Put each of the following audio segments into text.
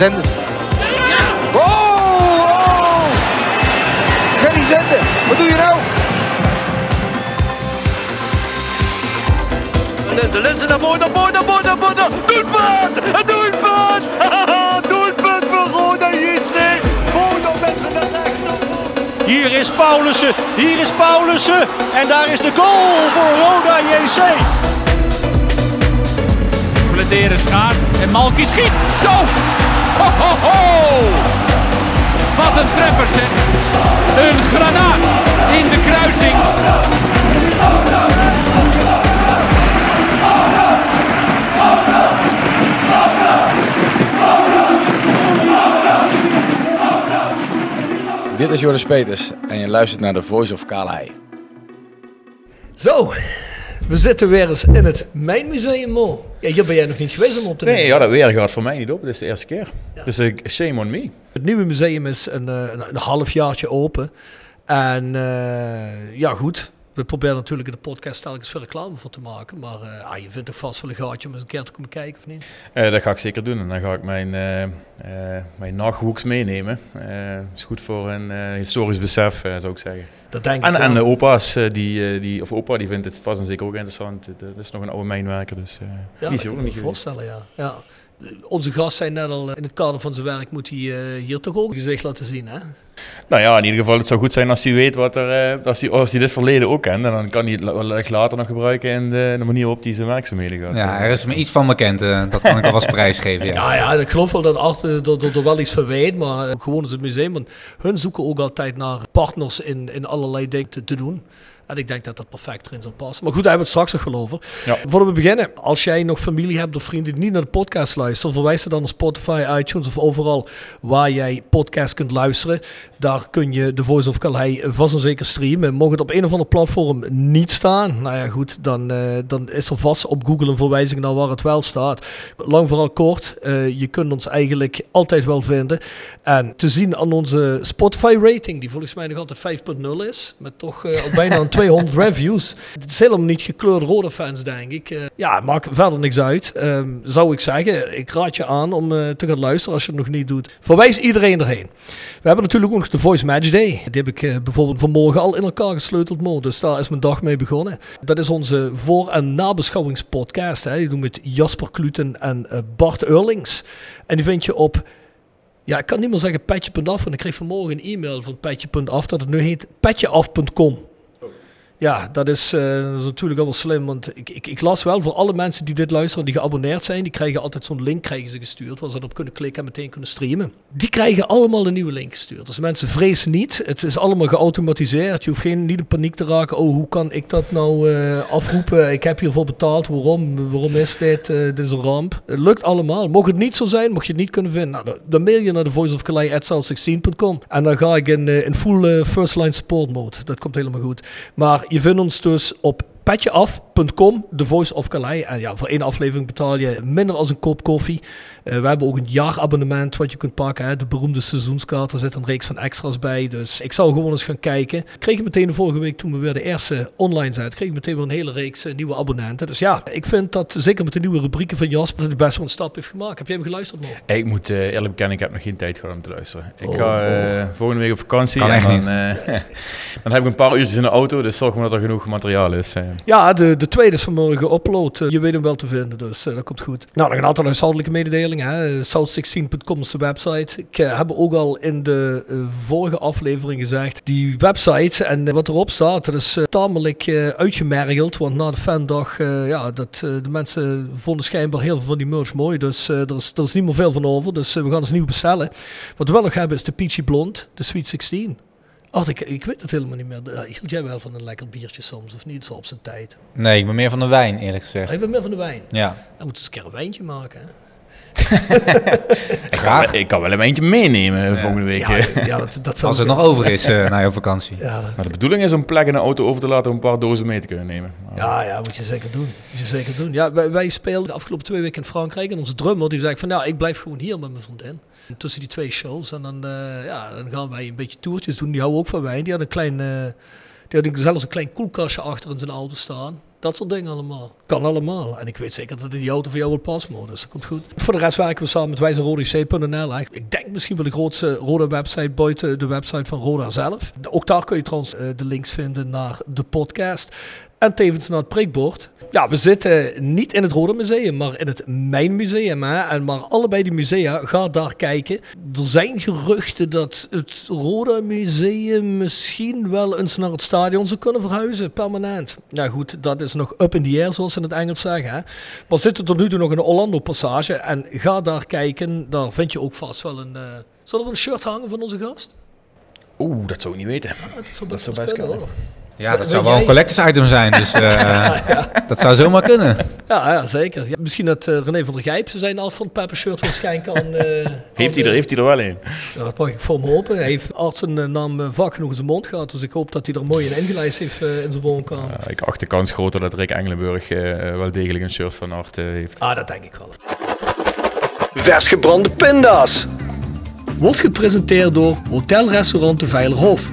Zenden. Oh, oh! Gerry Zenden, wat doe je nou? De lenzen naar voren, naar voren, naar voren, naar voren. Doelpunt! Een doelpunt! doelpunt voor Roda JC. Roda mensen naar rechts. Hier is Paulussen, hier is Paulussen. En daar is de goal voor Roda JC. Bladeren schaart en Malky schiet. Zo! Ho, ho, ho! Wat een treffer zeg. Een granaat in de kruising. Dit is Joris Peters en je luistert naar de Voice of Calais. Zo, we zitten weer eens in het Mijnmuseum Mo. Ja, hier ben jij nog niet geweest om op te nemen. Nee, ja, dat weer gaat voor mij niet op. Dit is de eerste keer. Dus uh, shame on me. Het nieuwe museum is een, eh, een, een halfjaartje open. En eh, ja, goed. We proberen natuurlijk in de podcast telkens veel reclame voor te maken. Maar ah, je vindt toch vast wel een gaatje om eens een keer te komen kijken, of niet? Uh, dat ga ik zeker doen. En dan ga ik mijn, uh, mijn nachthoeks meenemen. is goed voor een historisch besef, zou ik zeggen. Dat denk en, ik En de opa's, die, die, of opa, die vindt het vast en zeker ook interessant. Dat is nog een oude mijnwerker, dus ja, nog me niet voorstellen, ja. ja. Onze gast zei net al, in het kader van zijn werk moet hij hier toch ook gezicht laten zien, hè? Nou ja, in ieder geval, het zou goed zijn als hij weet wat er, uh, als hij, als hij dit verleden ook kent. En dan kan hij het later nog gebruiken in de, de manier waarop hij zijn werkzaamheden gaat. Ja, er is me iets van bekend. Uh, dat kan ik alvast prijsgeven. Ja. ja, ja, ik geloof wel dat achter dat er wel iets van weet, maar gewoon is het museum. Want hun zoeken ook altijd naar partners in, in allerlei dingen te, te doen. En ik denk dat dat perfect erin zal passen. Maar goed, daar hebben we het straks nog wel over. Ja. Voordat we beginnen, als jij nog familie hebt of vrienden die niet naar de podcast luisteren, verwijs ze dan naar Spotify, iTunes of overal waar jij podcast kunt luisteren. Daar kun je de Voice of Calais vast en zeker streamen. Mocht het op een of ander platform niet staan, nou ja goed, dan, uh, dan is er vast op Google een verwijzing naar waar het wel staat. Lang vooral kort, uh, je kunt ons eigenlijk altijd wel vinden. En te zien aan onze Spotify rating, die volgens mij nog altijd 5.0 is, met toch uh, bijna een 200 reviews. Het is helemaal niet gekleurde rode fans, denk ik. Uh, ja, maakt verder niks uit. Um, zou ik zeggen, ik raad je aan om uh, te gaan luisteren als je het nog niet doet. Verwijs iedereen erheen. We hebben natuurlijk ook nog de Voice Match Day. Die heb ik uh, bijvoorbeeld vanmorgen al in elkaar gesleuteld. Mo. Dus daar is mijn dag mee begonnen. Dat is onze voor- en nabeschouwingspodcast. Hè. Die doen met Jasper Kluten en Bart Eurlings. En die vind je op ja, ik kan niet meer zeggen petje.af. En ik kreeg vanmorgen een e-mail van petje.af dat het nu heet petjeaf.com. Ja, dat is, is natuurlijk wel slim. Want ik, ik, ik, las wel voor alle mensen die dit luisteren, die geabonneerd zijn, die krijgen altijd zo'n link krijgen ze gestuurd, waar ze erop kunnen klikken en meteen kunnen streamen. Die krijgen allemaal een nieuwe link gestuurd. Dus mensen vrezen niet. Het is allemaal geautomatiseerd. Je hoeft geen, niet in paniek te raken. Oh, hoe kan ik dat nou uh, afroepen? Ik heb hiervoor betaald. Waarom? Waarom is dit? Uh, dit is een ramp. Het lukt allemaal. Mocht het niet zo zijn, mocht je het niet kunnen vinden, nou, dan, mail je naar de voiceofcalais.south16.com en dan ga ik in, in full first line support mode. Dat komt helemaal goed. Maar je vindt ons dus op petjeaf.com, The Voice of Calais. En ja, voor één aflevering betaal je minder als een kop koffie. Uh, we hebben ook een jaarabonnement wat je kunt pakken. Hè? De beroemde seizoenskaart. Er zit een reeks van extra's bij. Dus ik zou gewoon eens gaan kijken. Ik kreeg meteen de vorige week, toen we weer de eerste online zetten, kreeg ik meteen weer een hele reeks uh, nieuwe abonnenten. Dus ja, ik vind dat zeker met de nieuwe rubrieken van Jasper dat hij best wel een stap heeft gemaakt. Heb jij hem geluisterd nog? Ik moet uh, eerlijk bekennen, ik heb nog geen tijd gehad om te luisteren. Ik oh, ga oh. volgende week op vakantie. Kan en echt dan, Dan heb ik een paar uurtjes in de auto, dus zorg maar dat er genoeg materiaal is. eh. Ja, de, de tweede is vanmorgen upload. Eh, Je weet hem wel te vinden, dus eh, dat komt goed. Nou, nog een aantal huishoudelijke mededelingen. Hè. Eh, South16.com is de website. Ik eh, heb ook al in de eh, vorige aflevering gezegd, die website en eh, wat erop staat, dat is tamelijk uitgemergeld. Want na de fandag, ja, dat, de mensen vonden schijnbaar heel veel van die merch mooi. Dus er, is, er is niet meer veel van over. Dus we gaan eens nieuw bestellen. Wat we wel nog hebben is de Peachy Blond, de Sweet 16. Oh, ik, ik weet het helemaal niet meer. Hield jij wel van een lekker biertje soms, of niet? Zo op zijn tijd. Nee, ik ben meer van de wijn, eerlijk gezegd. Even meer van de wijn. Ja, Dan moeten we eens een keer een wijntje maken. Hè? Ik, kan, wel- ik kan wel een eentje meenemen volgende week. Ja, ja dat, als het nog over is eh, na je vakantie. Ja, Maar de bedoeling is om plek in de auto over te laten om een paar dozen mee te kunnen nemen. Maar- ja, ja, moet je zeker doen. Moet je zeker doen. Ja, wij, wij speelden de afgelopen twee weken in Frankrijk en onze drummer die zei van, nou, ik blijf gewoon hier met mijn vriendin. En tussen die twee shows en dan, eh, ja, dan gaan wij een beetje toertjes doen. Die houden ook van wijn. Die had een klein, eh, die had zelfs een klein koelkastje achter in zijn auto staan. Dat soort dingen allemaal. Kan allemaal. En ik weet zeker dat die auto voor jou wel past, maar dus dat komt goed. Voor de rest werken we samen met wijzerodec.nl. Ik denk misschien wel de grootste Roda website buiten de website van Roda zelf. Ook daar kun je trouwens eh, de links vinden naar de podcast. En tevens naar het prikbord. Ja, we zitten niet in het Roda Museum, maar in het Mijn Museum. Hè? En maar allebei die musea, ga daar kijken. Er zijn geruchten dat het Roda Museum misschien wel eens naar het stadion zou kunnen verhuizen, permanent. Ja goed, dat is nog up in the air, zoals ze in het Engels zeggen. Hè? Maar zitten tot nu toe nog in de Orlando Passage. En ga daar kijken, daar vind je ook vast wel een... eh Zal er een shirt hangen van onze gast? Oeh, dat zou ik niet weten. Ja, dat zou Dat best, zou wel best kunnen, kunnen. hoor. Ja, dat zou wel jij- een collectors item zijn, dus eh, dat zou zomaar kunnen. Ja, ja zeker. Ja, misschien dat eh, René van der Gijp zijn af van het Pepper Shirt waarschijnlijk kan... eh, Heeft hij er, heeft hij er wel een? Ja, dat mag ik voor hem hopen. Hij heeft arts zijn eh, naam vaak genoeg in zijn mond gehad. Dus ik hoop dat hij er mooi in ingelijst heeft eh, in zijn woonkamer. Ja, ik acht de kans groter dat Rick Engelenburg eh, wel degelijk een shirt van Art eh, heeft. Ah, dat denk ik wel. Vers gebrande pinda's. Wordt gepresenteerd door Hotel Restaurant de Veilerhof.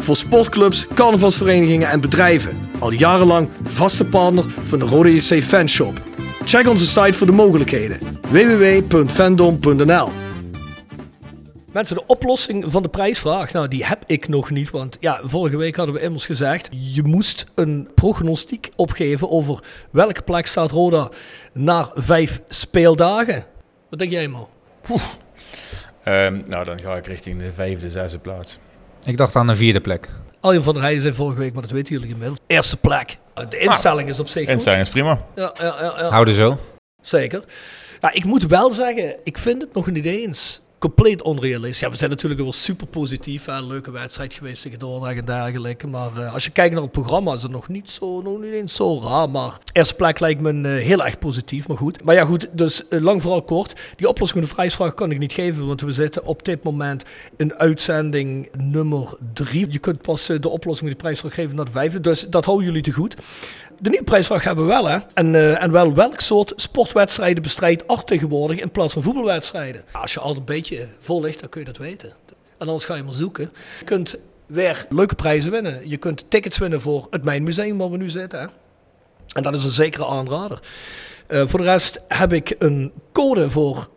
Voor sportclubs, carnavalsverenigingen en bedrijven. Al jarenlang vaste partner van de Rode JC Fanshop. Check onze site voor de mogelijkheden. www.fandom.nl Mensen, de oplossing van de prijsvraag, nou die heb ik nog niet. Want ja, vorige week hadden we immers gezegd, je moest een prognostiek opgeven over welke plek staat Roda na vijf speeldagen. Wat denk jij man? Ehm, nou, dan ga ik richting de vijfde, zesde plaats. Ik dacht aan een vierde plek. Aljan van der Heijden zei vorige week, maar dat weten jullie inmiddels. Eerste plek. De instelling is op zich goed. Instelling is prima. Ja, ja, ja, ja. Houden zo. Zeker. Ja, ik moet wel zeggen, ik vind het nog niet eens compleet onrealistisch. Ja, we zijn natuurlijk wel super positief. Hè. Leuke wedstrijd geweest tegen Dordrecht en dergelijke. Maar eh, als je kijkt naar het programma is het nog niet, zo, nog niet eens zo raar. Maar eerste plek lijkt me eh, heel erg positief, maar goed. Maar ja goed, dus eh, lang vooral kort. Die oplossing van de prijsvraag kan ik niet geven, want we zitten op dit moment in uitzending nummer drie. Je kunt pas de oplossing van die prijsvraag geven naar de vijfde. Dus dat houden jullie te goed. De nieuwe prijsvraag hebben we wel, hè? En, eh, en wel welk soort sportwedstrijden bestrijdt Art tegenwoordig in plaats van voetbalwedstrijden? Als je al een beetje vol ligt, dan kun je dat weten. En anders ga je maar zoeken. Je kunt weer leuke prijzen winnen. Je kunt tickets winnen voor het Mijnmuseum waar we nu zitten. Hè? En dat is een zekere aanrader. Eh, voor de rest heb ik een code voor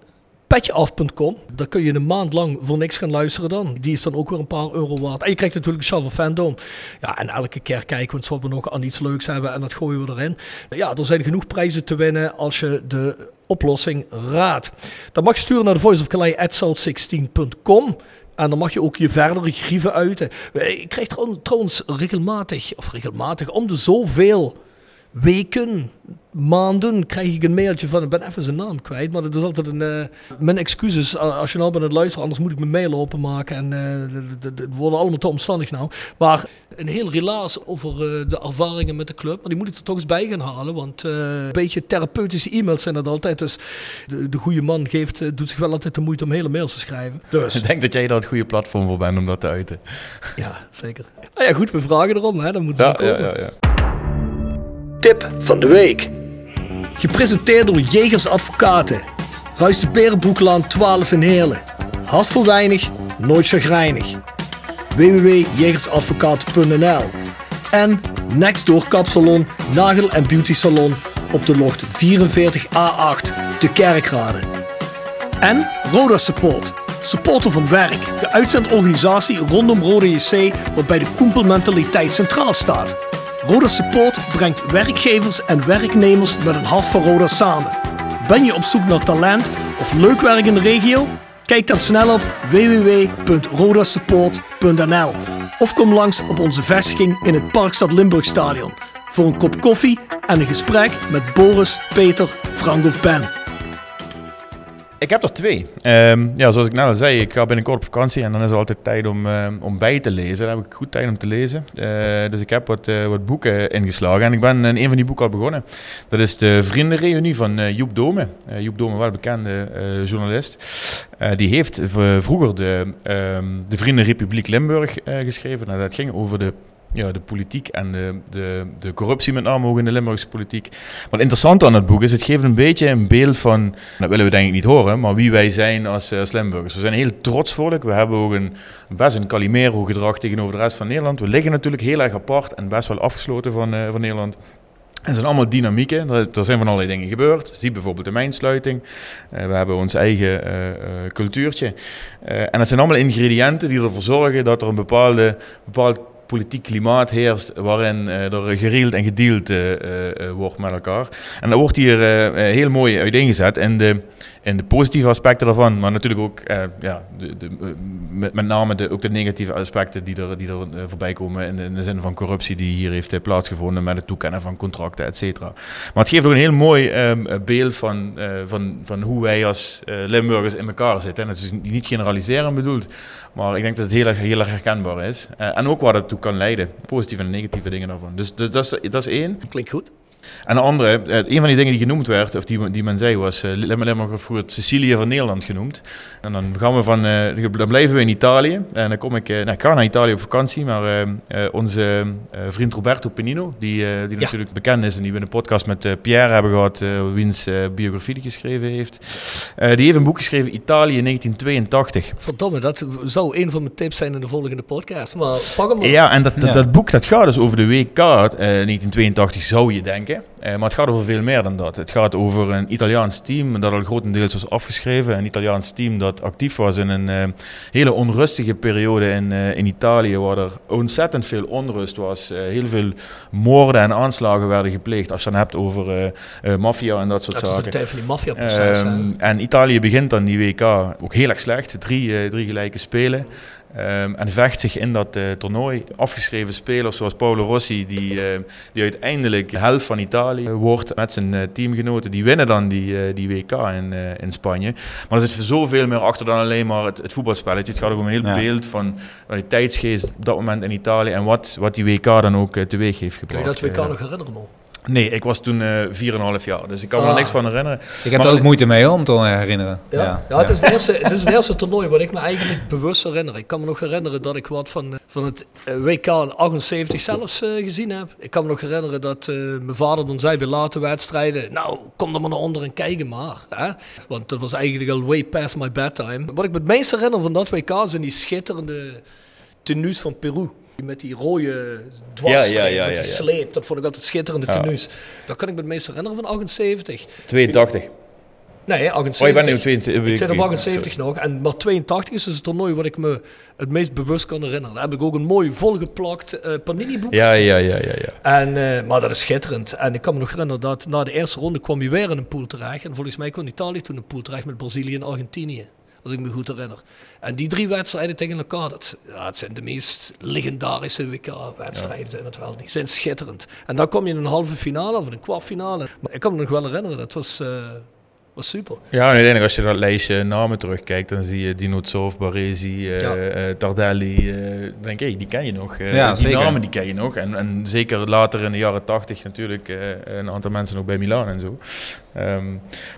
petjeaf.com. Daar kun je een maand lang voor niks gaan luisteren dan. Die is dan ook weer een paar euro waard. En je krijgt natuurlijk een Fandom. Ja, en elke keer kijken we wat we nog aan iets leuks hebben en dat gooien we erin. Ja, er zijn genoeg prijzen te winnen als je de oplossing raadt. Dan mag je sturen naar de voiceofkalei.south16.com. En dan mag je ook je verdere grieven uiten. Ik krijg trouw- trouwens regelmatig, of regelmatig, om de zoveel weken, maanden krijg ik een mailtje van, ik ben even zijn naam kwijt, maar dat is altijd een, eh, mijn excuses eh, als je nou bent aan het luisteren, anders moet ik mijn mail openmaken en eh, het worden allemaal te omstandig nou. Maar een heel relaas over eh, de ervaringen met de club, maar die moet ik er toch eens bij gaan halen, want eh, een beetje therapeutische e-mails zijn dat altijd, dus de, de goede man geeft, eh, doet zich wel altijd de moeite om hele mails te schrijven. Dus, Ik denk dat jij daar het goede platform voor bent om dat te uiten. ja, zeker. Nou ja, goed, we vragen erom, hè, dan moeten ze Ja, komen. ja, ja, ja. Tip van de week. Gepresenteerd door Jegers Advocaten. Ruist de Berenbroeklaan 12 in Heerlen. Hart voor weinig, nooit chagrijnig. www.jegersadvocaten.nl En Nextdoor Kapsalon, Nagel en Beauty Salon op de locht 44A8 te Kerkrade. En Roda Support, supporter van werk, de uitzendorganisatie rondom Roda JC waarbij de koempelmentaliteit centraal staat. Roda Support brengt werkgevers en werknemers met een hart voor Roda samen. Ben je op zoek naar talent of leuk werk in de regio? Kijk dan snel op www.rodasupport.nl of kom langs op onze vestiging in het Parkstad Limburg Stadion voor een kop koffie en een gesprek met Boris, Peter, Frank of Ben. Ik heb er twee. Ehm, ja, zoals ik net al zei, ik ga binnenkort op vakantie en dan is er altijd tijd om, ehm, om bij te lezen. Dan heb ik goed tijd om te lezen. Eh, dus ik heb wat, eh, wat boeken ingeslagen en ik ben in een van die boeken al begonnen. Dat is de Vriendenreunie van eh, Joep Dome. Joep Dome, wel bekende journalist. die heeft vroeger de, ehm, de Vriendenrepubliek Limburg geschreven. Nou, dat ging over de ja, de politiek en de, de, de corruptie met name ook in de Limburgse politiek. Wat interessant aan het boek is, het geeft een beetje een beeld van, dat willen we denk ik niet horen, maar wie wij zijn als, eh, als Limburgers. We zijn heel trots. We hebben ook een, best een Calimero gedrag tegenover de rest van Nederland. We liggen natuurlijk heel erg apart en best wel afgesloten van, uh, van Nederland. Er zijn allemaal dynamieken. Er, zijn van allerlei dingen gebeurd. Zie bijvoorbeeld de mijnsluiting. Uh, we hebben ons eigen cultuurtje. en dat zijn allemaal ingrediënten die ervoor zorgen dat er een bepaalde, bepaald politiek klimaat heerst waarin uh, er gereeld en gedeeld uh, uh, wordt met elkaar. En dat wordt hier heel mooi uiteengezet in de, in de positieve aspecten daarvan, maar natuurlijk ook ja, de, de, met, met name de, ook de negatieve aspecten die er, die er voorbij komen in de, in de zin van corruptie die hier heeft plaatsgevonden met het toekennen van contracten, et cetera. Maar het geeft ook een heel mooi ehm, beeld van, van, van hoe wij als Limburgers in elkaar zitten. En dat is niet generaliseren bedoeld, maar ik denk dat het heel erg, heel erg herkenbaar is. en ook waar het toe kan leiden. Positieve en negatieve dingen daarvan. Dus, dus dat, is, dat is één. Klinkt goed. En de andere, eh, een van die dingen die genoemd werd, of die, die men zei, was uh, Limburg vroeger Sicilië van Nederland genoemd. En dan gaan we van, uh, dan blijven we in Italië. En dan kom ik, uh, nou, ik ga naar Italië op vakantie, maar onze vriend Roberto Penino, die, die natuurlijk bekend is en die we in een podcast met Pierre hebben gehad, wiens biografie die geschreven heeft. die heeft een boek geschreven, Italië 1982. Verdomme, dat zou een van mijn tips zijn in de volgende podcast, maar pak hem maar. Ja, en dat, dat, dat boek dat gaat dus over de WK 1982, zou je denken. Eh, maar het gaat over veel meer dan dat. Het gaat over een Italiaans team dat al grotendeels was afgeschreven. Een Italiaans team dat actief was in een uh, hele onrustige periode in, uh, in Italië, waar er ontzettend veel onrust was. heel veel moorden en aanslagen werden gepleegd. Als je dan hebt over maffia en dat soort dat zaken. Dat is een van die maffia-processen. Ehm, en Italië begint dan die WK ook heel erg slecht. Drie, drie gelijke spelen. Um, en vecht zich in dat uh, toernooi. Afgeschreven spelers zoals Paolo Rossi, die, uh, die uiteindelijk de helft van Italië wordt met zijn uh, teamgenoten. Die winnen dan die, die WK in, in Spanje. Maar er zit zoveel meer achter dan alleen maar het, het voetbalspelletje. Het gaat ook om een heel ja. beeld van de tijdsgeest op dat moment in Italië en wat, wat die WK dan ook teweeg heeft gebracht. Kun je dat WK nog herinneren, man? Nee, ik was toen uh, 4,5 jaar, dus ik kan me er niks van herinneren. Ik heb er ook moeite mee om te herinneren. Ja, ja. ja het, is het, eerste, het is het eerste toernooi wat ik me eigenlijk bewust herinner. Ik kan me nog herinneren dat ik wat van, van het WK 78 zelfs uh, gezien heb. Ik kan me nog herinneren dat uh, mijn vader dan zei bij late wedstrijden... Nou, kom er maar naar onder en kijk maar. Hè? Want dat was eigenlijk al way past my bedtime. Wat ik me het meest herinner van dat WK zijn die schitterende tenues van Peru. Met die rode dwarsstreep, ja, ja, ja, met die sleep. Dat vond ik altijd schitterende tenues. Dat kan ik me het meest herinneren van 78. 82. Nee, 78. Oh, je bent nu 72. Ik zit op 78 nog. En, maar 82 is dus het toernooi wat ik me het meest bewust kan herinneren. Daar heb ik ook een mooi volgeplakt uh, Panini-boek ja, ja, ja, ja, ja. En, uh, maar dat is schitterend. En ik kan me nog herinneren dat na de eerste ronde kwam hij weer in een pool terecht. En volgens mij kwam Italië toen een pool terecht met Brazilië en Argentinië als ik me goed herinner. En die drie wedstrijden tegen elkaar, dat, ja, het zijn de meest legendarische WK-wedstrijden, ja. zijn het wel. Die zijn schitterend. En dan kom je in een halve finale of een kwartfinale. Maar ik kan me nog wel herinneren, dat was... Uh, was super. Ja, en uiteindelijk als je dat lijstje namen terugkijkt, dan zie je Dinotsov, Baresi, uh, ja. uh, Tardelli. Uh, denk ik, die ken je nog. ja, die zeker. namen die ken je nog. En, en zeker later in de jaren tachtig natuurlijk een aantal mensen ook bij Milan en zo. Ehm,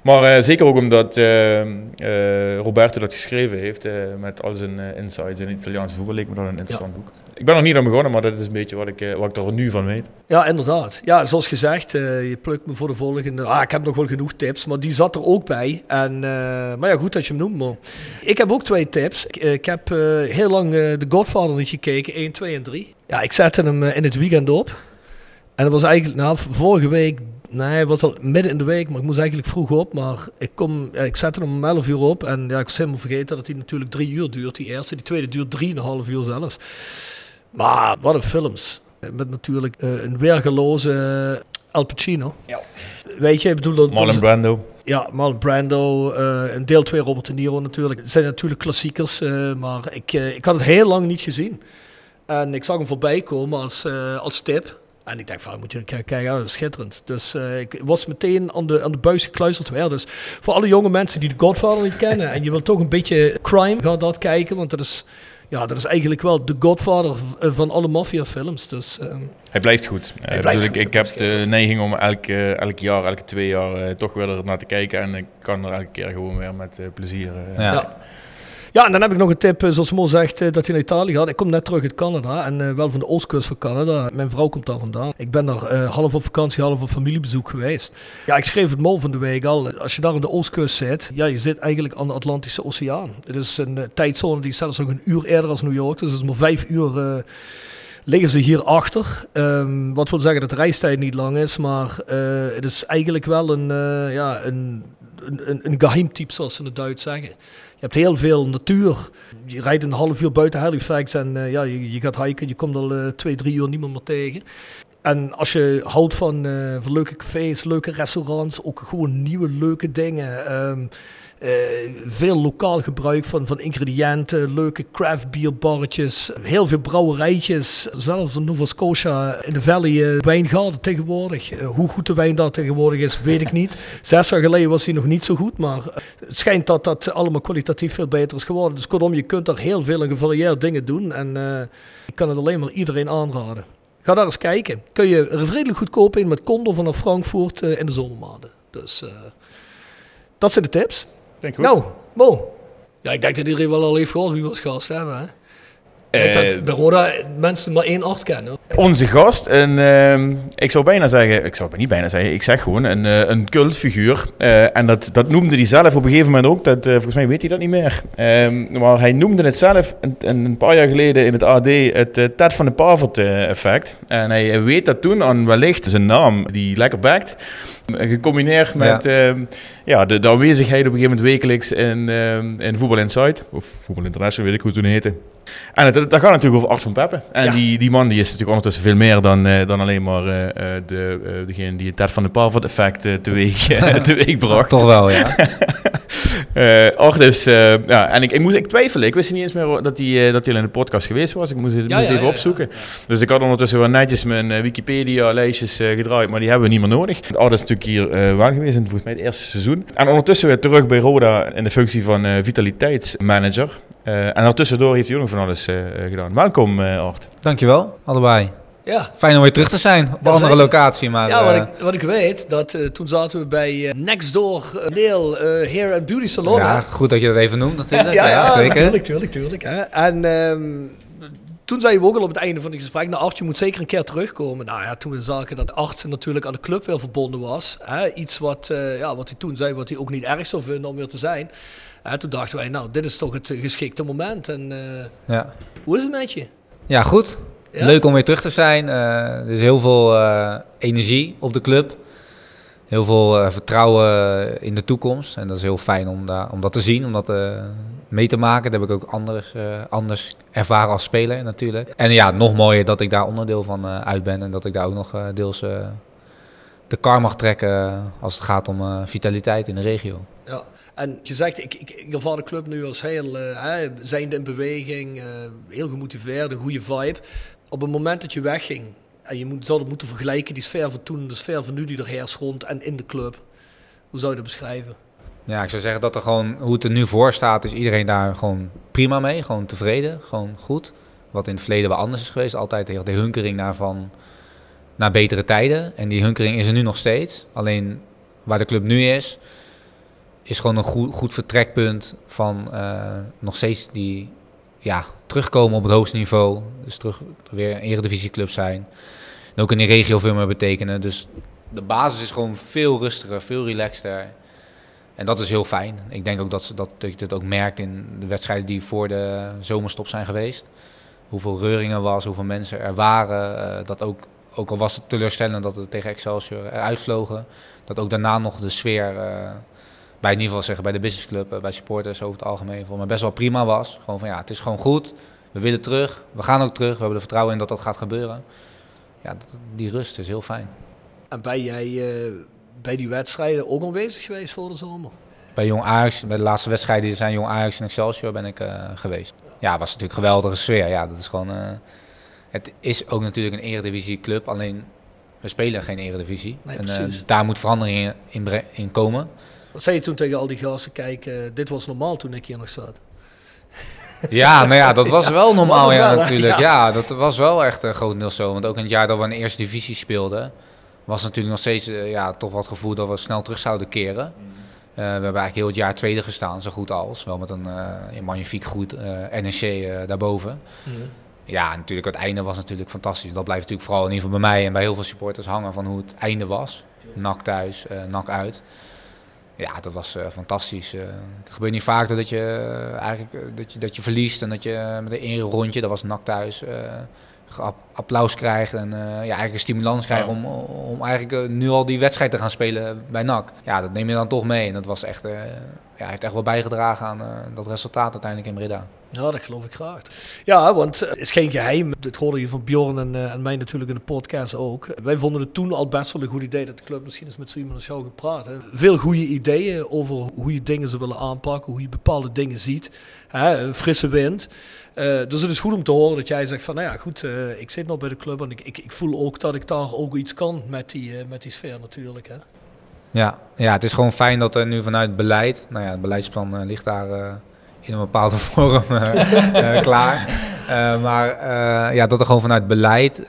maar eh, zeker ook omdat eh, eh, Roberto dat geschreven heeft met al zijn insights in het Italiaanse voetbal. Leek me dat een interessant boek. Ik ben nog niet aan begonnen, maar dat is een beetje wat ik, wat ik er nu van weet. Ja, inderdaad. Ja, zoals gezegd, je plukt me voor de volgende. Ah, ik heb nog wel genoeg tips, maar die zat er ook bij. En, maar ja, goed dat je hem noemt, man. Ik heb ook twee tips. Ik, ik heb heel lang The Godfather niet gekeken, 1, 2 en 3. Ja, ik zette hem in het weekend op. En dat was eigenlijk, nou, vorige week, nee, het was al midden in de week, maar ik moest eigenlijk vroeg op. Maar ik, kom, ja, ik zette hem om 11 uur op. En ja, ik was helemaal vergeten dat hij natuurlijk drie uur duurt, die eerste. Die tweede duurt drieënhalf uur zelfs. Maar wat een films. Met natuurlijk eh, een weergeloze Al Pacino. Ja. Weet je, ik bedoel... Dat, Marlon Brando. ja, Marlon Brando, eh een deel 2 Robert De Niro natuurlijk. Het zijn natuurlijk klassiekers, eh, maar ik, ik had het heel lang niet gezien. En ik zag hem voorbij komen als, eh, als tip. En ik dacht van, moet je een keer kijken, ja, dat is schitterend. Dus eh, ik was meteen aan de, aan de buis gekluisterd weer. Dus voor alle jonge mensen die de Godfather niet kennen... en je wil toch een beetje crime, ga dat kijken. Want dat is, ja, dat is eigenlijk wel de Godfather v- van alle maffiafilms. Dus ehm, Hij blijft goed. Eh, blijft goed, ik, ik heb de neiging om elk, eh, elk jaar, elke twee jaar eh, toch weer er naar te kijken. En ik kan er elke keer gewoon weer met eh, plezier. eh, Ja. Ja. Ja, en dan heb ik nog een tip, eh, zoals Mo zegt, eh, dat hij naar Italië gaat. Ik kom net terug uit Canada en eh, wel van de oostkust van Canada. Mijn vrouw komt daar vandaan. Ik ben daar half op vakantie, half op familiebezoek geweest. Ja, ik schreef het Mo van de week al. Als je daar aan de oostkust zit, ja, je zit eigenlijk aan de Atlantische Oceaan. Het is een tijdzone die zelfs nog een uur eerder als New York. Dus het is maar vijf uur... liggen ze hier achter. Ehm, wat wil zeggen dat de reistijd niet lang is, maar het is eigenlijk wel een, ja, een, een, een geheimtype, zoals ze in het Duits zeggen. Je hebt heel veel natuur. Je rijdt een half uur buiten Halifax en eh, ja, je, je gaat hiken. Je komt al eh, twee, drie uur niemand meer tegen. En als je houdt van, eh, van leuke cafés, leuke restaurants, ook gewoon nieuwe leuke dingen. ehm, eh, veel lokaal gebruik van, van ingrediënten, leuke craft bierbarretjes, heel veel brouwerijtjes. Zelfs in Nova Scotia in de Valley uh, wijngaarden tegenwoordig. Eh, hoe goed de wijn daar tegenwoordig is, weet ik niet. Zes jaar geleden was hij nog niet zo goed, maar het schijnt dat dat allemaal kwalitatief veel beter is geworden. Dus kortom, je kunt daar heel veel en gevarieerd dingen doen. En ik kan het alleen maar iedereen aanraden. Ga daar eens kijken. Kun je er redelijk goedkoop in met Condor vanaf Frankfurt in de zomermaanden. Dus dat zijn de tips. Denk goed. Nou, Mo. Ja, ik denk dat iedereen wel al heeft gehoord wie we als gast hebben. Hè? Ik denk Eh, dat bij Roda mensen maar één art kennen. Onze gast, een, ehm, ik zou bijna zeggen, ik zou het niet bijna zeggen, ik zeg gewoon een, eh, een cultfiguur. Eh, en dat, dat noemde hij zelf op een gegeven moment ook, dat, eh, volgens mij weet hij dat niet meer. Ehm, maar hij noemde het zelf een, een paar jaar geleden in het AD het Ted van de Pavert eh, effect. En hij weet dat toen aan wellicht zijn naam, die lekker bakt, gecombineerd met ehm, ja, de, de aanwezigheid op een gegeven moment wekelijks in, ehm, in Voetbal Insight, of Voetbal International, weet ik hoe het toen heette. En het, dat gaat natuurlijk over Art van Peppe. En Ja. die, die man die is natuurlijk ondertussen veel meer dan, eh, dan alleen maar eh, eh, de, degene die het Ted van de Pavert effect teweeg, teweeg bracht. Toch wel, ja. Eh Art is, eh, ja, en ik, ik, moest, ik twijfelde, ik wist niet eens meer dat hij, eh, dat in de podcast geweest was. Ik moest, het Ja, moest ja, even ja, opzoeken. Dus ik had ondertussen wel netjes mijn Wikipedia-lijstjes eh, gedraaid, maar die hebben we niet meer nodig. Art is natuurlijk hier eh, wel geweest in volgens mij het eerste seizoen. En ondertussen weer terug bij Roda in de functie van eh, vitaliteitsmanager. Eh, en daartussendoor heeft hij ook nog van alles gedaan. Welkom eh Art. Dankjewel, allebei. Ja, Fijn om weer terug te zijn op een andere zeker. locatie. Maar, ja wat, eh, ik, wat ik weet, dat eh, toen zaten we bij eh, Next Door uh, Nail Hair and Beauty Salon. ja, goed dat je dat even noemt natuurlijk. ja, Ja, ja, zeker. Tuurlijk, tuurlijk, tuurlijk. Hè? En ehm, toen zei we ook al op het einde van het gesprek, nou Art, je moet zeker een keer terugkomen. Nou ja, toen we zagen dat Art natuurlijk aan de club weer verbonden was. Hè? Iets wat, ja, wat hij toen zei, wat hij ook niet erg zou vinden om weer te zijn. Hè, toen dachten wij, nou, dit is toch het geschikte moment. En Ja. hoe is het met je? ja, goed. Ja? Leuk om weer terug te zijn. Eh, er is heel veel eh, energie op de club. Heel veel eh, vertrouwen in de toekomst. En dat is heel fijn om, daar, om dat te zien, om dat mee te maken. Dat heb ik ook anders, anders ervaren als speler natuurlijk. En ja, nog mooier dat ik daar onderdeel van uit ben. En dat ik daar ook nog deels de kar mag trekken als het gaat om vitaliteit in de regio. Ja, en je zegt, ik, ik, ik ervaar de club nu als heel, hè, zijnde in beweging, eh, heel gemotiveerd, een goede vibe. Op het moment dat je wegging, en je moet, zou dat moeten vergelijken, die sfeer van toen en de sfeer van nu die er heerst rond en in de club. Hoe zou je dat beschrijven? Ja, ik zou zeggen dat er gewoon, hoe het er nu voor staat, is iedereen daar gewoon prima mee. Gewoon tevreden, gewoon goed. Wat in het verleden wel anders is geweest. Altijd de hunkering naar, van, naar betere tijden. En die hunkering is er nu nog steeds. Alleen waar de club nu is, is gewoon een goed, goed vertrekpunt van eh, nog steeds die ja, terugkomen op het hoogste niveau. Dus terug weer een eredivisieclub zijn. En ook in die regio veel meer betekenen. Dus de basis is gewoon veel rustiger, veel relaxter. En dat is heel fijn. Ik denk ook dat, ze, dat, dat je het ook merkt in de wedstrijden die voor de zomerstop zijn geweest. Hoeveel reuringen was, hoeveel mensen er waren. Uh, dat ook, ook al was het teleurstellend dat we tegen Excelsior eruit vlogen. Dat ook daarna nog de sfeer, uh, bij in ieder geval zeggen bij de businessclub, uh, bij supporters over het algemeen, voor mij best wel prima was. Gewoon van ja, het is gewoon goed. We willen terug. We gaan ook terug. We hebben er vertrouwen in dat dat gaat gebeuren. Ja, dat, die rust is heel fijn. En ben jij bij die wedstrijden ook aanwezig geweest voor de zomer? Bij Jong Ajax, bij de laatste wedstrijden die zijn Jong Ajax en Excelsior ben ik uh, geweest. Ja, was natuurlijk een geweldige sfeer. Ja, dat is gewoon. Uh, het is ook natuurlijk een eredivisie club, alleen we spelen geen eredivisie. Nee, en daar moet verandering in, in, in, komen. Wat zei je toen tegen al die gasten? Kijk, dit was normaal toen ik hier nog zat. Ja, nou ja, dat was wel normaal, was ja, wel, natuurlijk. Ja. ja. dat was wel echt een grotendeels zo. Want ook in het jaar dat we in de eerste divisie speelden, was natuurlijk nog steeds ja, toch wat gevoel dat we snel terug zouden keren. Mm. Uh, we hebben eigenlijk heel het jaar tweede gestaan, zo goed als. Wel met een, uh, een magnifiek goed NEC daarboven. Mm. Ja, natuurlijk, het einde was natuurlijk fantastisch. Dat blijft natuurlijk vooral in ieder geval bij mij en bij heel veel supporters hangen van hoe het einde was. Nak thuis, nak uit. Ja, dat was fantastisch. het gebeurt niet vaak dat je, eigenlijk, dat, je, dat je verliest en dat je met een rondje, dat was nak thuis applaus krijgt en uh, ja, eigenlijk een stimulans krijgt om, om eigenlijk uh, nu al die wedstrijd te gaan spelen bij NAC. Ja, dat neem je dan toch mee. En dat was echt, uh, ja, heeft echt wel bijgedragen aan dat resultaat uiteindelijk in Breda. Ja, dat geloof ik graag. Ja, want het is geen geheim. Dat hoorde je van Bjorn en, en mij natuurlijk in de podcast ook. Wij vonden het toen al best wel een goed idee dat de club misschien eens met zo iemand als jou gepraat. Hè. Veel goede ideeën over hoe je dingen zou willen aanpakken, hoe je bepaalde dingen ziet. Hè, een frisse wind. Uh, dus het is goed om te horen dat jij zegt van, nou ja, goed, uh, ik zit nog bij de club en ik, ik, ik, voel ook dat ik daar ook iets kan met die, uh, met die sfeer natuurlijk. Hè. Ja, ja, het is gewoon fijn dat er nu vanuit beleid, nou ja, het beleidsplan ligt daar in een bepaalde vorm klaar. maar ja, dat er gewoon vanuit beleid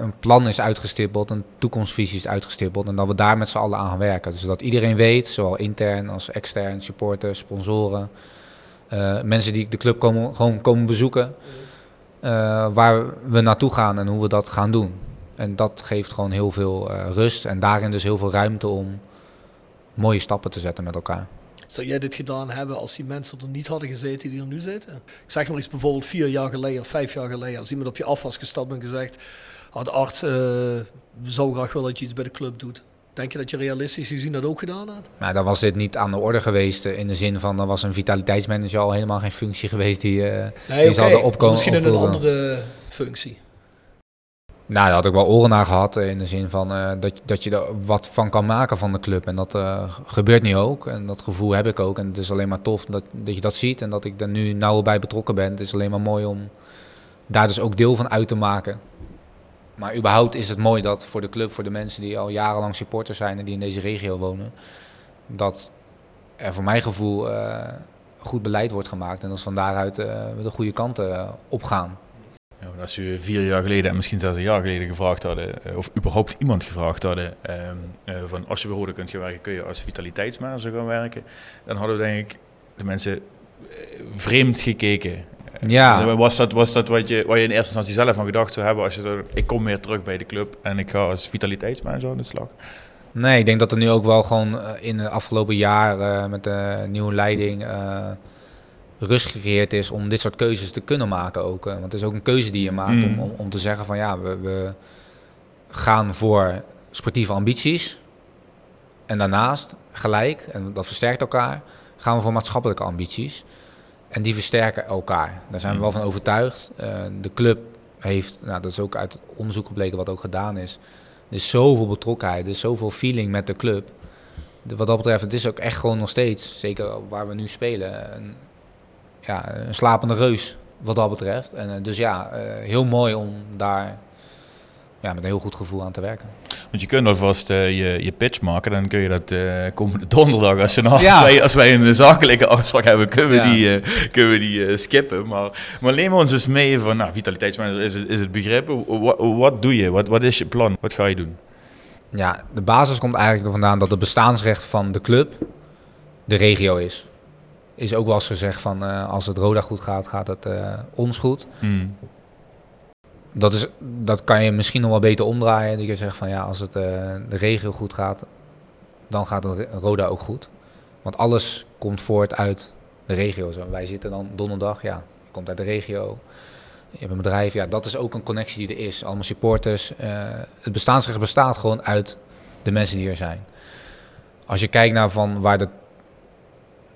een plan is uitgestippeld, een toekomstvisie is uitgestippeld en dat we daar met z'n allen aan gaan werken. Dus dat iedereen weet, zowel intern als extern, supporters, sponsoren, uh, mensen die de club komen, gewoon komen bezoeken. Uh, waar we naartoe gaan en hoe we dat gaan doen. En dat geeft gewoon heel veel uh, rust en daarin dus heel veel ruimte om mooie stappen te zetten met elkaar. Zou jij dit gedaan hebben als die mensen er niet hadden gezeten die er nu zitten? Ik zeg maar eens bijvoorbeeld vier jaar geleden of vijf jaar geleden, als iemand op je af was gestapt en gezegd, had arts, uh, zou graag willen dat je iets bij de club doet. Denk je dat je realistisch gezien dat ook gedaan had? Nou, dan was dit niet aan de orde geweest. In de zin van, dan was een vitaliteitsmanager al helemaal geen functie geweest die, uh, nee, die okay. zouden opkomen. Misschien in een andere functie. Nou, daar had ik wel oren naar gehad. In de zin van uh, dat, dat je er wat van kan maken van de club. En dat uh, gebeurt nu ook. En dat gevoel heb ik ook. En het is alleen maar tof dat, dat je dat ziet. En dat ik er nu nauw bij betrokken ben. Het is alleen maar mooi om daar dus ook deel van uit te maken. Maar überhaupt is het mooi dat voor de club, voor de mensen die al jarenlang supporter zijn en die in deze regio wonen, dat er voor mijn gevoel uh, goed beleid wordt gemaakt en dat van daaruit we de goede kanten uh, opgaan. Ja, als u vier jaar geleden en misschien zelfs een jaar geleden gevraagd hadden, of überhaupt iemand gevraagd hadden, ehm, van als je bij kunt gaan werken, kun je als vitaliteitsmanager gaan werken, dan hadden we denk ik de mensen vreemd gekeken. Ja. Was dat, was dat wat, je, wat je in eerste instantie zelf van gedacht zou hebben als je er, ik kom weer terug bij de club en ik ga als vitaliteitsmanager aan de slag? Nee, ik denk dat er nu ook wel gewoon eh, in de afgelopen jaren met de nieuwe leiding uh, rust gecreëerd is om dit soort keuzes te kunnen maken ook. Want het is ook een keuze die je maakt om, mm. om, om, te zeggen van ja, we, we gaan voor sportieve ambities. En daarnaast, gelijk, en dat versterkt elkaar, gaan we voor maatschappelijke ambities. En die versterken elkaar. Daar zijn we wel van overtuigd. Uh, de club heeft, nou, dat is ook uit onderzoek gebleken wat ook gedaan is. Er is zoveel betrokkenheid, er is zoveel feeling met de club. De, wat dat betreft, het is ook echt gewoon nog steeds, zeker waar we nu spelen, een, ja, een slapende reus wat dat betreft. En, uh, dus ja, uh, heel mooi om daar ja, met een heel goed gevoel aan te werken. Want je kunt alvast uh, je, je pitch maken, dan kun je dat uh, komende donderdag, als, je nou, ja. als, wij, als wij een zakelijke afspraak hebben, kunnen we die, uh, kunnen we die skippen. Maar, maar neem ons eens mee van, nou, vitaliteitsmanager is het, is het begrip. Wat, wat doe je? Wat, wat is je plan? Wat ga je doen? Ja, de basis komt eigenlijk er vandaan dat het bestaansrecht van de club de regio is. Is ook wel eens gezegd van eh, als het Roda goed gaat, gaat het eh, ons goed. Hmm. Dat, is, dat kan je misschien nog wel beter omdraaien. Dat je zegt van ja, als het eh, de regio goed gaat, dan gaat Roda ook goed. Want alles komt voort uit de regio. Zo. Wij zitten dan donderdag, ja, je komt uit de regio. Je hebt een bedrijf, ja, dat is ook een connectie die er is. Allemaal supporters. Eh, het bestaansrecht bestaat gewoon uit de mensen die er zijn. Als je kijkt naar van waar de,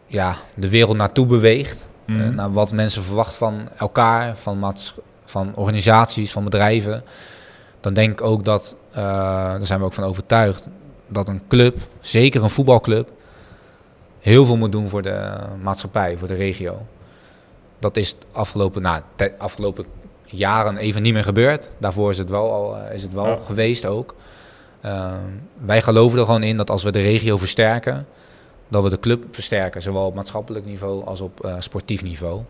ja, de wereld naartoe beweegt, Mhm. eh, naar wat mensen verwachten van elkaar, van, maats- van organisaties, van bedrijven, dan denk ik ook dat, eh, daar zijn we ook van overtuigd, dat een club, zeker een voetbalclub, heel veel moet doen voor de maatschappij, voor de regio. Dat is het afgelopen, nou, de afgelopen jaren even niet meer gebeurd. Daarvoor is het wel, al, eh, is het wel Ja. geweest ook. Ehm, wij geloven er gewoon in dat als we de regio versterken, dat we de club versterken. Zowel op maatschappelijk niveau als op eh, sportief niveau.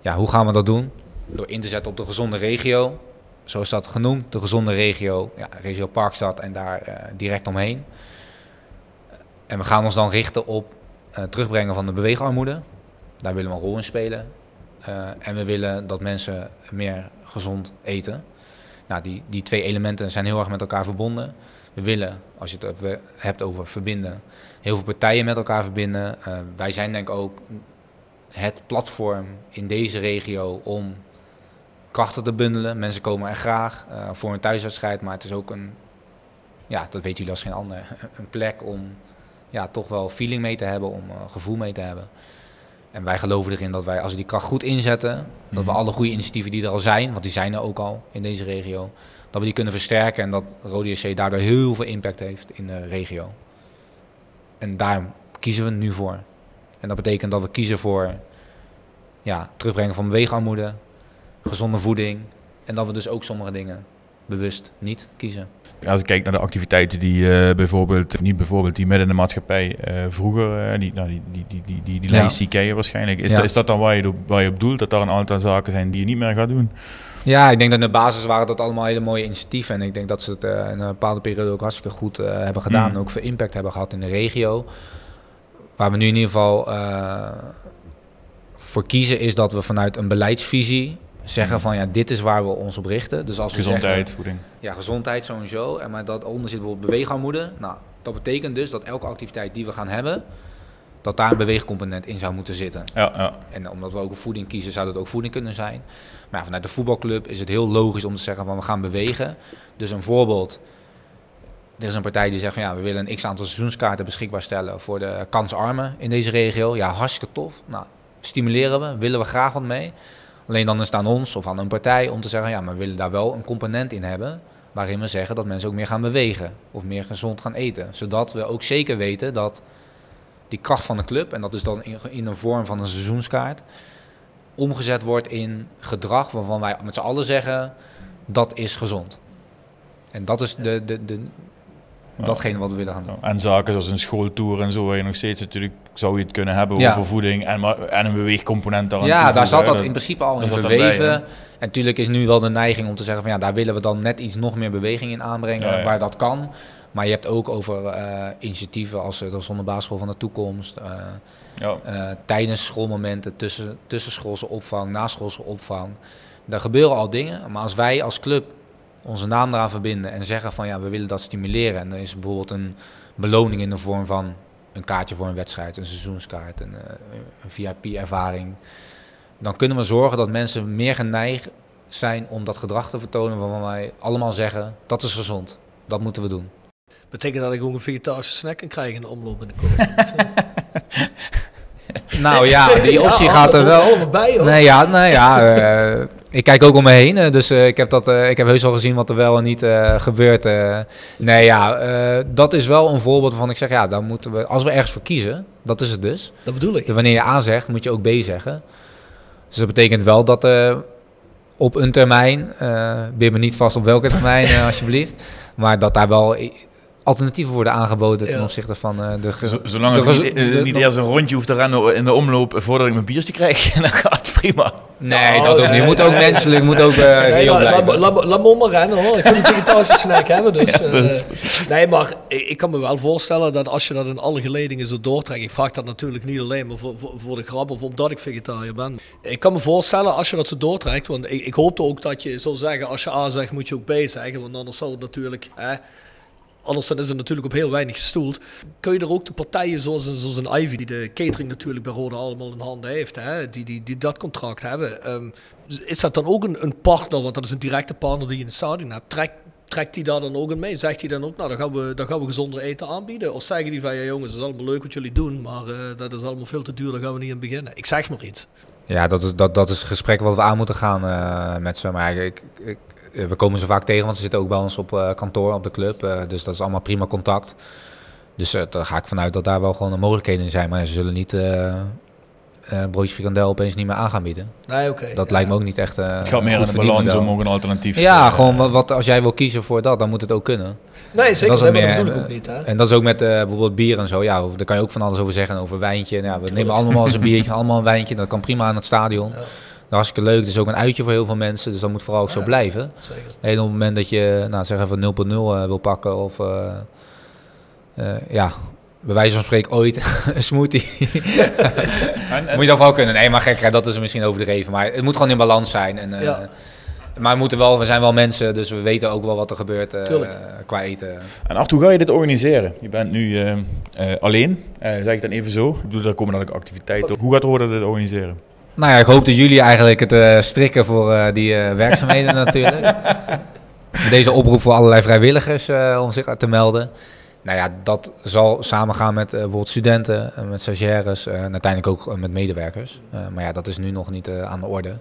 Ja, hoe gaan we dat doen? Door in te zetten op de gezonde regio. Zo is dat genoemd, de gezonde regio. Ja, regio Parkstad en daar eh, direct omheen. En we gaan ons dan richten op eh, terugbrengen van de beweegarmoede. Daar willen we een rol in spelen. Eh, en we willen dat mensen meer gezond eten. Nou, die, die twee elementen zijn heel erg met elkaar verbonden. We willen, als je het hebt over verbinden, heel veel partijen met elkaar verbinden. Wij zijn denk ik ook het platform in deze regio om krachten te bundelen. Mensen komen er graag eh, voor een thuiswedstrijd, maar het is ook een, ja, dat weten jullie als geen ander, een plek om ja, toch wel feeling mee te hebben, om eh, gevoel mee te hebben. En wij geloven erin dat wij, als we die kracht goed inzetten, dat we Mhm. alle goede initiatieven die er al zijn, want die zijn er ook al in deze regio, dat we die kunnen versterken en dat Rode JC daardoor heel veel impact heeft in de regio. En daar kiezen we nu voor. En dat betekent dat we kiezen voor ja, terugbrengen van beweegarmoede, gezonde voeding en dat we dus ook sommige dingen bewust niet kiezen. Als ik kijk naar de activiteiten die eh, bijvoorbeeld, of niet bijvoorbeeld, die midden in de maatschappij eh, vroeger, eh, die, nou, die, die, die, die, die, die Ja. lijst die ken je waarschijnlijk. Is, Ja. dat, is dat dan waar je, op, waar je op doelt, dat daar een aantal zaken zijn die je niet meer gaat doen? Ja, ik denk dat in de basis waren dat allemaal hele mooie initiatieven. En ik denk dat ze het in een bepaalde periode ook hartstikke goed hebben gedaan. Mm. En ook veel impact hebben gehad in de regio. Waar we nu in ieder geval voor kiezen is dat we vanuit een beleidsvisie zeggen van ja, dit is waar we ons op richten. Dus als we Gezondheid, zeggen, voeding. ja, gezondheid sowieso. En maar dat onder zit bijvoorbeeld beweegarmoede. Nou, dat betekent dus dat elke activiteit die we gaan hebben, dat daar een beweegcomponent in zou moeten zitten. Ja, ja. En omdat we ook een voeding kiezen, zou dat ook voeding kunnen zijn. Maar ja, vanuit de voetbalclub is het heel logisch om te zeggen van we gaan bewegen. Dus een voorbeeld. Er is een partij die zegt van ja, we willen een x aantal seizoenskaarten beschikbaar stellen voor de kansarmen in deze regio. Ja, hartstikke tof. Nou, stimuleren we, willen we graag wat mee. Alleen dan is het aan ons of aan een partij om te zeggen ja, maar we willen daar wel een component in hebben. Waarin we zeggen dat mensen ook meer gaan bewegen of meer gezond gaan eten. Zodat we ook zeker weten dat die kracht van de club, en dat is dan in, een vorm van een seizoenskaart, omgezet wordt in gedrag waarvan wij met z'n allen zeggen dat is gezond. En dat is de, de, de, datgene wat we willen gaan doen. En zaken zoals een schooltour en zo, waar je nog steeds natuurlijk, zou je het kunnen hebben Ja. over voeding en, maar- en een beweegcomponent Ja, daar zat dat in principe al in bij, verweven. en natuurlijk is nu wel de neiging om te zeggen van ja, daar willen we dan net iets nog meer beweging in aanbrengen Ja, waar dat kan. Maar je hebt ook over eh, initiatieven als eh, de Zonnebasisschool van de toekomst. eh, Ja. tijdens schoolmomenten, tussen, tussenschoolse opvang, naschoolse opvang. Daar gebeuren al dingen. Maar als wij als club onze naam eraan verbinden en zeggen van ja, we willen dat stimuleren. En dan is bijvoorbeeld een beloning in de vorm van een kaartje voor een wedstrijd, een seizoenskaart, een, eh, een VIP-ervaring. Dan kunnen we zorgen dat mensen meer geneigd zijn om dat gedrag te vertonen waarvan wij allemaal zeggen dat is gezond. Dat moeten we doen. Betekent dat ik ook een vegetarische snack kan krijgen in de omloop binnenkort? Nou ja, die optie Ja, gaat er wel. bij, hoor. Nee, ja, nou ja, eh, ik kijk ook om me heen, eh, dus eh, ik, heb dat, eh, ik heb heus al gezien wat er wel en niet gebeurt. nee, ja, dat is wel een voorbeeld waarvan ik zeg, ja, dan moeten we, als we ergens voor kiezen, dat is het dus. Dat bedoel ik. Dus wanneer je A zegt, moet je ook B zeggen. Dus dat betekent wel dat op een termijn, eh weer me niet vast op welke termijn, alsjeblieft, maar dat daar wel alternatieven worden aangeboden Ja. ten opzichte van eh, de... Z- Zolang de als ik resu- niet, eh, de- niet eerst een rondje hoef te rennen in de omloop voordat ik mijn biertje krijg, dan gaat het prima. Nee, Oh, dat ook niet. Je moet ook menselijk, moet ook eh maar laat, blijven. laat, laat me maar rennen hoor. Ik wil een vegetarische snack hebben. Dus, Ja, eh, dat is- nee, maar ik, ik kan me wel voorstellen dat als je dat in alle geledingen zo doortrekt. Ik vraag dat natuurlijk niet alleen maar voor, voor, voor de grap of omdat ik vegetariër ben. Ik kan me voorstellen als je dat zo doortrekt. Want ik, ik hoopte ook dat je zou zeggen: als je A zegt, moet je ook B zeggen. Want anders zou het natuurlijk. Hè, Anders is het natuurlijk op heel weinig gestoeld. Kun je er ook de partijen zoals, een- Ivy, die de catering natuurlijk bij Rode allemaal in handen heeft, hè, die, die, die dat contract hebben. ehm, is dat dan ook een, een partner, want dat is een directe partner die je in het stadion hebt. Trekt, trekt die daar dan ook in mee? Zegt hij dan ook, nou dan gaan we, dan gaan we gezonder eten aanbieden? Of zeggen die van, ja jongens, het is allemaal leuk wat jullie doen, maar eh, dat is allemaal veel te duur, daar gaan we niet aan beginnen. Ik zeg maar iets. Ja, dat is, dat, dat is het gesprek wat we aan moeten gaan eh, met ze. Maar ik, ik- we komen ze vaak tegen, want ze zitten ook bij ons op eh, kantoor, op de club. eh, dus dat is allemaal prima contact. Dus eh, daar ga ik vanuit dat daar wel gewoon mogelijkheden in zijn. Maar ze zullen niet eh eh, broodje frikandel opeens niet meer aan gaan bieden. Nee, oké. Dat ja. lijkt me ook niet echt eh Het gaat meer een de balans om ook een alternatief. Ja, eh, gewoon wat, wat, als jij wil kiezen voor dat, dan moet het ook kunnen. Nee, zeker, dat is nee, dat bedoel ik eh, ook niet. Hè? En dat is ook met eh, bijvoorbeeld bier en zo. Ja, of- daar kan je ook van alles over zeggen. Over wijntje. Nou, we nemen allemaal eens een biertje, allemaal een wijntje. Dat kan prima aan het stadion. Ja. Is hartstikke leuk. Het is ook een uitje voor heel veel mensen. Dus dat moet vooral ook zo blijven. Zeker. En op het moment dat je, nou, zeg even 0.0 eh, wil pakken of... eh, eh, ja, bij wijze van spreken ooit een smoothie. en- en- moet je dat wel kunnen. Nee, maar gek, dat is misschien overdreven. Maar het moet gewoon in balans zijn. En, eh, Ja. Maar we, moeten wel, we zijn wel mensen, dus we weten ook wel wat er gebeurt eh, Tuurlijk. qua eten. En Art, hoe ga je dit organiseren? Je bent nu eh, eh, alleen, eh, zeg ik dan even zo. Ik bedoel, daar komen dan ook activiteiten op. Hoe gaat Roda dit organiseren? Nou ja, ik hoop dat jullie eigenlijk het eh, strikken voor eh, die eh, werkzaamheden natuurlijk. Deze oproep voor allerlei vrijwilligers om zich te melden. Nou ja, dat zal samengaan met bijvoorbeeld studenten, met stagiaires en uiteindelijk ook met medewerkers. Maar ja, dat is nu nog niet aan de orde.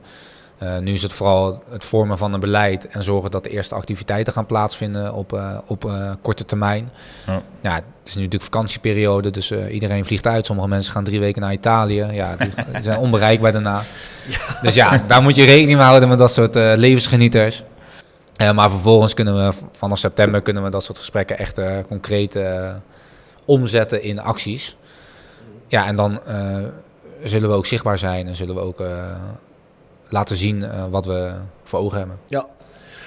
Eh, nu is het vooral het vormen van een beleid en zorgen dat de eerste activiteiten gaan plaatsvinden op, eh, op eh, korte termijn. Ja. Ja, het is nu natuurlijk vakantieperiode, dus iedereen vliegt uit. Sommige mensen gaan drie weken naar Italië. Ja, die, zijn onbereikbaar daarna. Dus ja, daar moet je rekening mee houden met dat soort levensgenieters. Maar vervolgens kunnen we vanaf september kunnen we dat soort gesprekken echt concreet omzetten in acties. Ja, en dan zullen we ook zichtbaar zijn en zullen we ook laten zien eh, wat we voor ogen hebben. Ja.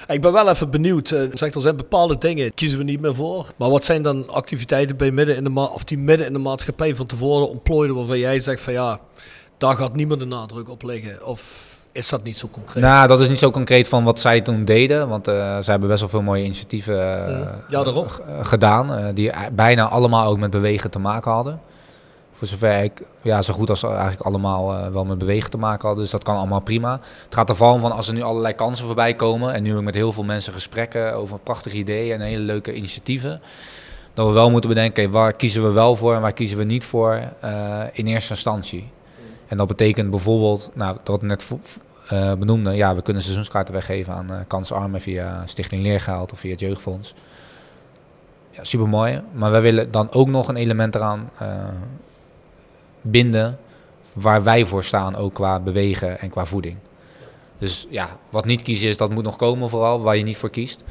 Ik ben wel even benieuwd. eh, Zegt er zijn bepaalde dingen, kiezen we niet meer voor. Maar wat zijn dan activiteiten bij midden in de ma- of die midden in de maatschappij van tevoren ontplooiden waarvan jij zegt van ja, daar gaat niemand de nadruk op leggen? Of is dat niet zo concreet? Nou, dat is niet zo concreet van wat zij toen deden, want eh zij hebben best wel veel mooie initiatieven. Ja, daarom. g- gedaan, die bijna allemaal ook met bewegen te maken hadden. Voor zover ik, ja, zo goed als eigenlijk allemaal eh, wel met bewegen te maken hadden, dus dat kan allemaal prima. Het gaat er vooral om van als er nu allerlei kansen voorbij komen, en nu heb ik met heel veel mensen gesprekken over prachtige ideeën en hele leuke initiatieven, dat we wel moeten bedenken, waar kiezen we wel voor en waar kiezen we niet voor eh, in eerste instantie. En dat betekent bijvoorbeeld, nou, dat net eh, benoemde, ja, we kunnen seizoenskaarten weggeven aan eh kansarmen via Stichting Leergeld of via het Jeugdfonds. Ja, supermooi. Maar wij willen dan ook nog een element eraan binden waar wij voor staan, ook qua bewegen en qua voeding. Dus ja, wat niet kiezen is, dat moet nog komen vooral, waar je niet voor kiest.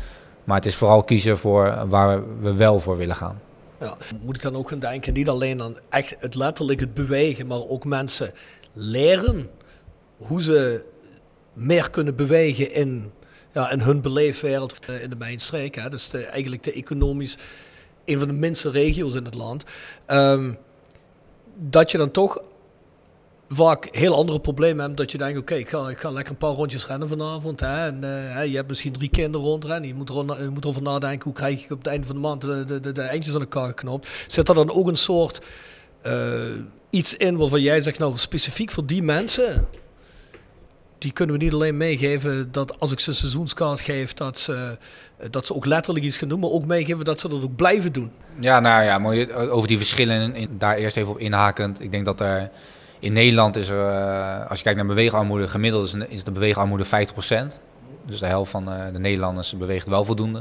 Maar het is vooral kiezen voor waar we wel voor willen gaan. Ja. Moet ik dan ook gaan denken, niet alleen aan echt het letterlijk het bewegen, maar ook mensen leren hoe ze meer kunnen bewegen in, ja, in hun beleefwereld eh, in de mijnstreek. Dus de, eigenlijk de economisch een van de minste regio's in het land. Ehm, dat je dan toch vaak heel andere problemen hebt. Dat je denkt, oké, ik, ga, ik ga lekker een paar rondjes rennen vanavond. Hè, en, eh, je hebt misschien drie kinderen rondrennen. Je moet, er, je moet erover nadenken, hoe krijg ik op het einde van de maand de, de, de, eindjes aan elkaar geknopt. Zit er dan ook een soort eh, iets in waarvan jij zegt, nou specifiek voor die mensen... Die kunnen we niet alleen meegeven dat als ik ze een seizoenskaart geef, dat ze, dat ze ook letterlijk iets gaan doen, maar ook meegeven dat ze dat ook blijven doen. Ja, nou ja, mooi, over die verschillen, in, daar eerst even op inhakend. Ik denk dat er in Nederland is er, eh, als je kijkt naar beweegarmoede, gemiddeld is, is de beweegarmoede 50%. Dus de helft van eh, de Nederlanders beweegt wel voldoende.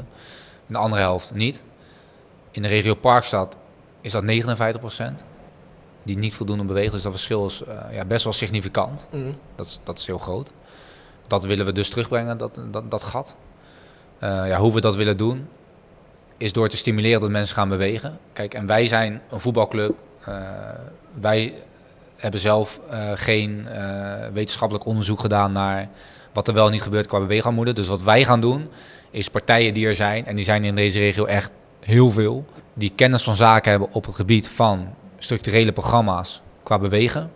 En de andere helft niet. In de regio Parkstad is dat 59%. Die niet voldoende bewegen. Dus dat verschil is eh, ja, best wel significant. Mm. Dat is, dat is heel groot. Dat willen we dus terugbrengen, dat, dat, gat. Eh, ja, hoe we dat willen doen, is door te stimuleren dat mensen gaan bewegen. Kijk, en wij zijn een voetbalclub. Uh, wij hebben zelf uh, geen wetenschappelijk onderzoek gedaan naar wat er wel niet gebeurt qua beweegarmoede. Dus wat wij gaan doen, is partijen die er zijn, en die zijn in deze regio echt heel veel, die kennis van zaken hebben op het gebied van structurele programma's qua bewegen.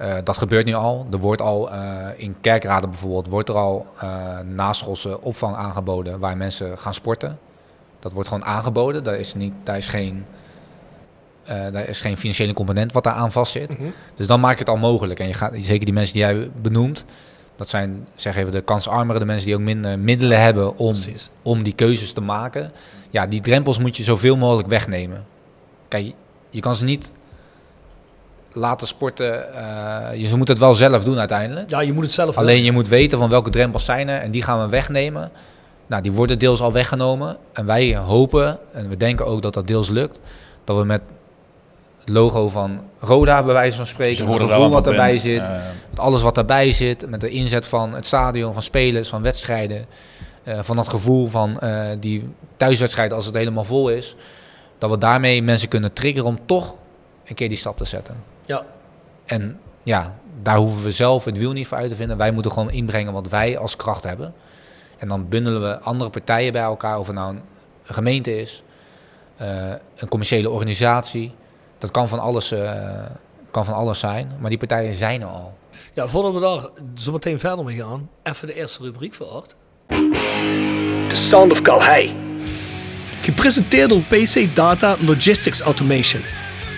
Uh, dat gebeurt nu al. Er wordt al uh, in kerkraden bijvoorbeeld wordt er al uh, naschoolse opvang aangeboden waar mensen gaan sporten. Dat wordt gewoon aangeboden. Daar is, niet, daar is, geen, daar is geen financiële component wat daar aan vastzit. Mm -hmm. Dus dan maak je het al mogelijk. En je gaat, zeker die mensen die jij benoemt, dat zijn zeg even de kansarmere, de mensen die ook minder middelen hebben om, om die keuzes te maken. Ja, die drempels moet je zoveel mogelijk wegnemen. Kijk, je kan ze niet laten sporten. Uh, je moet het wel zelf doen uiteindelijk. Ja, je moet het zelf Alleen je moet weten van welke drempels zijn er en die gaan we wegnemen. Nou, die worden deels al weggenomen. En wij hopen, en we denken ook dat dat deels lukt, dat we met het logo van Roda, bij wijze van spreken, het gevoel wat erbij bent. zit, ja, ja. met alles wat erbij zit, met de inzet van het stadion, van spelers, van wedstrijden, uh, van dat gevoel van uh, die thuiswedstrijd als het helemaal vol is, dat we daarmee mensen kunnen triggeren om toch een keer die stap te zetten. Ja. En ja, daar hoeven we zelf het wiel niet voor uit te vinden. Wij moeten gewoon inbrengen wat wij als kracht hebben. En dan bundelen we andere partijen bij elkaar, of het nou een gemeente is, uh, een commerciële organisatie. Dat kan van, alles, uh, kan van alles zijn, maar die partijen zijn er al. Ja, voordat we daar zo meteen verder mee gaan, even de eerste rubriek voor Art. The Sound of Calhei. Gepresenteerd door PC Data Logistics Automation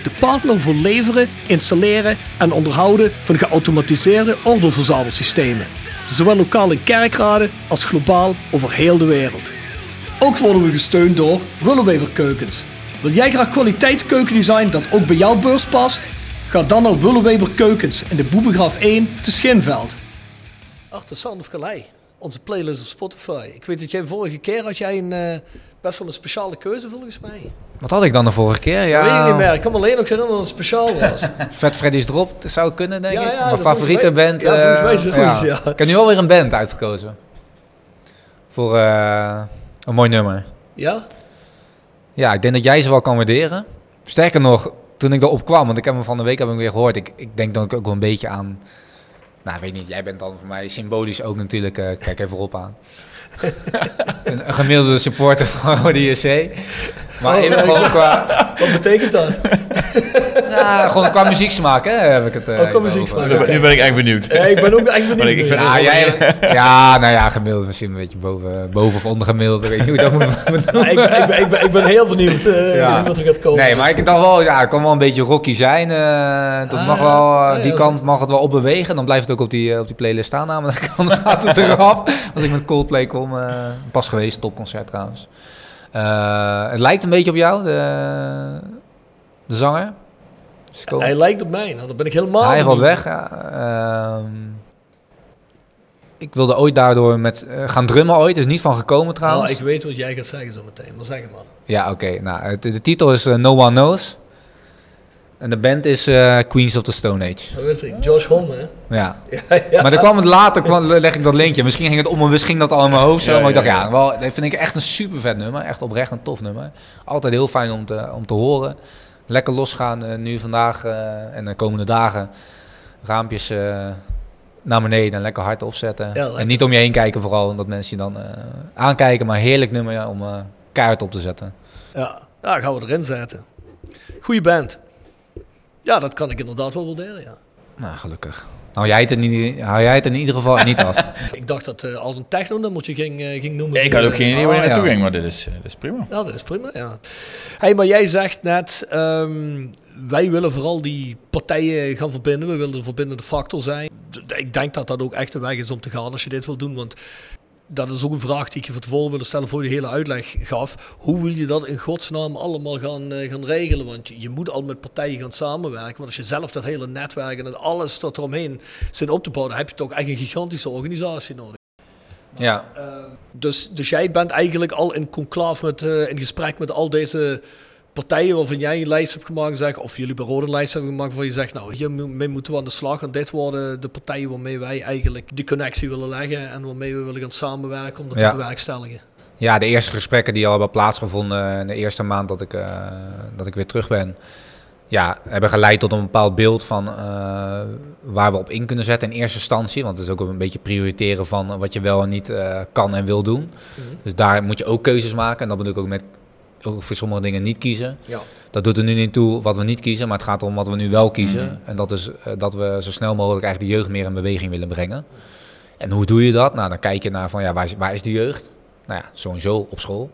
de partner voor leveren, installeren en onderhouden van geautomatiseerde ordeelverzamelsystemen. Zowel lokaal in kerkraden als globaal over heel de wereld. Ook worden we gesteund door Willeweber Keukens. Wil jij graag kwaliteitskeukendesign dat ook bij jouw beurs past? Ga dan naar Willeweber Keukens in de Boebegraaf 1 te Schinveld. Achter Sound of Calais, onze playlist op Spotify. Ik weet dat jij vorige keer had jij een, uh, best wel een speciale keuze volgens mij. Wat had ik dan de vorige keer? Ja, Dat weet ik niet meer. Ik kan me alleen nog herinneren dat het speciaal was. Fat Freddy's Drop zou kunnen, denk ik. ja, Mijn favoriete mij- band. ja, volgens mij goed, ja. Ik heb nu alweer een band uitgekozen. Voor eh, een mooi nummer. ja? Ja, ik denk dat jij ze wel kan waarderen. Sterker nog, toen ik erop kwam, want ik heb hem van de week heb ik weer gehoord. Ik, ik denk dan ook wel een beetje aan... Nou, weet niet, jij bent dan voor mij symbolisch ook natuurlijk... eh, kijk even op aan. Een, een gemiddelde supporter van Rode JC. Maar Oh, even ja, gewoon qua, Wat betekent dat? ja, gewoon qua muzieksmaak, hè, heb ik het eh, Ook qua muzieksmaak, over. Nu ben, nu ben ik echt benieuwd. Ja, ik ben ook echt benieuwd. Ik- ik vind wel- jij, ja, nou ja, gemiddeld misschien een beetje boven, boven of ondergemiddeld. Ik weet niet hoe dat moet ik, ben, ik, ben, ik, ben, ik ben heel benieuwd eh, Ja. wat er gaat komen. Nee, maar ik dacht wel, ja, het kan wel een beetje rocky zijn. eh dat Ah, mag wel, eh, ja, die ja, kant mag het wel opbewegen. Dan blijft het ook op die, eh, op die playlist staan namelijk. Anders gaat het eraf. Als ik met Coldplay kom, eh, pas geweest, topconcert trouwens. Eh, het lijkt een beetje op jou, de, de zanger. Het Hij lijkt op mij. Nou, dan ben ik helemaal Hij valt weg. ja. Ehm, ik wilde ooit daardoor met eh, gaan drummen ooit. Is niet van gekomen trouwens. Nou, ik weet wat jij gaat zeggen zo meteen. Maar zeg het maar. Ja, oké. Nou, het- de, titel is No One Knows. En de band is eh, Queens of the Stone Age. Dat wist ik. Josh Homme, hè? Ja. Ja, ja. Maar dan kwam het later, kwam, leg ik dat linkje. Misschien ging het om en misschien dat al in mijn hoofd zo. Ja, maar ik dacht, ja. ja, wel, dat vind ik echt een super vet nummer. Echt oprecht een tof nummer. Altijd heel fijn om te, om te horen. Lekker losgaan eh, nu vandaag eh, en de komende dagen. Raampjes eh, naar beneden en lekker hard opzetten. Ja, lekker. en niet om je heen kijken vooral, omdat mensen je dan eh, aankijken. Maar heerlijk nummer ja, om eh kaart op te zetten. Ja. ja, gaan we erin zetten. Goeie band. Ja, dat kan ik inderdaad wel waarderen, ja. Nou, gelukkig. Hou jij het, er niet, hou jij het in ieder geval niet af. Ik dacht dat eh al een techno-nummertje ging, eh, ging noemen. Ik had ook geen idee waar je Oh, naartoe ja. ging, maar dit is, eh, dit is prima. Ja, dat is prima, ja. Hey, maar jij zegt net, ehm, wij willen vooral die partijen gaan verbinden. We willen de verbindende factor zijn. D- Ik denk dat dat ook echt de weg is om te gaan als je dit wil doen. Want dat is ook een vraag die ik je van tevoren wilde stellen voor je hele uitleg gaf. Hoe wil je dat in godsnaam allemaal gaan, eh, gaan regelen? Want je, je moet al met partijen gaan samenwerken. Want als je zelf dat hele netwerk en alles dat eromheen zit op te bouwen, dan heb je toch echt een gigantische organisatie nodig. ja. Dus, dus jij bent eigenlijk al in conclave met, eh, in gesprek met al deze partijen waarvan jij een lijst hebt gemaakt, zeg, of jullie Rode een lijst hebben gemaakt, waarvan je zegt, nou, hiermee moeten we aan de slag. En dit worden de partijen waarmee wij eigenlijk die connectie willen leggen en waarmee we willen gaan samenwerken om dat Ja. te bewerkstelligen. Ja, de eerste gesprekken die al hebben plaatsgevonden in de eerste maand dat ik, uh, dat ik weer terug ben, ja, hebben geleid tot een bepaald beeld van uh, waar we op in kunnen zetten in eerste instantie. Want het is ook een beetje prioriteren van wat je wel en niet uh, kan en wil doen. Mm -hmm. Dus daar moet je ook keuzes maken. En dat bedoel ik ook met ook voor sommige dingen niet kiezen. Ja. Dat doet er nu niet toe wat we niet kiezen, maar het gaat om wat we nu wel kiezen. Mhm. En dat is uh, dat we zo snel mogelijk eigenlijk de jeugd meer in beweging willen brengen. En hoe doe je dat? Nou, dan kijk je naar van ja, waar is, waar is de jeugd? Nou ja, sowieso op school.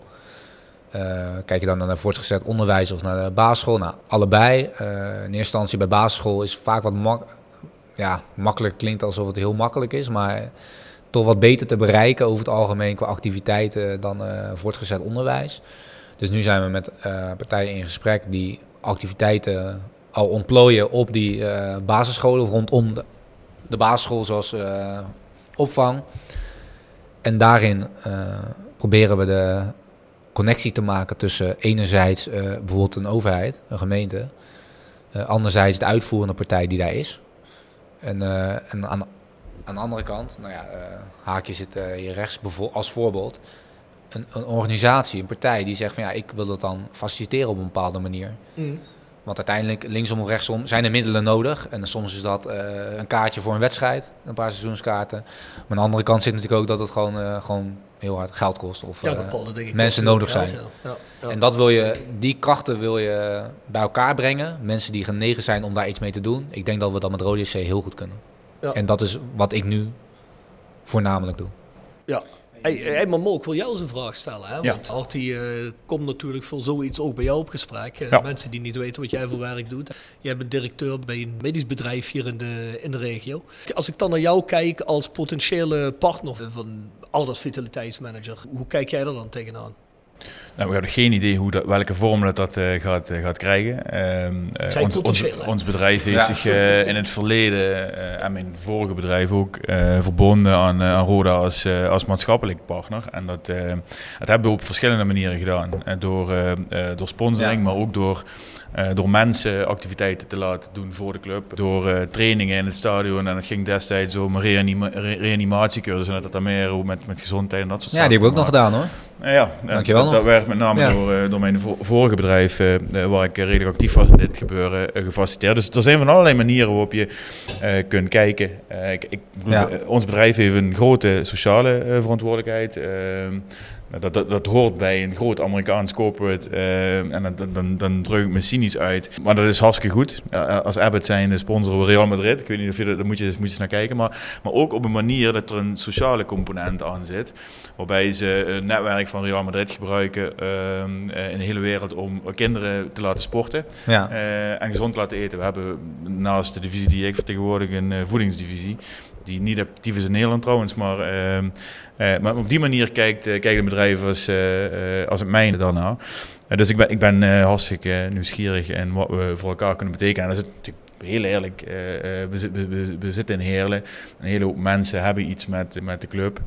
Uh, kijk je dan naar voortgezet onderwijs of naar de basisschool? Nou, allebei. Uh, in eerste instantie bij basisschool is vaak wat mak ja, makkelijk klinkt alsof het heel makkelijk is, maar toch wat beter te bereiken over het algemeen qua activiteiten dan uh, voortgezet onderwijs. Dus nu zijn we met partijen in gesprek die activiteiten al ontplooien op die basisscholen rondom de, basisschool, zoals opvang. En daarin proberen we de connectie te maken tussen enerzijds bijvoorbeeld een overheid, een gemeente, anderzijds de uitvoerende partij die daar is. En, en aan, aan de andere kant, nou ja, haakje zit hier rechts als voorbeeld, een, een, organisatie, een partij die zegt van ja, ik wil dat dan faciliteren op een bepaalde manier. Mm. Want uiteindelijk, linksom of rechtsom, zijn er middelen nodig. En soms is dat uh, een kaartje voor een wedstrijd, een paar seizoenskaarten. Maar aan de andere kant zit natuurlijk ook dat het gewoon, uh, gewoon heel hard geld kost. Of ja, uh, mensen nodig zijn. Ja, ja. En dat wil je, die krachten wil je bij elkaar brengen. Mensen die genegen zijn om daar iets mee te doen. Ik denk dat we dat met Rode SC heel goed kunnen. En dat is wat ik nu voornamelijk doe. Ja, Hey, hey, maar Mo, ik wil jou eens een vraag stellen. Hè? Ja. Want Artie uh, komt natuurlijk voor zoiets ook bij jou op gesprek. Uh, Ja. Mensen die niet weten wat jij voor werk doet. Jij bent directeur bij een medisch bedrijf hier in de, in de regio. Als ik dan naar jou kijk als potentiële partner van Alders Vitaliteitsmanager, hoe kijk jij er dan tegenaan? Nou, we hebben geen idee hoe dat, welke vorm dat, dat uh, gaat, uh, gaat krijgen. Ehm, uh, zijn ons, ons, bedrijf heeft Ja. zich uh, in het verleden uh, en mijn vorige bedrijf ook uh, verbonden aan, uh, aan Roda als, uh, als maatschappelijk partner. En dat, uh, dat hebben we op verschillende manieren gedaan. Uh, door, uh, uh, door sponsoring, Ja. maar ook door, uh, door mensen activiteiten te laten doen voor de club. Door uh, trainingen in het stadion. En dat ging destijds om reanima re reanimatiecursus en dat dat meer met, met gezondheid en dat soort Ja, die hebben we ook nog gedaan hoor. nou Ja, Dankjewel dat, werd met name Ja. door, eh, door mijn vo- vorige bedrijf, eh, eh, waar ik eh, redelijk actief was in dit gebeuren, eh, gefaciliteerd. Dus er zijn van allerlei manieren waarop je eh, kunt kijken. Eh, ik, ik, Ja. eh, ons bedrijf heeft een grote sociale eh, verantwoordelijkheid. Dat, dat, dat hoort bij een groot Amerikaans corporate. eh, en dan, dan, dan druk ik me cynisch uit. Maar dat is hartstikke goed. Eh, als Abbott zijn de sponsor van Real Madrid. Ik weet niet of je dat, daar moet je, moet je eens naar kijken. Maar, maar ook op een manier dat er een sociale component aan zit. Waarbij ze een netwerk van Real Madrid gebruiken ehm, eh, in de hele wereld om kinderen te laten sporten Ja. eh, en gezond te laten eten. We hebben naast de divisie die ik vertegenwoordig een eh, voedingsdivisie. Die niet actief is in Nederland trouwens, maar, ehm, eh, maar op die manier kijkt, eh, kijkt een bedrijf als, eh, als het mijne daarna. Dus ik ben, ik ben hartstikke nieuwsgierig in wat we voor elkaar kunnen betekenen. En dat is natuurlijk heel eerlijk, we, we, zitten in Heerlen. Een hele hoop mensen hebben iets met, met de club.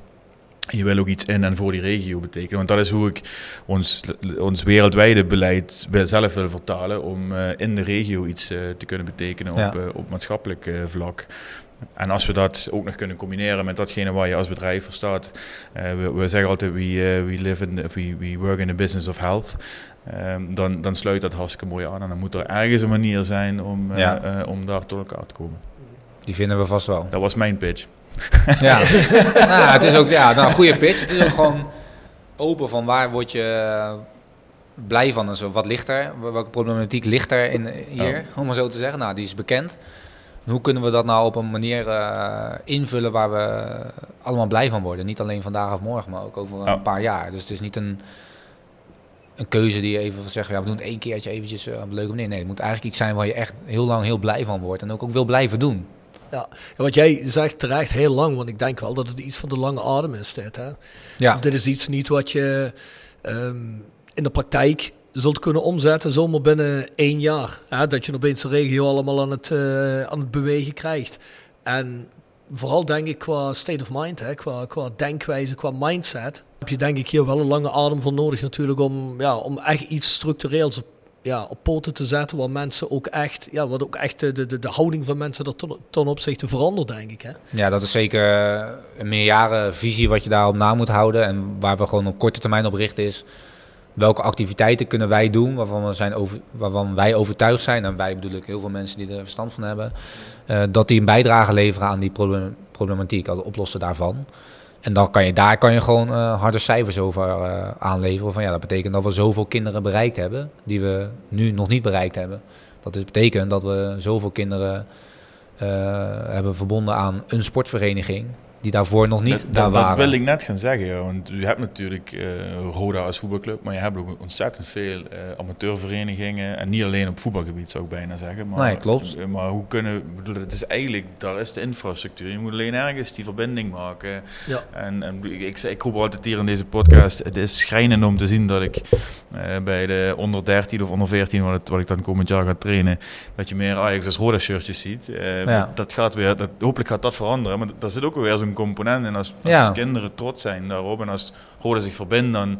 Je wil ook iets in en voor die regio betekenen. Want dat is hoe ik ons, ons wereldwijde beleid zelf wil vertalen. Om in de regio iets te kunnen betekenen Ja. op, op maatschappelijk vlak. En als we dat ook nog kunnen combineren met datgene waar je als bedrijf voor staat. eh, we, we zeggen altijd, we, eh, we, live in, we, we work in the business of health. Ehm, dan, dan sluit dat hartstikke mooi aan. En dan moet er ergens een manier zijn om, eh, Ja. om daar tot elkaar te komen. Die vinden we vast wel. Dat was mijn pitch. Ja, nou, het is ook ja, nou, een goede pitch. Het is ook gewoon open van waar word je blij van en zo. Wat ligt er? Welke problematiek ligt er in, hier, om maar zo te zeggen? Nou, die is bekend. En hoe kunnen we dat nou op een manier eh, invullen waar we allemaal blij van worden? Niet alleen vandaag of morgen, maar ook over een paar jaar. Dus het is niet een, een keuze die je even zegt, ja, we doen het één keertje eventjes eh, op een leuke manier. Nee, het moet eigenlijk iets zijn waar je echt heel lang heel blij van wordt en ook, ook wil blijven doen. Ja, en wat jij zegt terecht heel lang, want ik denk wel dat het iets van de lange adem is dit. Hè? Ja, Dit is iets niet wat je ehm, in de praktijk zult kunnen omzetten zomaar binnen één jaar. Hè? Dat je opeens de regio allemaal aan het, eh, aan het bewegen krijgt. En vooral denk ik qua state of mind, hè? Qua, qua denkwijze, qua mindset, heb je denk ik hier wel een lange adem voor nodig natuurlijk om, ja, om echt iets structureels op, ja, op poten te zetten waar mensen ook echt, ja, wat ook echt de, de, de houding van mensen er ten, ten opzichte verandert, denk ik. Hè? Ja, dat is zeker eh, een meerjarenvisie wat je daarop na moet houden. En waar we gewoon op korte termijn op richten is... welke activiteiten kunnen wij doen waarvan, we zijn over, waarvan wij overtuigd zijn... en wij bedoel ik heel veel mensen die er verstand van hebben... Uh, dat die een bijdrage leveren aan die problem, problematiek, aan het oplossen daarvan. En dan kan je, daar kan je gewoon uh, harde cijfers over uh, aanleveren. Van ja, dat betekent dat we zoveel kinderen bereikt hebben die we nu nog niet bereikt hebben. Dat betekent dat we zoveel kinderen hebben verbonden aan een sportvereniging die daarvoor nog niet dat, daar dat, waren. Dat wil ik net gaan zeggen, ja, want u hebt natuurlijk uh, Roda als voetbalclub, maar je hebt ook ontzettend veel uh, amateurverenigingen en niet alleen op voetbalgebied zou ik bijna zeggen. Maar, nee, klopt. Uh, maar hoe kunnen, bedoel, het is eigenlijk, daar is de infrastructuur. Je moet alleen ergens die verbinding maken. Ja. En, en ik, ik, ik roep altijd hier in deze podcast, het is schrijnend om te zien dat ik bij de onder 13 of onder 14, wat, het, wat ik dan komend jaar ga trainen, dat je meer Ajax als Roda shirtjes ziet. Ja. Dat gaat weer, dat, hopelijk gaat dat veranderen, maar daar zit ook weer zo'n component. En als, als ja. kinderen trots zijn daarop en als Rode zich verbindt dan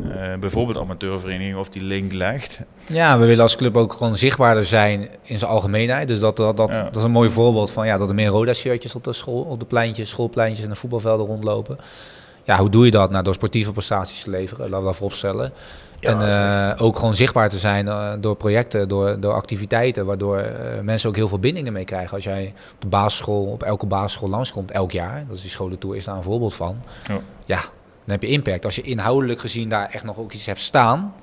uh, bijvoorbeeld amateurvereniging of die link legt. Ja, we willen als club ook gewoon zichtbaarder zijn in zijn algemeenheid. Dus dat, dat, dat, ja. dat is een mooi voorbeeld van ja, dat er meer Roda-shirtjes op de, school, op de pleintjes, schoolpleintjes en de voetbalvelden rondlopen. Ja, hoe doe je dat? Nou, door sportieve prestaties te leveren, laten we dat vooropstellen. Ja, en uh, ook gewoon zichtbaar te zijn uh, door projecten, door, door activiteiten, waardoor uh, mensen ook heel veel bindingen mee krijgen. Als jij op de basisschool, op elke basisschool langskomt, elk jaar, dat is die scholentour, is daar een voorbeeld van. Ja. ja, dan heb je impact. Als je inhoudelijk gezien daar echt nog ook iets hebt staan,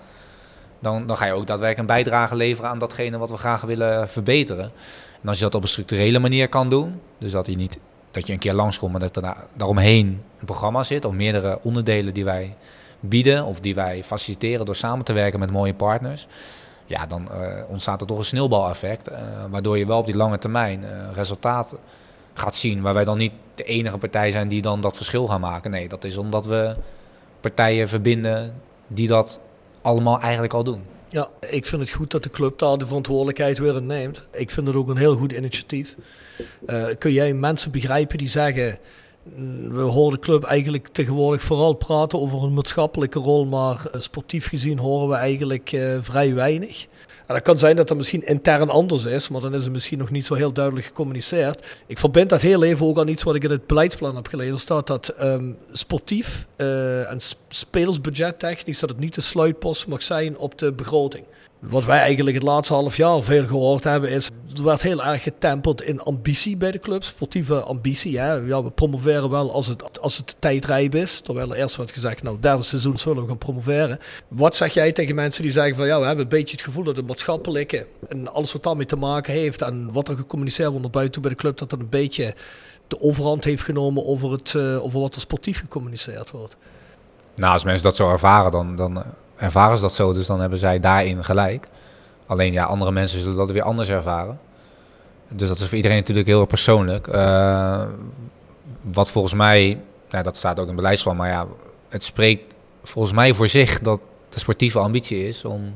dan, dan ga je ook daadwerkelijk een bijdrage leveren aan datgene wat we graag willen verbeteren. En als je dat op een structurele manier kan doen, dus dat je niet dat je een keer langskomt, maar dat er daar, daaromheen een programma zit, of meerdere onderdelen die wij bieden of die wij faciliteren door samen te werken met mooie partners, ja, dan uh, ontstaat er toch een sneeuwbaleffect, uh, waardoor je wel op die lange termijn uh, resultaten gaat zien, waar wij dan niet de enige partij zijn die dan dat verschil gaan maken. Nee, dat is omdat we partijen verbinden die dat allemaal eigenlijk al doen. Ja, ik vind het goed dat de club daar de verantwoordelijkheid weer neemt. Ik vind het ook een heel goed initiatief. Kun jij mensen begrijpen die zeggen, we horen de club eigenlijk tegenwoordig vooral praten over een maatschappelijke rol, maar sportief gezien horen we eigenlijk uh, vrij weinig. En dat kan zijn dat dat misschien intern anders is, maar dan is het misschien nog niet zo heel duidelijk gecommuniceerd. Ik verbind dat heel even ook aan iets wat ik in het beleidsplan heb gelezen. Er staat dat um, sportief uh, en spelersbudget technisch dat het niet de sluitpost mag zijn op de begroting. Wat wij eigenlijk het laatste half jaar veel gehoord hebben is, er werd heel erg getemperd in ambitie bij de club, sportieve ambitie. Ja, we promoveren wel als het, als het tijdrijp is, terwijl er eerst werd gezegd, nou derde seizoen zullen we gaan promoveren. Wat zeg jij tegen mensen die zeggen van ja, we hebben een beetje het gevoel dat het maatschappelijke en alles wat daarmee te maken heeft en wat er gecommuniceerd wordt naar buiten bij de club, dat dat een beetje de overhand heeft genomen over, het, uh, over wat er sportief gecommuniceerd wordt? Nou, als mensen dat zo ervaren, dan, dan ervaren ze dat zo, dus dan hebben zij daarin gelijk. Alleen ja, andere mensen zullen dat weer anders ervaren. Dus dat is voor iedereen natuurlijk heel persoonlijk. Uh, wat volgens mij, dat staat ook in beleidsplan, maar ja, het spreekt volgens mij voor zich dat de sportieve ambitie is om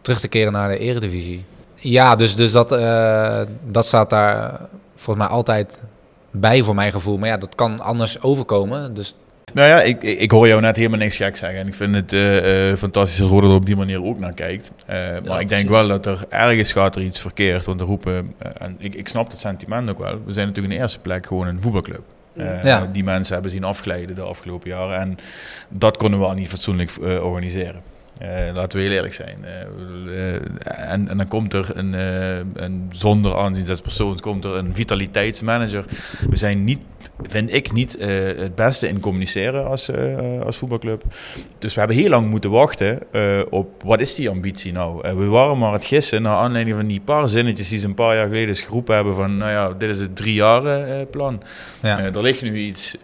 terug te keren naar de eredivisie. Ja, dus, dus dat, uh, dat staat daar volgens mij altijd bij voor mijn gevoel. Maar ja, dat kan anders overkomen. Dus nou ja, ik, ik hoor jou net helemaal niks gek zeggen. En ik vind het uh, uh, fantastisch dat Roder er op die manier ook naar kijkt. Uh, ja, maar ik precies. denk wel dat er ergens gaat er iets verkeerd. Want de roepen, en ik, ik snap het sentiment ook wel. We zijn natuurlijk in de eerste plek gewoon een voetbalclub. ja. Die mensen hebben zien afglijden de afgelopen jaren. En dat konden we al niet fatsoenlijk organiseren. Uh, laten we heel eerlijk zijn. Uh, uh, en, en, dan komt er een, een zonder aanzien des persoons, komt er een vitaliteitsmanager. We zijn niet, vind ik, niet het beste in communiceren als, als voetbalclub. Dus we hebben heel lang moeten wachten op wat is die ambitie nou. we waren maar het gissen naar aanleiding van die paar zinnetjes die ze een paar jaar geleden eens geroepen hebben van, nou ja, dit is het drie jaren plan. Ja. er ligt nu iets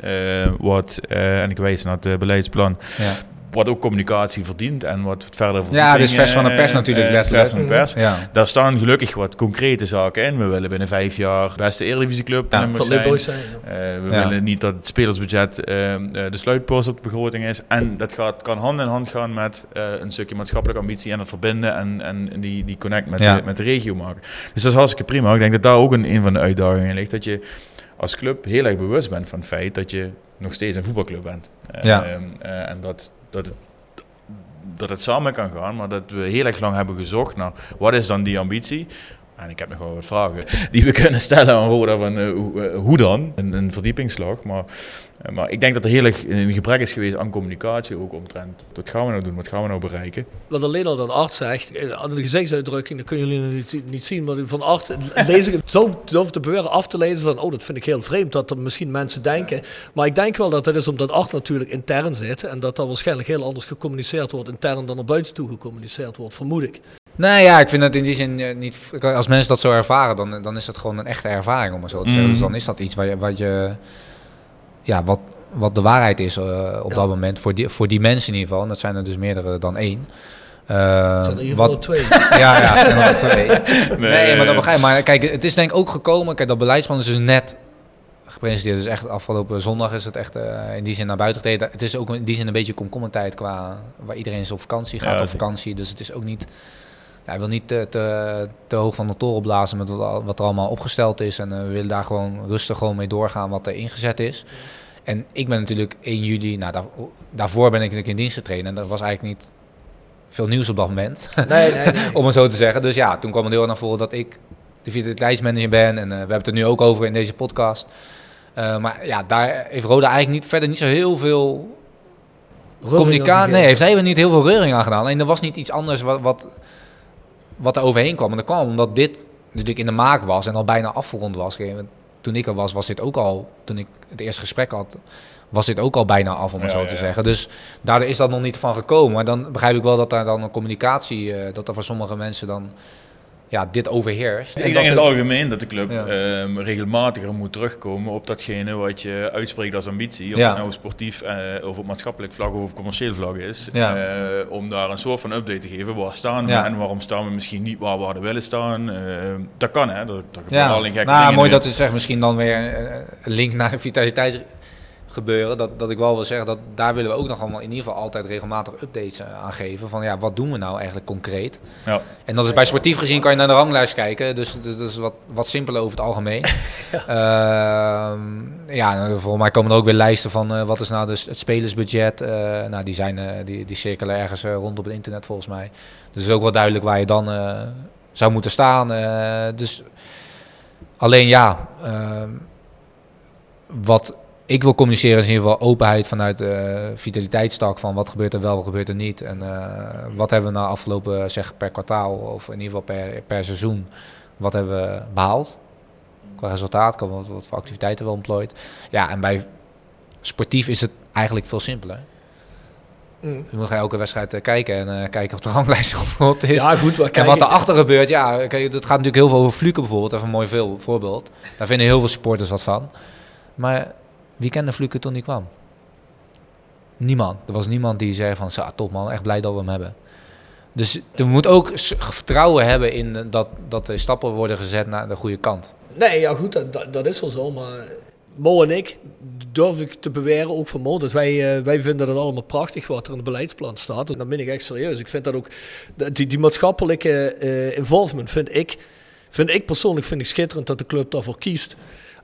wat, en ik wijs naar het beleidsplan. Ja wat ook communicatie verdient en wat verder Ja, dus vers van de pers natuurlijk, vers van de pers. Ja. Daar staan gelukkig wat concrete zaken in. We willen binnen vijf jaar beste Eredivisieclub ja, van zijn. zijn ja. uh, we ja. willen niet dat het spelersbudget uh, de sluitpost op de begroting is. En dat gaat, kan hand in hand gaan met een stukje maatschappelijke ambitie en het verbinden en, en die, die connect met, de, met de regio maken. Dus dat is hartstikke prima. Ik denk dat daar ook een, een van de uitdagingen ligt. Dat je als club heel erg bewust bent van het feit dat je nog steeds een voetbalclub bent. Ja. en dat dat het dat het samen kan gaan, maar dat we heel erg lang hebben gezocht naar wat is dan die ambitie. En ik heb nog wel wat vragen die we kunnen stellen aan Roda van hoe, uh, hoe, dan, een, een. Maar, uh, maar ik denk dat er heel erg een gebrek is geweest aan communicatie ook omtrent. Wat gaan we nou doen, wat gaan we nou bereiken? Wat alleen al dat arts zegt, aan de gezichtsuitdrukking, dat kunnen jullie niet, niet zien, maar van arts lees ik het zo durf te beweren af te lezen van, oh dat vind ik heel vreemd dat er misschien mensen denken. Maar ik denk wel dat het is omdat art natuurlijk intern zit en dat dat waarschijnlijk heel anders gecommuniceerd wordt intern dan naar buiten toe gecommuniceerd wordt, vermoed ik. Nee, ja, ik vind het in die zin uh, niet. Als mensen dat zo ervaren, dan, dan is het gewoon een echte ervaring, om het zo te zeggen. Mm. Dus dan is dat iets wat je. Wat je ja, wat, wat de waarheid is uh, op ja. dat moment. Voor die, voor die mensen in ieder geval. En dat zijn er dus meerdere dan één. Uh, zijn er in ieder geval twee. ja, ja, er twee. Nee, nee, maar dat begrijp Maar kijk, het is denk ik ook gekomen. Kijk, dat beleidsplan is dus net gepresenteerd. Dus echt afgelopen zondag is het echt uh, in die zin naar buiten gereden. Het is ook in die zin een beetje komkommertijd qua waar iedereen is op vakantie gaat ja, op vakantie. Dus het is ook niet hij wil niet te, te, te, hoog van de toren blazen met wat, wat er allemaal opgesteld is. En uh, we willen daar gewoon rustig gewoon mee doorgaan wat er ingezet is. En ik ben natuurlijk 1 juli, nou, daar, daarvoor ben ik natuurlijk in dienst getraind. En er was eigenlijk niet veel nieuws op dat moment. Nee, nee, nee. Om het zo te zeggen. Dus ja, toen kwam het heel naar voren dat ik de vitaliteitsmanager ben. En uh, we hebben het er nu ook over in deze podcast. Uh, maar ja, daar heeft Roda eigenlijk niet, verder niet zo heel veel communicatie. Nee, heeft hij niet heel veel reuring aan gedaan. En er was niet iets anders wat, wat wat er overheen kwam. En dat kwam omdat dit natuurlijk in de maak was en al bijna afgerond was. Toen ik er was, was dit ook al, toen ik het eerste gesprek had, was dit ook al bijna af, om het ja, zo te ja. zeggen. Dus daardoor is dat nog niet van gekomen. Maar dan begrijp ik wel dat daar dan een communicatie, uh, dat er voor sommige mensen dan ja, dit overheerst. Ik denk in het algemeen dat de club ja. um, regelmatiger moet terugkomen op datgene wat je uitspreekt als ambitie. Of ja. dat nou sportief uh, of op maatschappelijk vlak of op commercieel vlak is. Ja. Uh, om daar een soort van update te geven. Waar staan we en waarom staan we misschien niet waar we hadden willen staan. Uh, dat kan hè. Dat, dat ja. al in gekke nou, mooi dat u zegt misschien dan weer een link naar de vitaliteits gebeuren. Dat, dat ik wel wil zeggen dat daar willen we ook nog allemaal in ieder geval altijd regelmatig updates aan geven. Van ja, wat doen we nou eigenlijk concreet? Ja. En dat is bij sportief gezien kan je naar de ranglijst kijken. Dus dat is wat, wat simpeler over het algemeen. ja, uh, ja volgens mij komen er ook weer lijsten van uh, wat is nou dus het spelersbudget. Uh, nou, die, zijn, die, die cirkelen ergens rond op het internet volgens mij. Dus het is ook wel duidelijk waar je dan zou moeten staan. dus alleen ja, ehm, wat ik wil communiceren is in ieder geval openheid vanuit de uh, vitaliteitstak van wat gebeurt er wel, wat gebeurt er niet. En uh, wat hebben we nou afgelopen, zeg per kwartaal of in ieder geval per, per seizoen, wat hebben we behaald? Qua resultaat, qua wat, wat voor activiteiten we ontplooid. Ja, en bij sportief is het eigenlijk veel simpeler. Mm. Je moet elke wedstrijd uh, kijken en uh, kijken of de ranglijst bijvoorbeeld is. Ja, goed, maar en wat erachter gebeurt, ja, kijk, het gaat natuurlijk heel veel over Fluken bijvoorbeeld, even een mooi veel, voorbeeld. Daar vinden heel veel supporters wat van. Maar wie kende Fluke toen hij kwam? Niemand. Er was niemand die zei van, top man, echt blij dat we hem hebben. Dus er moet ook vertrouwen hebben in dat, dat er stappen worden gezet naar de goede kant. Nee, ja goed, dat, dat is wel zo. Maar Mo en ik durf ik te beweren, ook van Mo, dat wij, uh, wij vinden dat allemaal prachtig wat er in het beleidsplan staat. En dan ben ik echt serieus. Ik vind dat ook, die, die maatschappelijke uh, involvement vind ik, vind ik persoonlijk vind ik schitterend dat de club daarvoor kiest.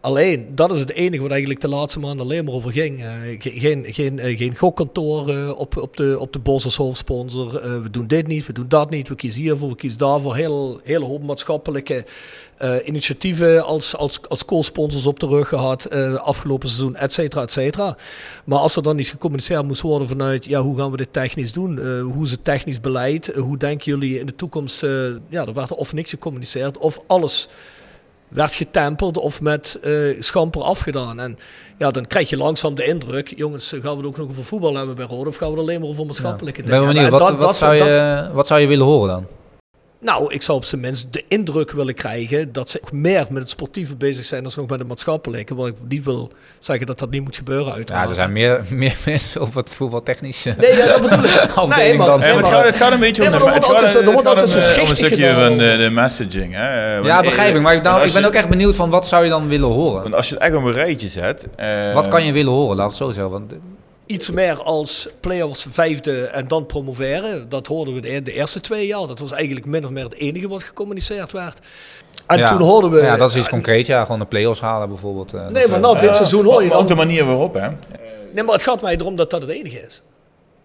Alleen, dat is het enige wat eigenlijk de laatste maanden alleen maar over ging. Uh, geen, geen, uh, geen gokkantoor uh, op, op de, op de bos als hoofdsponsor. we doen dit niet, we doen dat niet, we kiezen hiervoor, we kiezen daarvoor. Heel, hele hoop maatschappelijke initiatieven als, als, als co-sponsors op de rug gehad afgelopen seizoen, et cetera, et cetera. Maar als er dan iets gecommuniceerd moest worden vanuit, ja, hoe gaan we dit technisch doen? hoe is het technisch beleid? hoe denken jullie in de toekomst? ja, er werd er of niks gecommuniceerd of alles werd getemperd of met uh, schamper afgedaan. En ja, dan krijg je langzaam de indruk, jongens, gaan we het ook nog over voetbal hebben bij Rode of gaan we het alleen maar over maatschappelijke ja. dingen hebben? Wat, wat, dat, zou je, wat zou je willen horen dan? Nou, ik zou op zijn minst de indruk willen krijgen dat ze meer met het sportieve bezig zijn dan nog met het maatschappelijke. Wat ik niet wil zeggen dat dat niet moet gebeuren uiteraard. Ja, er zijn meer, meer mensen op het voetbaltechnische nee, ja, dat bedoel ik. afdeling nee, dan. Nee, maar het, gaat, het gaat een beetje nee, om, de, het gaat, het altijd om, schichtig een stukje van de, de messaging. Hè? Want, ja, begrijp ik. Maar nou, ik ben ook echt benieuwd van wat zou je dan willen horen? Want als je het echt op een rijtje zet... Uh, wat kan je willen horen, laat het zo zeggen. Want, iets meer als play-offs vijfde en dan promoveren. Dat hoorden we de, de, eerste twee jaar. Dat was eigenlijk min of meer het enige wat gecommuniceerd werd. En ja. toen hoorden we... Ja, dat is iets concreets. Ja, gewoon de play-offs halen bijvoorbeeld. Nee, maar nou, dit seizoen hoor je dan... Op de manier waarop, hè. Nee, maar het gaat mij erom dat dat het enige is.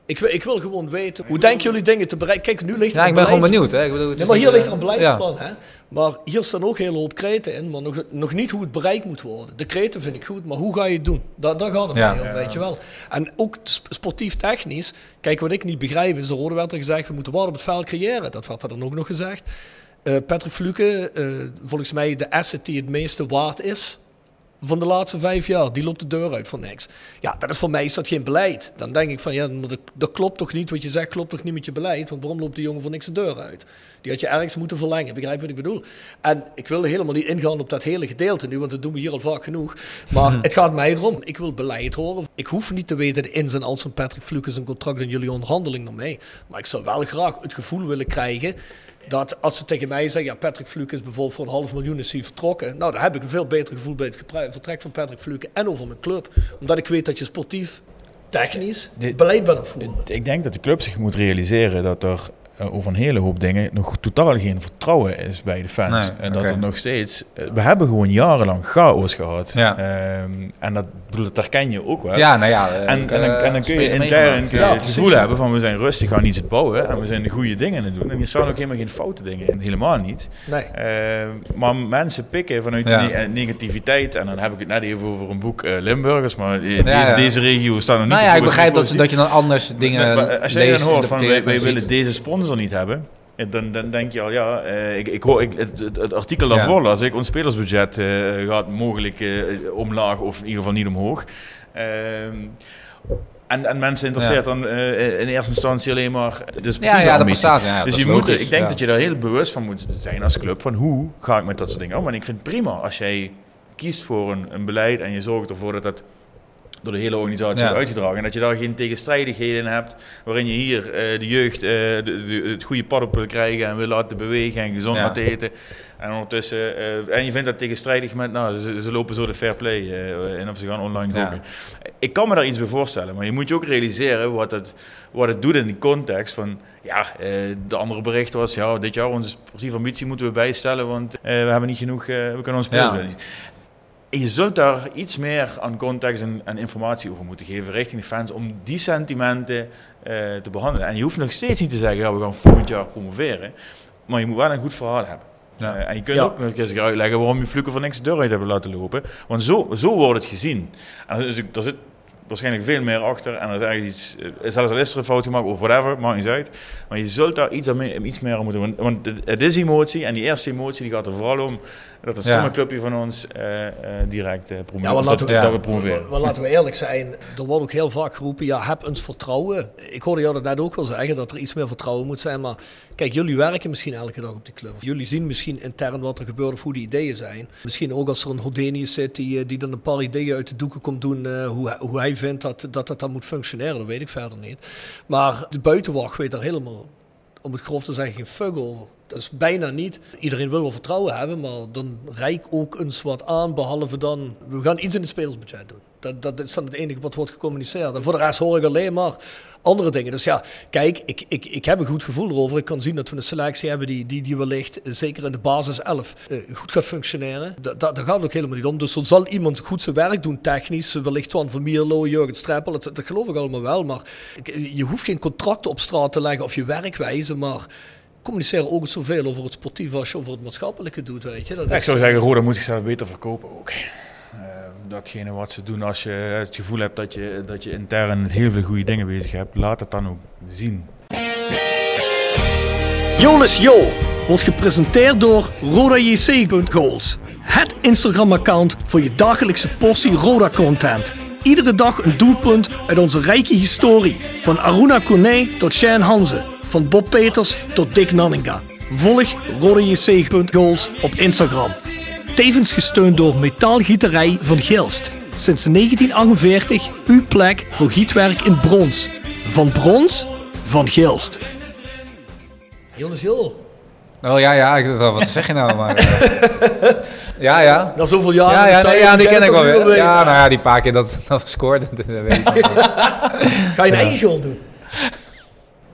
Ik, wil- ik wil gewoon weten, hoe denken jullie dingen te bereiken? Kijk, nu ligt er Ja, een ik ben gewoon benieuwd. Hè. Ik bedoel, Nee, maar hier niet, ligt er eh, een beleidsplan, hè? Maar hier staan ook hele hoop kreten in, maar nog, nog niet hoe het bereikt moet worden. De kreten vind ik goed, maar hoe ga je het doen? Daar, daar gaat het Ja. om, weet je wel. En ook sp- sportief technisch, kijk wat ik niet begrijp is, Rode werd er gezegd, we moeten wat op het veld creëren. Dat werd er dan ook nog gezegd. Eh, Patrick Fluke, eh, volgens mij de asset die het meeste waard is van de laatste vijf jaar. Die loopt de deur uit voor niks. Ja, dat is voor mij is dat geen beleid. Dan denk ik van ja, dat, dat klopt toch niet. Wat je zegt klopt toch niet met je beleid. Want waarom loopt die jongen voor niks de deur uit? Die had je ergens moeten verlengen. Begrijp je wat ik bedoel? En ik wil helemaal niet ingaan op dat hele gedeelte nu, want dat doen we hier al vaak genoeg. Maar het gaat mij erom. Ik wil beleid horen. Ik hoef niet te weten de ins en outs van Patrick Fluke zijn contract en jullie onderhandeling ermee. Maar ik zou wel graag het gevoel willen krijgen dat als ze tegen mij zeggen, ja, Patrick Fluke is bijvoorbeeld voor een half miljoen is hij vertrokken. Nou, dan heb ik een veel beter gevoel bij het vertrek van Patrick Fluke en over mijn club. Omdat ik weet dat je sportief, technisch, beleid bent. Ik denk dat de club zich moet realiseren dat er eh, over een hele hoop dingen nog totaal geen vertrouwen is bij de fans. Nee, en dat er nog steeds... eh, We hebben gewoon jarenlang chaos gehad. Ja. Ehm, en dat, bedoel, dat herken je ook wel. Ja, nou ja. eh, En, ik, en, dan, en dan kun je intern kun je Ja, het precies, gevoel hebben van we zijn rustig aan iets bouwen en we zijn de goede dingen aan het doen. En hier staan ook helemaal geen foute dingen in, helemaal niet. Nee. Eh, maar mensen pikken vanuit Ja. de ne- eh, negativiteit, en dan heb ik het net even over een boek eh, Limburgers, maar in Ja, deze, ja. deze regio staan er niet Nou ja, ik begrijp dat, dat je dan anders dingen als jij leest, dan hoort van wij, willen deze sponsor niet hebben, eh, dan, dan denk je al ja, eh, ik, ik hoor ik, het, artikel daarvoor las ik, ons spelersbudget eh, gaat mogelijk omlaag of in ieder geval niet omhoog. Ehm, en, en mensen interesseert dan in eerste instantie alleen maar de Ja, ja, dat bestaat. Ja, dus dat je moet, ik denk ja. dat je daar heel bewust van moet zijn als club. Van hoe ga ik met dat soort dingen om? En ik vind het prima als jij kiest voor een, een beleid en je zorgt ervoor dat dat door de hele organisatie Ja. uitgedragen. En dat je daar geen tegenstrijdigheden in hebt. Waarin je hier eh, de jeugd eh, de, de- het goede pad op wil krijgen en wil laten bewegen en gezond Ja. laten eten. En ondertussen, eh, en je vindt dat tegenstrijdig met, nou, ze, ze lopen zo de fair play in of ze gaan online Ja. gokken. Ik kan me daar iets bij voorstellen, maar je moet je ook realiseren wat het, wat het doet in die context van, ja, de andere bericht was, ja, dit jaar onze sportieve ambitie moeten we bijstellen, want we hebben niet genoeg, we kunnen ons spelen. En Je zult daar iets meer aan context en, en informatie over moeten geven richting de fans om die sentimenten eh, te behandelen. En je hoeft nog steeds niet te zeggen, ja, we gaan volgend jaar promoveren, maar je moet wel een goed verhaal hebben. Ja. Eh, en je kunt Ja. ook nog eens uitleggen waarom je Fluke van niks de deur uit hebben laten lopen. Want zo, zo wordt het gezien. En er zit, er zit waarschijnlijk veel meer achter. En er is ergens iets, eh, zelfs al is er een fout gemaakt of whatever, maakt niet uit. Maar je zult daar iets, aan mee- iets meer aan moeten doen. Want, want het- is emotie en die eerste emotie die gaat er vooral om dat een stomme Ja. clubje van ons eh, eh, direct eh promoveren. Ja, maar Of laten dat, we- dat we promoveren. Maar, maar laten we eerlijk zijn, er wordt ook heel vaak geroepen, ja, heb eens vertrouwen. Ik hoorde jou dat net ook wel zeggen, dat er iets meer vertrouwen moet zijn. Maar kijk, jullie werken misschien elke dag op die club. Jullie zien misschien intern wat er gebeurt of hoe die ideeën zijn. Misschien ook als er een Hodenius zit die, die dan een paar ideeën uit de doeken komt doen, eh, hoe, hij- hoe vindt dat, dat dat dan moet functioneren, dat weet ik verder niet. Maar de buitenwacht weet daar helemaal, om het grof te zeggen, geen fuck over. Dat is bijna niet. Iedereen wil wel vertrouwen hebben, maar dan rijk ook eens wat aan, behalve dan, we gaan iets in het spelersbudget doen. Dat, dat is dan het enige wat wordt gecommuniceerd. En voor de rest hoor ik alleen maar andere dingen. Dus ja, kijk, ik, ik, ik heb een goed gevoel erover. Ik kan zien dat we een selectie hebben die, die, die wellicht, eh, zeker in de basis 11, eh, goed gaat functioneren. Da, da- daar gaat het ook helemaal niet om. Dus er zal iemand goed zijn werk doen, technisch. Wellicht Twan van Mierlo, Jurgen Streppel, dat, dat geloof ik allemaal wel. Maar ik- je hoeft geen contracten op straat te leggen of je werkwijze, maar communiceren ook zoveel over het sportieve als je over het maatschappelijke doet, weet je. Dat Ja, ik is, zou zeggen, Roda moet zichzelf beter verkopen ook. Eh, datgene wat ze doen als je het gevoel hebt dat je, dat je intern heel veel goede dingen bezig hebt, laat het dan ook zien. Jolis Jo wordt gepresenteerd door RodaJC.goals. Het Instagram-account voor je dagelijkse portie Roda-content. Iedere dag een doelpunt uit onze rijke historie. Van Aruna Kone tot Shane Hanze. Van Bob Peters tot Dick Nanninga. Volg RodaJC.goals op Instagram. Tevens gesteund door Metaalgieterij van Gilst. Sinds 1948 uw plek voor gietwerk in brons. Van brons, van Gilst. Jonas Jol. Oh ja, ja, ik dacht wat zeg je nou? Maar, eh, ja, ja. Na zoveel jaren. Ja, ja, nee, die ken ik wel weer. Ja, nou ja, die paar keer dat dat we scoorden, dat weet ik. Ga je een eigen goal doen?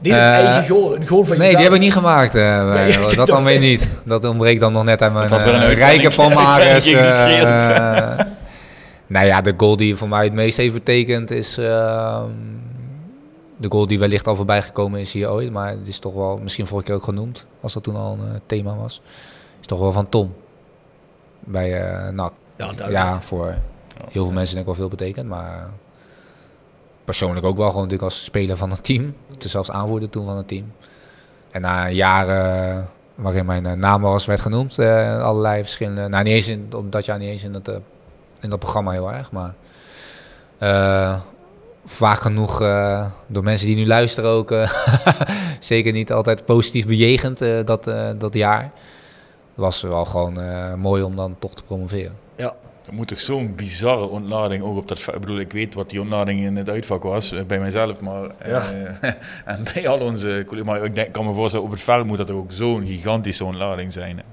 Niet een Eh, eigen goal, een goal van Nee, die jezelf. heb ik niet gemaakt. eh, Nee, dat dan weer niet. Dat ontbreekt dan nog net aan mijn een eh, rijke palmares. eh, nou ja, de goal die voor mij het meest heeft betekend is... ehm, de goal die wellicht al voorbij gekomen is hier ooit. Maar het is toch wel, misschien vorige keer ook genoemd, als dat toen al een thema was. Is toch wel van Tom. Bij eh NAC. Ja. Ja, voor heel veel mensen denk ik wel veel betekent. Maar persoonlijk ook wel gewoon natuurlijk als speler van het team. Is zelfs aanvoerder toen van het team. En na jaren eh, waarin mijn eh, naam eens werd genoemd, eh, allerlei verschillende... Nou, niet eens in, dat jaar niet eens in, eh, in dat programma heel erg, maar... vaak genoeg door mensen die nu luisteren ook zeker niet altijd positief bejegend dat, dat jaar. Het was wel gewoon mooi om dan toch te promoveren. Ja. Er moet toch zo'n bizarre ontlading ook op dat Ik bedoel, ik weet wat die ontlading in het uitvak was, eh, bij mijzelf, maar... Ja. eh, en bij al onze collega's. Maar ik denk, kan me voorstellen, op het veld moet dat ook zo'n gigantische ontlading zijn. hè.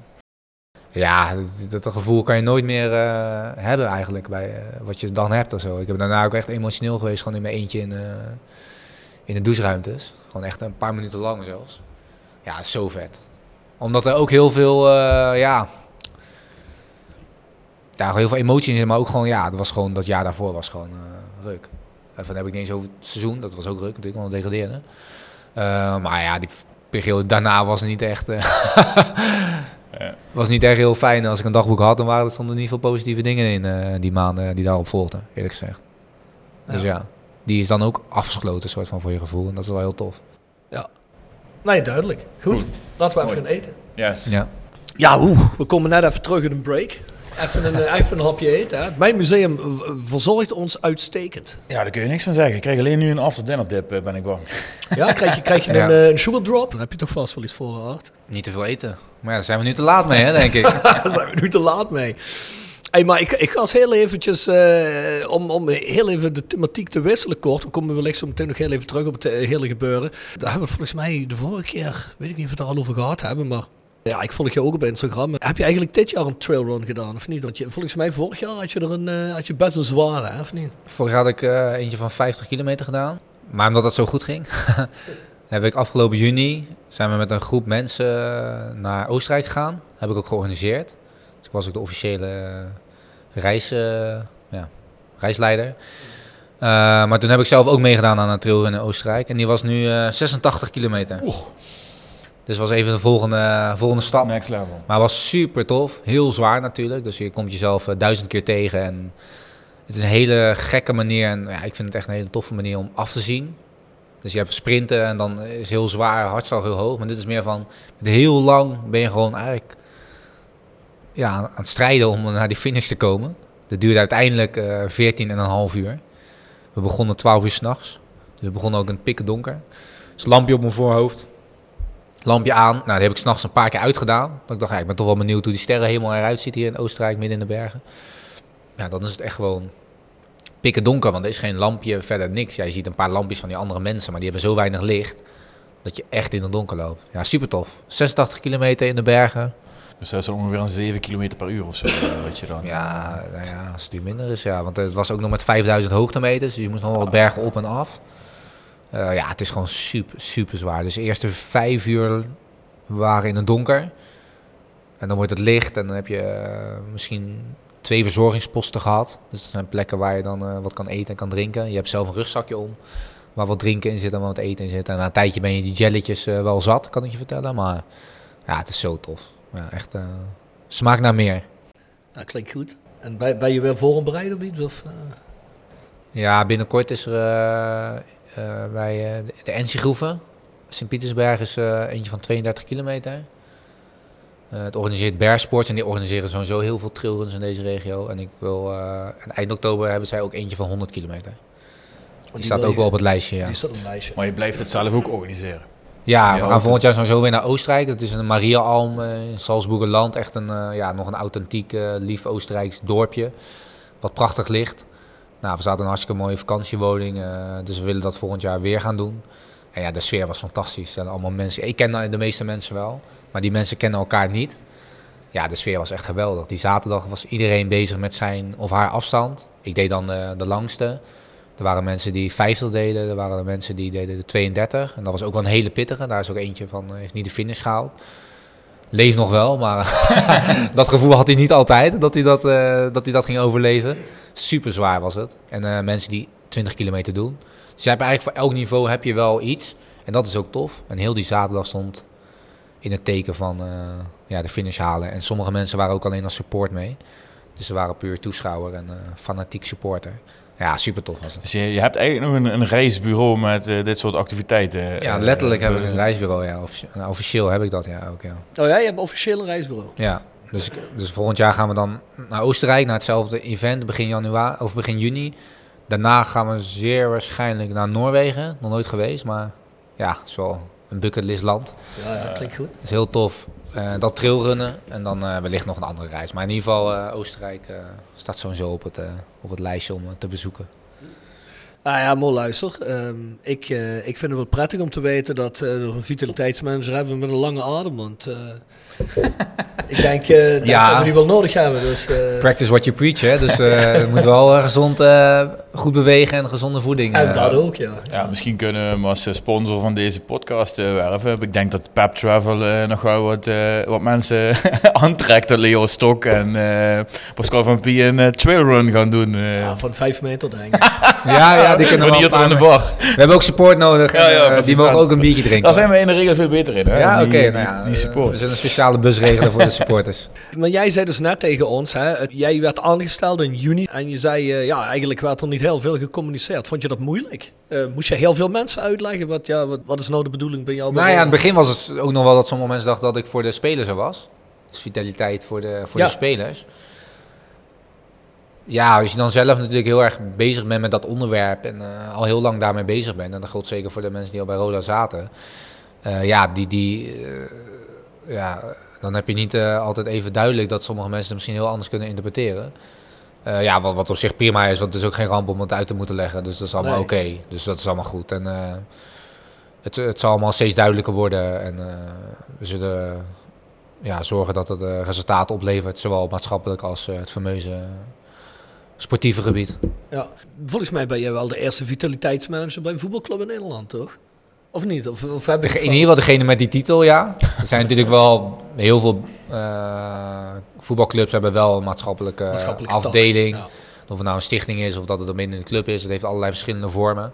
Ja, dat, dat gevoel kan je nooit meer eh, hebben eigenlijk bij eh, wat je dan hebt of zo. Ik heb daarna ook echt emotioneel geweest, gewoon in mijn eentje in, eh, in de doucheruimtes. Gewoon echt een paar minuten lang zelfs. Ja, zo vet. Omdat er ook heel veel, eh, ja, ja, heel veel emotie in zit, maar ook gewoon, ja, dat was gewoon, dat jaar daarvoor was gewoon eh ruk. En van heb ik niet eens over het seizoen, dat was ook ruk natuurlijk, want het degradeerde. Eh, maar ja, die periode daarna was niet echt... eh, Ja. was niet echt heel fijn. Als ik een dagboek had, dan waren er stonden niet veel positieve dingen in eh, die maanden die daarop volgden, eerlijk gezegd. Dus ja, die is dan ook afgesloten, soort van voor je gevoel. En dat is wel heel tof. Nee, duidelijk. Goed. Goed. Laten we even Mooi. gaan eten. Yes. Ja. Ja, hoe? We komen net even terug in een break. Even een, eh, even een hapje eten. Hè. Mijn museum verzorgt ons uitstekend. Ja, daar kun je niks van zeggen. Ik krijg alleen nu een after dinner dip, eh, ben ik bang. Ja, krijg je, krijg je Ja. een, eh, een sugar drop? Dan heb je toch vast wel iets voor gehad. Niet te veel eten. Maar ja, daar zijn we nu te laat mee, hè, denk ik. Daar zijn we nu te laat mee. Hey, maar ik, ik ga eens heel eventjes, eh, om, om heel even de thematiek te wisselen kort. We komen wellicht zo meteen nog heel even terug op het hele gebeuren. Daar hebben we volgens mij de vorige keer, weet ik niet of we het er al over gehad hebben, maar... Ja, ik volg je ook op Instagram. Heb je eigenlijk dit jaar een trailrun gedaan, of niet? Want je, volgens mij vorig jaar had je er een, eh, had je best een zware, hè, of niet? Vorig jaar had ik eh, eentje van 50 kilometer gedaan. Maar omdat het zo goed ging, heb ik afgelopen juni zijn we met een groep mensen eh, naar Oostenrijk gegaan. Heb ik ook georganiseerd. Dus ik was ook de officiële reis, ja, reisleider. Maar toen heb ik zelf ook meegedaan aan een trailrun in Oostenrijk. En die was nu eh, 86 kilometer. Dus was even de volgende, volgende stap. Next level. Maar was super tof. Heel zwaar natuurlijk. Dus je komt jezelf eh, duizend keer tegen. En het is een hele gekke manier. En ja, ik vind het echt een hele toffe manier om af te zien. Dus je hebt sprinten en dan is heel zwaar, hartslag heel hoog. Maar dit is meer van, heel lang ben je gewoon eigenlijk ja, aan het strijden om naar die finish te komen. Dat duurde uiteindelijk 14 en een half uur. We begonnen 12 uur s'nachts. Dus we begonnen ook in het pikken donker. Dus lampje op mijn voorhoofd. Lampje aan. Nou, die heb ik s'nachts een paar keer uitgedaan. Dat ik dacht, ja, ik ben toch wel benieuwd hoe die sterrenhemel eruit ziet hier in Oostenrijk, midden in de bergen. Ja, dan is het echt gewoon pikken donker, want er is geen lampje, verder niks. Ja, je ziet een paar lampjes van die andere mensen, maar die hebben zo weinig licht dat je echt in het donker loopt. Ja, super tof. 86 kilometer in de bergen. Dus dat is ongeveer een 7 km per uur of zo. eh, je dan. Ja, nou ja, als het nu minder is, ja. Want het was ook nog met 5000 hoogtemeters, dus je moest nog wel wat bergen op en af. Eh, ja, het is gewoon super, super zwaar. Dus de eerste vijf uur waren in het donker. En dan wordt het licht en dan heb je eh, misschien twee verzorgingsposten gehad. Dus dat zijn plekken waar je dan eh, wat kan eten en kan drinken. Je hebt zelf een rugzakje om, waar wat drinken in zit en wat eten in zit. En na een tijdje ben je die jelletjes wel zat, kan ik je vertellen. Maar ja, het is zo tof. Ja, echt smaak naar meer. Ja, klinkt goed. En ben, ben je weer voor en bereid op iets? Of. Ja, binnenkort is er uh, uh, bij uh, de Ensiegroeven. Sint-Pietersberg is uh, eentje van 32 kilometer. Uh, het organiseert Bearsports en die organiseren sowieso heel veel trailruns in deze regio. En ik wil, uh, en eind oktober hebben zij ook eentje van 100 kilometer. Die, die staat ook wel op het lijstje, ja. Die staat op het lijstje. Maar je blijft het zelf ook organiseren? Ja, we gaan volgend jaar sowieso weer naar Oostenrijk. Dat is een Mariaalm in Salzburgerland. Echt een, uh, ja, nog een authentiek, uh, lief Oostenrijks dorpje. Wat prachtig ligt. Nou, we zaten in een hartstikke mooie vakantiewoning. Uh, dus we willen dat volgend jaar weer gaan doen. En ja, de sfeer was fantastisch. En allemaal mensen. Ik ken de meeste mensen wel. Maar die mensen kennen elkaar niet. Ja, de sfeer was echt geweldig. Die zaterdag was iedereen bezig met zijn of haar afstand. Ik deed dan de, de langste. Er waren mensen die 50 deden, er waren mensen die deden de 32. En dat was ook wel een hele pittige. Daar is ook eentje van, heeft niet de finish gehaald. Leeft nog wel, maar dat gevoel had hij niet altijd, dat hij dat, dat, hij dat ging overleven. Super zwaar was het. En uh, mensen die 20 kilometer doen. Dus je hebt eigenlijk voor elk niveau heb je wel iets. En dat is ook tof. En heel die zaterdag stond in het teken van eh, ja, de finish halen. En sommige mensen waren ook alleen als support mee. Dus ze waren puur toeschouwer en eh, fanatiek supporter. Ja, super tof was het. Dus je, je hebt eigenlijk nog een, een reisbureau met eh, dit soort activiteiten. Ja, eh, letterlijk heb ik dus- een reisbureau. Ja. Offici- nou, officieel heb ik dat ja ook. Ja. Oh ja, je hebt officieel een reisbureau. Ja, dus, ik- dus volgend jaar gaan we dan naar Oostenrijk, naar hetzelfde event, begin januari of begin juni. Daarna gaan we zeer waarschijnlijk naar Noorwegen, nog nooit geweest, maar ja, het is wel een bucketlist land. Ja, ja, klinkt goed. Dat is heel tof. Eh, dat trailrunnen en dan eh, wellicht nog een andere reis. Maar in ieder geval eh, Oostenrijk staat sowieso op het, op het lijstje om te bezoeken. Ah ja, mooi luister. Ehm, ik, eh, ik vind het wel prettig om te weten dat we een vitaliteitsmanager hebben met een lange adem. Want eh, ik denk dat Ja. we die wel nodig hebben. Dus, Practice what you preach, hè. Dus eh je moet wel gezond, goed bewegen en gezonde voeding. en eh, dat ook, ja. Ja, misschien kunnen we hem als eh, sponsor van deze podcast eh, werven. Ik denk dat Pep Travel eh, nog wel wat, eh, wat mensen aantrekt. Dat Leo Stok en eh, Pascal van Pie een trailrun gaan doen. eh. Ja, van vijf meter denk ik. Ja, ja, die kunnen Van we hier aan de bar. We hebben ook support nodig. Ja, ja, die mogen ook een biertje drinken. Daar zijn we in de regel veel beter in. Hè? Ja, oké. die, nou ja, die support. We zullen een speciale bus regelen voor de supporters. Maar jij zei dus net tegen ons, hè, jij werd aangesteld in juni en je zei, ja, eigenlijk werd er niet heel veel gecommuniceerd. Vond je dat moeilijk? Eh, moest je heel veel mensen uitleggen? Wat, ja, wat, wat is nou de bedoeling bij jou? nou ja, in het begin was het ook nog wel dat sommige mensen dachten dat ik voor de spelers er was. Dus vitaliteit voor de, voor Ja. de spelers. Ja, als je dan zelf natuurlijk heel erg bezig bent met dat onderwerp en eh, al heel lang daarmee bezig bent, en dat geldt zeker voor de mensen die al bij Roda zaten, eh, ja, die, die, ja, dan heb je niet altijd even duidelijk dat sommige mensen het misschien heel anders kunnen interpreteren. Eh, ja, wat, wat op zich prima is, want het is ook geen ramp om het uit te moeten leggen, dus dat is allemaal Nee. oké. Dus dat is allemaal goed. En eh, het, het zal allemaal steeds duidelijker worden en eh, we zullen ja, zorgen dat het resultaat oplevert, zowel maatschappelijk als het fameuze sportieve gebied. Ja, volgens mij ben jij wel de eerste vitaliteitsmanager bij een voetbalclub in Nederland, toch? Of niet? Of, of heb ik in ieder geval degene met die titel, ja. Er zijn natuurlijk wel heel veel eh, voetbalclubs hebben wel een maatschappelijke, Maatschappelijke afdeling. ja. Of het nou een stichting is of dat het dan binnen een club is. Het heeft allerlei verschillende vormen.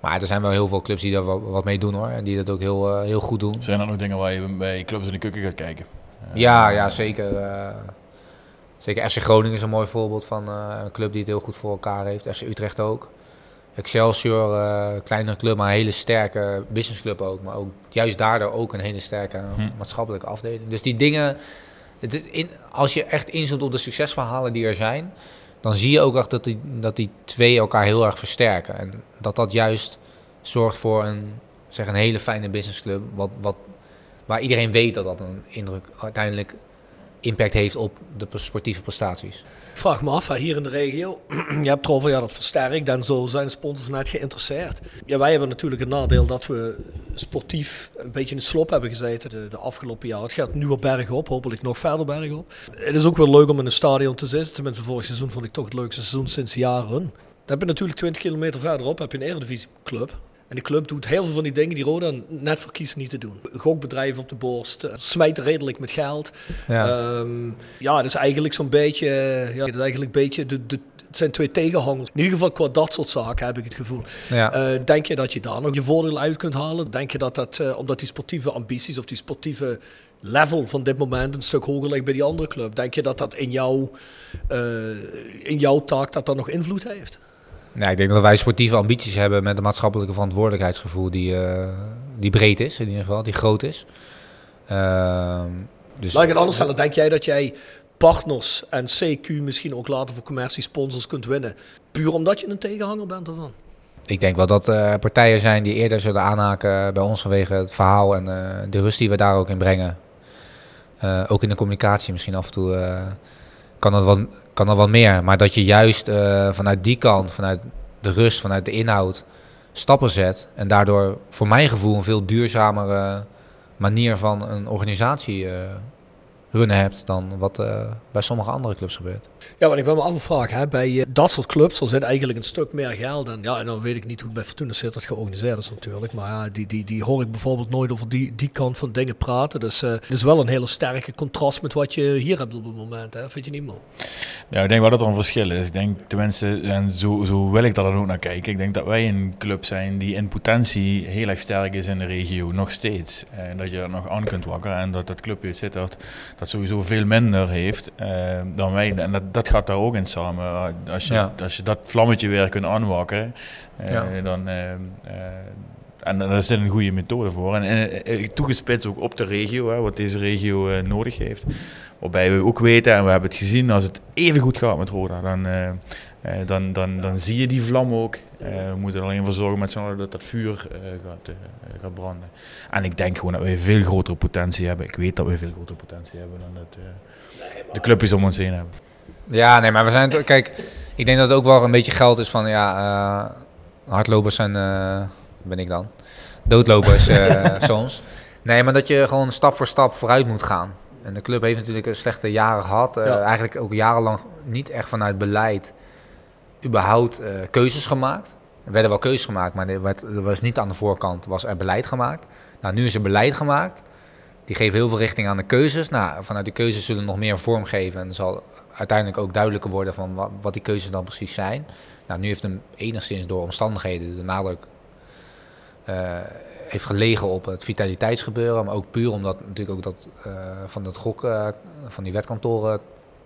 Maar er zijn wel heel veel clubs die daar wel wat mee doen hoor. En die dat ook heel, eh, heel goed doen. Zijn er nog dingen waar je bij clubs in de keuken gaat kijken? Ja, ja zeker. eh, zeker FC Groningen is een mooi voorbeeld van eh, een club die het heel goed voor elkaar heeft. FC Utrecht ook. Excelsior, eh kleinere club, maar een hele sterke businessclub ook. Maar ook juist daardoor ook een hele sterke Hm. maatschappelijke afdeling. Dus die dingen, het is in, als je echt inzoomt op de succesverhalen die er zijn, dan zie je ook echt dat die, dat die twee elkaar heel erg versterken. En dat dat juist zorgt voor een, zeg, een hele fijne businessclub, wat, wat, waar iedereen weet dat dat een indruk uiteindelijk impact heeft op de sportieve prestaties. Ik vraag me af, hier in de regio, je hebt erover, ja, dat versterkt en zo zijn sponsors vanuit geïnteresseerd. Ja, wij hebben natuurlijk het nadeel dat we sportief een beetje in de slop hebben gezeten de, de afgelopen jaren. Het gaat nu op bergop, hopelijk nog verder bergop. Het is ook wel leuk om in een stadion te zitten. Tenminste, vorig seizoen vond ik toch het leukste seizoen sinds jaren. Dan heb je natuurlijk 20 kilometer verderop heb je een eredivisieclub. En die club doet heel veel van die dingen die Roda net voor kiezen niet te doen. Gokbedrijven op de borst, eh, smijten redelijk met geld. Ja. Ehm, ja, het is eigenlijk zo'n beetje, eh, ja, het is eigenlijk een beetje de, de, het zijn twee tegenhangers. In ieder geval qua dat soort zaken heb ik het gevoel. ja. Eh, denk je dat je daar nog je voordeel uit kunt halen? Denk je dat dat, omdat die sportieve ambities of die sportieve level van dit moment een stuk hoger ligt bij die andere club? Denk je dat dat in, jouw eh, in jouw taak dat dat nog invloed heeft? Ja, ik denk dat wij sportieve ambities hebben met een maatschappelijke verantwoordelijkheidsgevoel die, eh, die breed is, in ieder geval, die groot is. Ehm, dus, Laat ik het anders stellen. Denk jij dat jij partners en CQ misschien ook later voor commercie sponsors kunt winnen? Puur omdat je een tegenhanger bent ervan? Ik denk wel dat er partijen zijn die eerder zullen aanhaken bij ons vanwege het verhaal en eh, de rust die we daar ook in brengen. Ook in de communicatie misschien af en toe kan, dat wat, kan dat wat meer. Maar dat je juist eh, vanuit die kant, vanuit de rust, vanuit de inhoud, stappen zet. En daardoor voor mijn gevoel een veel duurzamere manier van een organisatie eh, runnen hebt dan wat eh, bij sommige andere clubs gebeurt. Ja, want ik ben me afvraag, hè, bij eh, dat soort clubs, er zit eigenlijk een stuk meer geld en ja, en dan weet ik niet hoe het bij Fortuna zit, dat georganiseerd is natuurlijk, maar ja, die, die, die hoor ik bijvoorbeeld nooit over die, die kant van dingen praten, dus eh, het is wel een hele sterke contrast met wat je hier hebt op het moment, hè? vind je niet man? Ja, ik denk wel dat er een verschil is. Ik denk tenminste, en zo, zo wil ik daar dan ook naar kijken, ik denk dat wij een club zijn die in potentie heel erg sterk is in de regio, nog steeds. En dat je dat nog aan kunt wakkeren en dat dat clubje zit dat, dat sowieso veel minder heeft uh, dan wij. En dat, dat gaat daar ook in samen. Als je, Ja. als je dat vlammetje weer kunt aanwakkeren, eh, Ja. dan... eh, eh, en daar is dit een goede methode voor. En, en eh, toegespitst ook op de regio, hè, wat deze regio eh, nodig heeft. Waarbij we ook weten, en we hebben het gezien, als het even goed gaat met Roda, dan, eh, eh, dan, dan, dan zie je die vlam ook. Eh, we moeten er alleen voor zorgen met z'n allen dat dat vuur eh, gaat, eh, gaat branden. En ik denk gewoon dat we veel grotere potentie hebben. Ik weet dat we veel grotere potentie hebben dan dat de clubjes om ons heen hebben. Ja, nee, maar we zijn... Kijk, ik denk dat het ook wel een beetje geld is van... Ja, hardlopers zijn... ben ik dan. Doodlopers soms. Nee, maar dat je gewoon stap voor stap vooruit moet gaan. En de club heeft natuurlijk een slechte jaren gehad. eh. Eigenlijk ook jarenlang niet echt vanuit beleid... überhaupt eh, keuzes gemaakt. Er werden wel keuzes gemaakt, maar er, er was niet aan de voorkant was er beleid gemaakt. Nou, nu is er beleid gemaakt. Die geven heel veel richting aan de keuzes. Nou, vanuit die keuzes zullen nog meer vorm geven. En zal uiteindelijk ook duidelijker worden van wat, die keuzes dan precies zijn. Nou, nu heeft hem enigszins door omstandigheden de nadruk eh, heeft gelegen op het vitaliteitsgebeuren. Maar ook puur omdat natuurlijk ook dat eh, van dat gok van die wetkantoren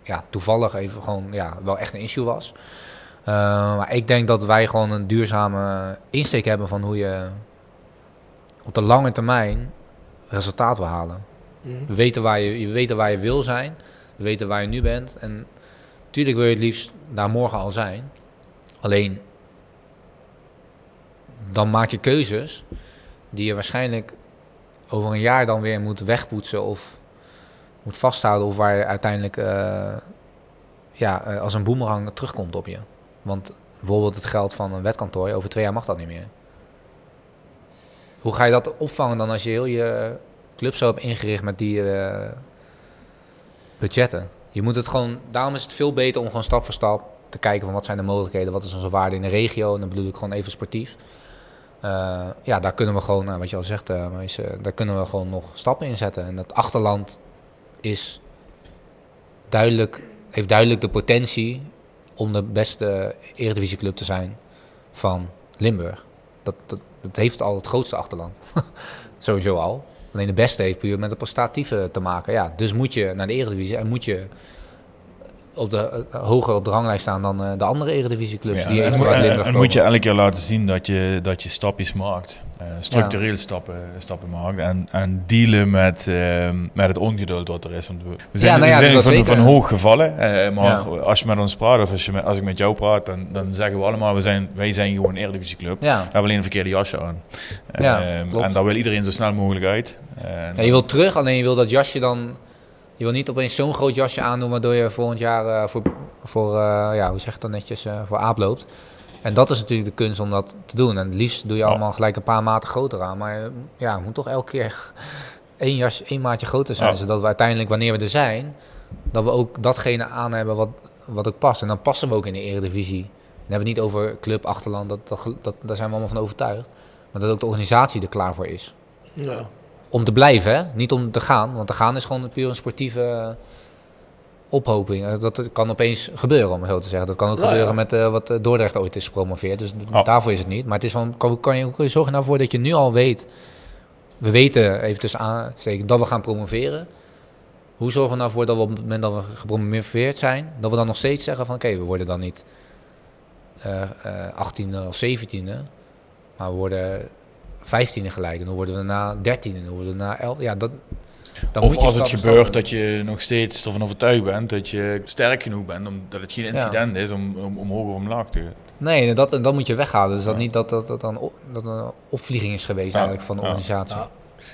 ja, toevallig even gewoon ja, wel echt een issue was. Eh, maar ik denk dat wij gewoon een duurzame insteek hebben van hoe je op de lange termijn resultaat wil halen. We weten waar je, je weet waar je wil zijn. We weten waar je nu bent. En natuurlijk wil je het liefst daar morgen al zijn. Alleen dan maak je keuzes die je waarschijnlijk over een jaar dan weer moet wegpoetsen of moet vasthouden. Of waar je uiteindelijk eh, ja, eh, als een boemerang terugkomt op je. Want bijvoorbeeld het geld van een wetkantoor, over twee jaar mag dat niet meer. Hoe ga je dat opvangen dan als je heel je club zo hebt ingericht met die eh, budgetten? Je moet het gewoon, daarom is het veel beter om gewoon stap voor stap te kijken van wat zijn de mogelijkheden, wat is onze waarde in de regio. En dan bedoel ik gewoon even sportief. Eh, ja, daar kunnen we gewoon, nou, wat je al zegt, eh, daar kunnen we gewoon nog stappen in zetten. En dat achterland is duidelijk, heeft duidelijk de potentie om de beste eredivisieclub te zijn van Limburg. Dat, heeft al het grootste achterland. Sowieso al. Alleen de beste heeft puur met het prestatieve te maken. Ja, dus moet je naar de eredivisie en moet je op de, eh, hoger op de ranglijst staan dan eh, de andere eredivisieclubs Ja, die en, moet je elke keer laten zien dat je, dat je stapjes maakt. Eh, structureel stappen, stappen maakt. En, en dealen met, eh, met het ongeduld wat er is. Want we, we zijn, nou ja, we zijn van, van hoog gevallen. maar als je met ons praat of als, je met- als ik met jou praat, dan, dan zeggen we allemaal, we zijn, wij zijn gewoon een eredivisieclub. Ja. We hebben alleen een verkeerde jasje aan. Ja, Eh, klopt. en daar wil iedereen zo snel mogelijk uit. Je wil terug, alleen je wil dat jasje dan... Je wil niet opeens zo'n groot jasje aandoen... waardoor je volgend jaar eh, voor, voor eh, ja, hoe zeg je dat netjes, eh, voor aap loopt. En dat is natuurlijk de kunst om dat te doen. En het liefst doe je allemaal gelijk een paar maten groter aan. Maar ja, het moet toch elke keer één, jasje, één maatje groter zijn. Ja. Zodat we uiteindelijk, wanneer we er zijn... dat we ook datgene aan hebben wat, wat ook past. En dan passen we ook in de eredivisie. Dan hebben we het niet over club, achterland. Dat, dat, dat, daar zijn we allemaal van overtuigd. Maar dat ook de organisatie er klaar voor is Ja. Om te blijven, hè? niet om te gaan. Want te gaan is gewoon puur een sportieve ophoping. Eh, Dat kan opeens gebeuren, om het zo te zeggen. Dat kan ook Ja, gebeuren ja. met eh, wat eh, Dordrecht ooit is gepromoveerd. Dus Oh. daarvoor is het niet. Maar het is van, kan, kan je, hoe kun je zorgen nou voor dat je nu al weet... We weten, even tussen aansteken, dat we gaan promoveren. Hoe zorgen we nou voor dat we op het moment dat we gepromoveerd zijn... dat we dan nog steeds zeggen van... oké, we worden dan niet eh eh 18e of 17e... maar we worden 15e gelijk. En dan worden we na 13e, en dan worden we na 11 Ja, dat, dan of moet je als het gebeurt dat je nog steeds ervan overtuigd bent dat je sterk genoeg bent, omdat het geen incident is om, om omhoog of omlaag te gaan. Nee, en dat, en dat moet je weghalen. Dus dat Ja. niet dat dat, dat, dan op- dat een opvlieging is geweest Ja, eigenlijk van de ja. organisatie.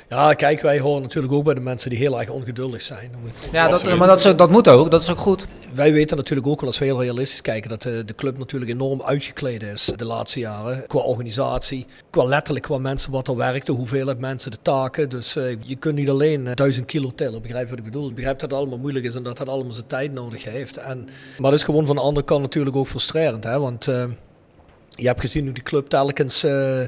Ja. Kijk, wij horen natuurlijk ook bij de mensen die heel erg ongeduldig zijn. Ja, dat, maar dat, is, ook- dat moet ook. Dat is ook goed. Wij weten natuurlijk ook wel, als we heel realistisch kijken, dat de, de club natuurlijk enorm uitgekleed is de laatste jaren. Qua organisatie, qua letterlijk qua mensen wat er werkt, de hoeveelheid mensen, de taken. Dus eh, je kunt niet alleen eh, 1000 kilo tillen, begrijp je wat ik bedoel? Ik begrijp dat het allemaal moeilijk is en dat dat allemaal zijn tijd nodig heeft. En, maar dat is gewoon van de andere kant natuurlijk ook frustrerend, hè? want eh, je hebt gezien hoe die club telkens... eh,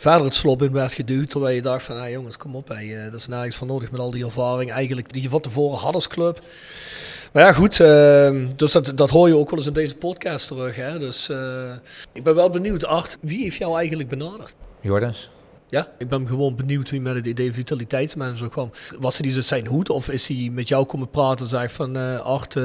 verder het slop in werd geduwd. Terwijl je dacht van, ah, jongens, kom op. Hey, eh, dat is nergens voor nodig met al die ervaring eigenlijk die je van tevoren had als club. Maar ja, goed. ehm, dus dat, dat hoor je ook wel eens in deze podcast terug. Hè? Dus eh, ik ben wel benieuwd, Art, wie heeft jou eigenlijk benaderd? Jordans. Ja, ik ben gewoon benieuwd wie met het idee vitaliteitsmanager kwam. Was hij dus zijn hoed of is hij met jou komen praten en zegt van eh, Art, eh,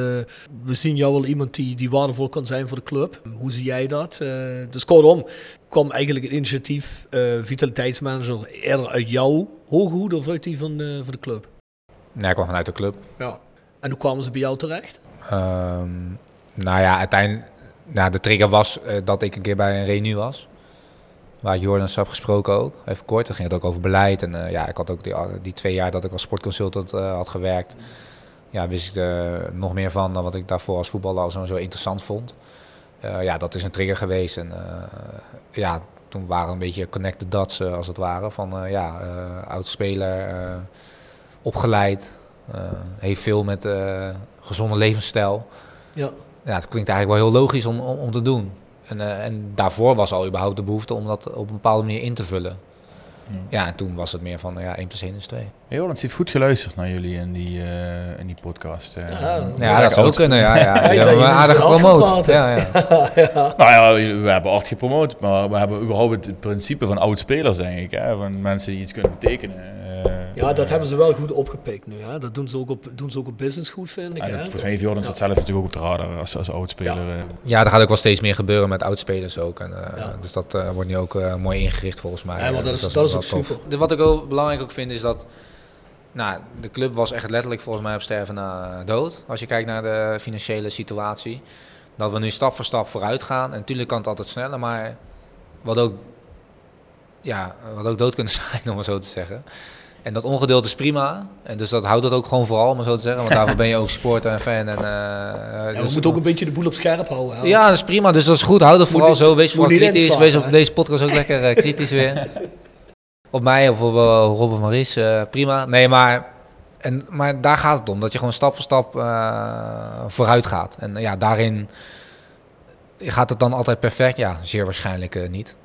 we zien jou wel iemand die, die waardevol kan zijn voor de club. Hoe zie jij dat? Eh, dus kortom, kwam eigenlijk het initiatief eh, vitaliteitsmanager eerder uit jouw hoge hoed of uit die van, eh, van de club? Nee, ik kwam vanuit de club. Ja. En hoe kwamen ze bij jou terecht? Ehm, nou ja, uiteindelijk... Nou, de trigger was eh, dat ik een keer bij een reunie was. Waar Jordans heb gesproken ook. Even kort, dan ging het ook over beleid. En eh, ja, ik had ook die, die twee jaar dat ik als sportconsultant eh, had gewerkt. Ja, wist ik er nog meer van dan wat ik daarvoor als voetballer al zo, zo interessant vond. Eh, ja, dat is een trigger geweest. En ja, toen waren een beetje connected dots als het ware. Van ja, oud-speler, opgeleid. heeft veel met gezonde levensstijl. Ja. Ja, het klinkt eigenlijk wel heel logisch om, om, om te doen. En, eh, en daarvoor was al überhaupt de behoefte om dat op een bepaalde manier in te vullen. Ja, en toen was het meer van ja, 1 plus 1 is 2. Jorens heeft goed geluisterd naar jullie in die, eh, in die podcast. eh. Ja, Ja, dat zou ook kunnen. Ja, ja. Hij zei, hebben aardig goed gepromoot. Ja, ja. Nou ja, we hebben acht gepromoot, maar we hebben überhaupt het principe van oud-spelers, denk ik. Hè? Van mensen die iets kunnen betekenen. Eh, Ja, dat eh, hebben ze wel goed opgepikt nu. Hè? Dat doen ze, ook op, doen ze ook op business goed, vind ik. en volgens mij heeft Jorens dat zelf natuurlijk ook op de radar als, als oudspeler. eh. ja, er gaat ook wel steeds meer gebeuren met oudspelers ook. En, eh, Ja. Dus dat eh, wordt nu ook eh, mooi ingericht volgens mij. Ja, maar Eh, dat dus is- dat is wel ook tof. super. Wat ik ook belangrijk ook vind is dat... Nou, de club was echt letterlijk volgens mij op sterven na dood. Als je kijkt naar de financiële situatie. Dat we nu stap voor stap vooruit gaan. En natuurlijk kan het altijd sneller, maar wat ook, ja, wat ook dood kunnen zijn, om maar zo te zeggen. En dat ongeduld is prima. En dus dat houdt het ook gewoon vooral, om maar zo te zeggen. Want daarvoor ben je ook supporter en fan. En, Ja, we dus- moeten ook een beetje de boel op scherp houden. hè? ja, dat is prima. Dus dat is goed. Houd het vooral zo. Wees vooral kritisch. Wees op deze podcast ook lekker eh, kritisch weer. Op mij of op uh, Rob of Maries. prima. Nee, maar, en, maar daar gaat het om. Dat je gewoon stap voor stap vooruit gaat. En ja, daarin gaat het dan altijd perfect. Ja, zeer waarschijnlijk niet.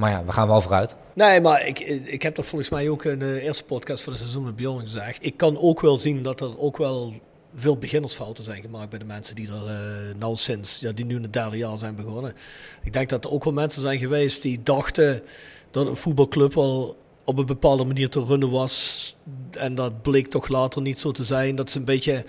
Maar ja, we gaan wel vooruit. Nee, maar ik, ik heb dat volgens mij ook in de eerste podcast van het seizoen met Bjorn gezegd. Ik kan ook wel zien dat er ook wel veel beginnersfouten zijn gemaakt bij de mensen die er eh, nou sinds, ja, die nu in het derde jaar zijn begonnen. Ik denk dat er ook wel mensen zijn geweest die dachten dat een voetbalclub wel op een bepaalde manier te runnen was. En dat bleek toch later niet zo te zijn. Dat ze een beetje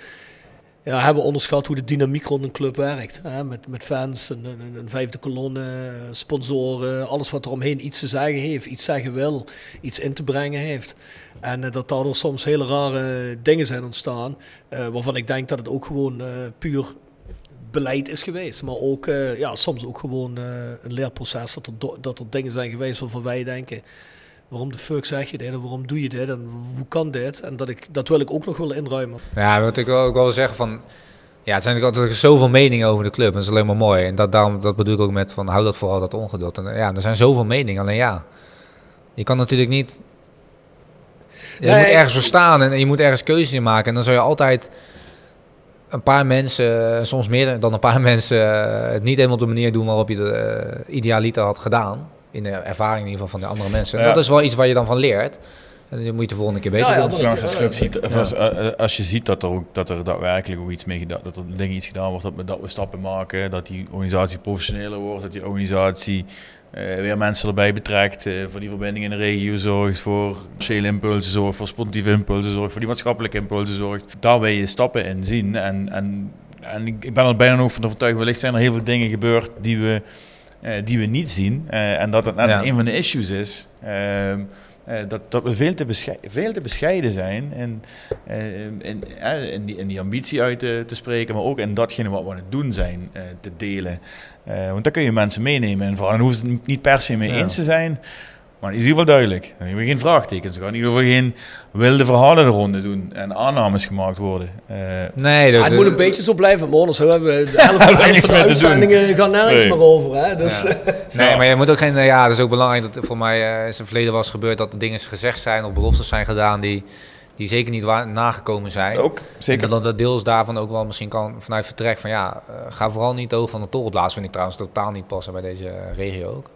ja, hebben onderschat hoe de dynamiek rond een club werkt. Hè? Met, met fans, een, een, een vijfde kolonne, sponsoren, alles wat er omheen iets te zeggen heeft, iets zeggen wil, iets in te brengen heeft. En eh, dat daardoor soms hele rare dingen zijn ontstaan, eh, waarvan ik denk dat het ook gewoon eh, puur beleid is geweest. Maar ook ja, soms ook gewoon een leerproces, dat er, dat er dingen zijn geweest waarvan wij denken... Waarom de fuck zeg je dit en waarom doe je dit en hoe kan dit? En dat, ik, dat wil ik ook nog willen inruimen. Ja, wat ik wel- ook wel wil zeggen van... Ja, het zijn natuurlijk altijd zoveel meningen over de club. En dat is alleen maar mooi. En dat, daarom, dat bedoel ik ook met van... Hou dat vooral, dat ongeduld. En ja, er zijn zoveel meningen. Alleen ja, je kan natuurlijk niet... Je Nee. moet ergens voor staan en je moet ergens keuzes in maken. En dan zou je altijd een paar mensen, soms meer dan een paar mensen... eh, het niet helemaal op de manier doen waarop je de eh, idealiter had gedaan. In de ervaring in ieder geval van de andere mensen. En Ja. dat is wel iets waar je dan van leert. En dat moet je de volgende keer beter doen. dat- Zolang je als ja, club ja, ziet, of ja. als, eh, eh, als je ziet dat er, ook, dat er daadwerkelijk ook iets mee gedaan, dat er dingen iets gedaan wordt, dat we, dat we stappen maken, dat die organisatie professioneler wordt, dat die organisatie eh, weer mensen erbij betrekt, eh, voor die verbinding in de regio zorgt, voor commerciële impulsen zorgt, voor sportieve impulsen zorgt, voor die maatschappelijke impulsen zorgt. Daar wil je stappen in zien en, en, en ik ben er bijna ook van overtuigd, wellicht zijn er heel veel dingen gebeurd die we, die we niet zien eh, en dat net Ja. een van de issues is. Ehm, eh, dat, dat we veel te, beschei- veel te bescheiden zijn en eh, in, eh, in, die, in die ambitie uit te, te spreken, maar ook in datgene wat we aan het doen zijn eh, te delen. Eh, want daar kun je mensen meenemen en vooral hoeven ze het niet per se mee Ja. eens te zijn. Maar het is in ieder geval duidelijk. Dan hebben we geen vraagtekens. Gaan in ieder geval geen wilde verhalen de ronde doen en aannames gemaakt worden. Uh, nee, dus, het moet een beetje zo blijven, maar anders hebben we de helft, van de uitzendingen gaan nergens nee. meer over. Hè? Dus, ja. Nee, maar je moet ook geen... Ja, dat is ook belangrijk dat voor mij uh, in het verleden was gebeurd dat er dingen gezegd zijn of beloftes zijn gedaan die die zeker niet waar, nagekomen zijn. Ook, zeker. En dat dat deels daarvan ook wel misschien kan vanuit vertrek van ja, uh, ga vooral niet over van de toren blazen. Vind ik trouwens totaal niet passen bij deze regio ook.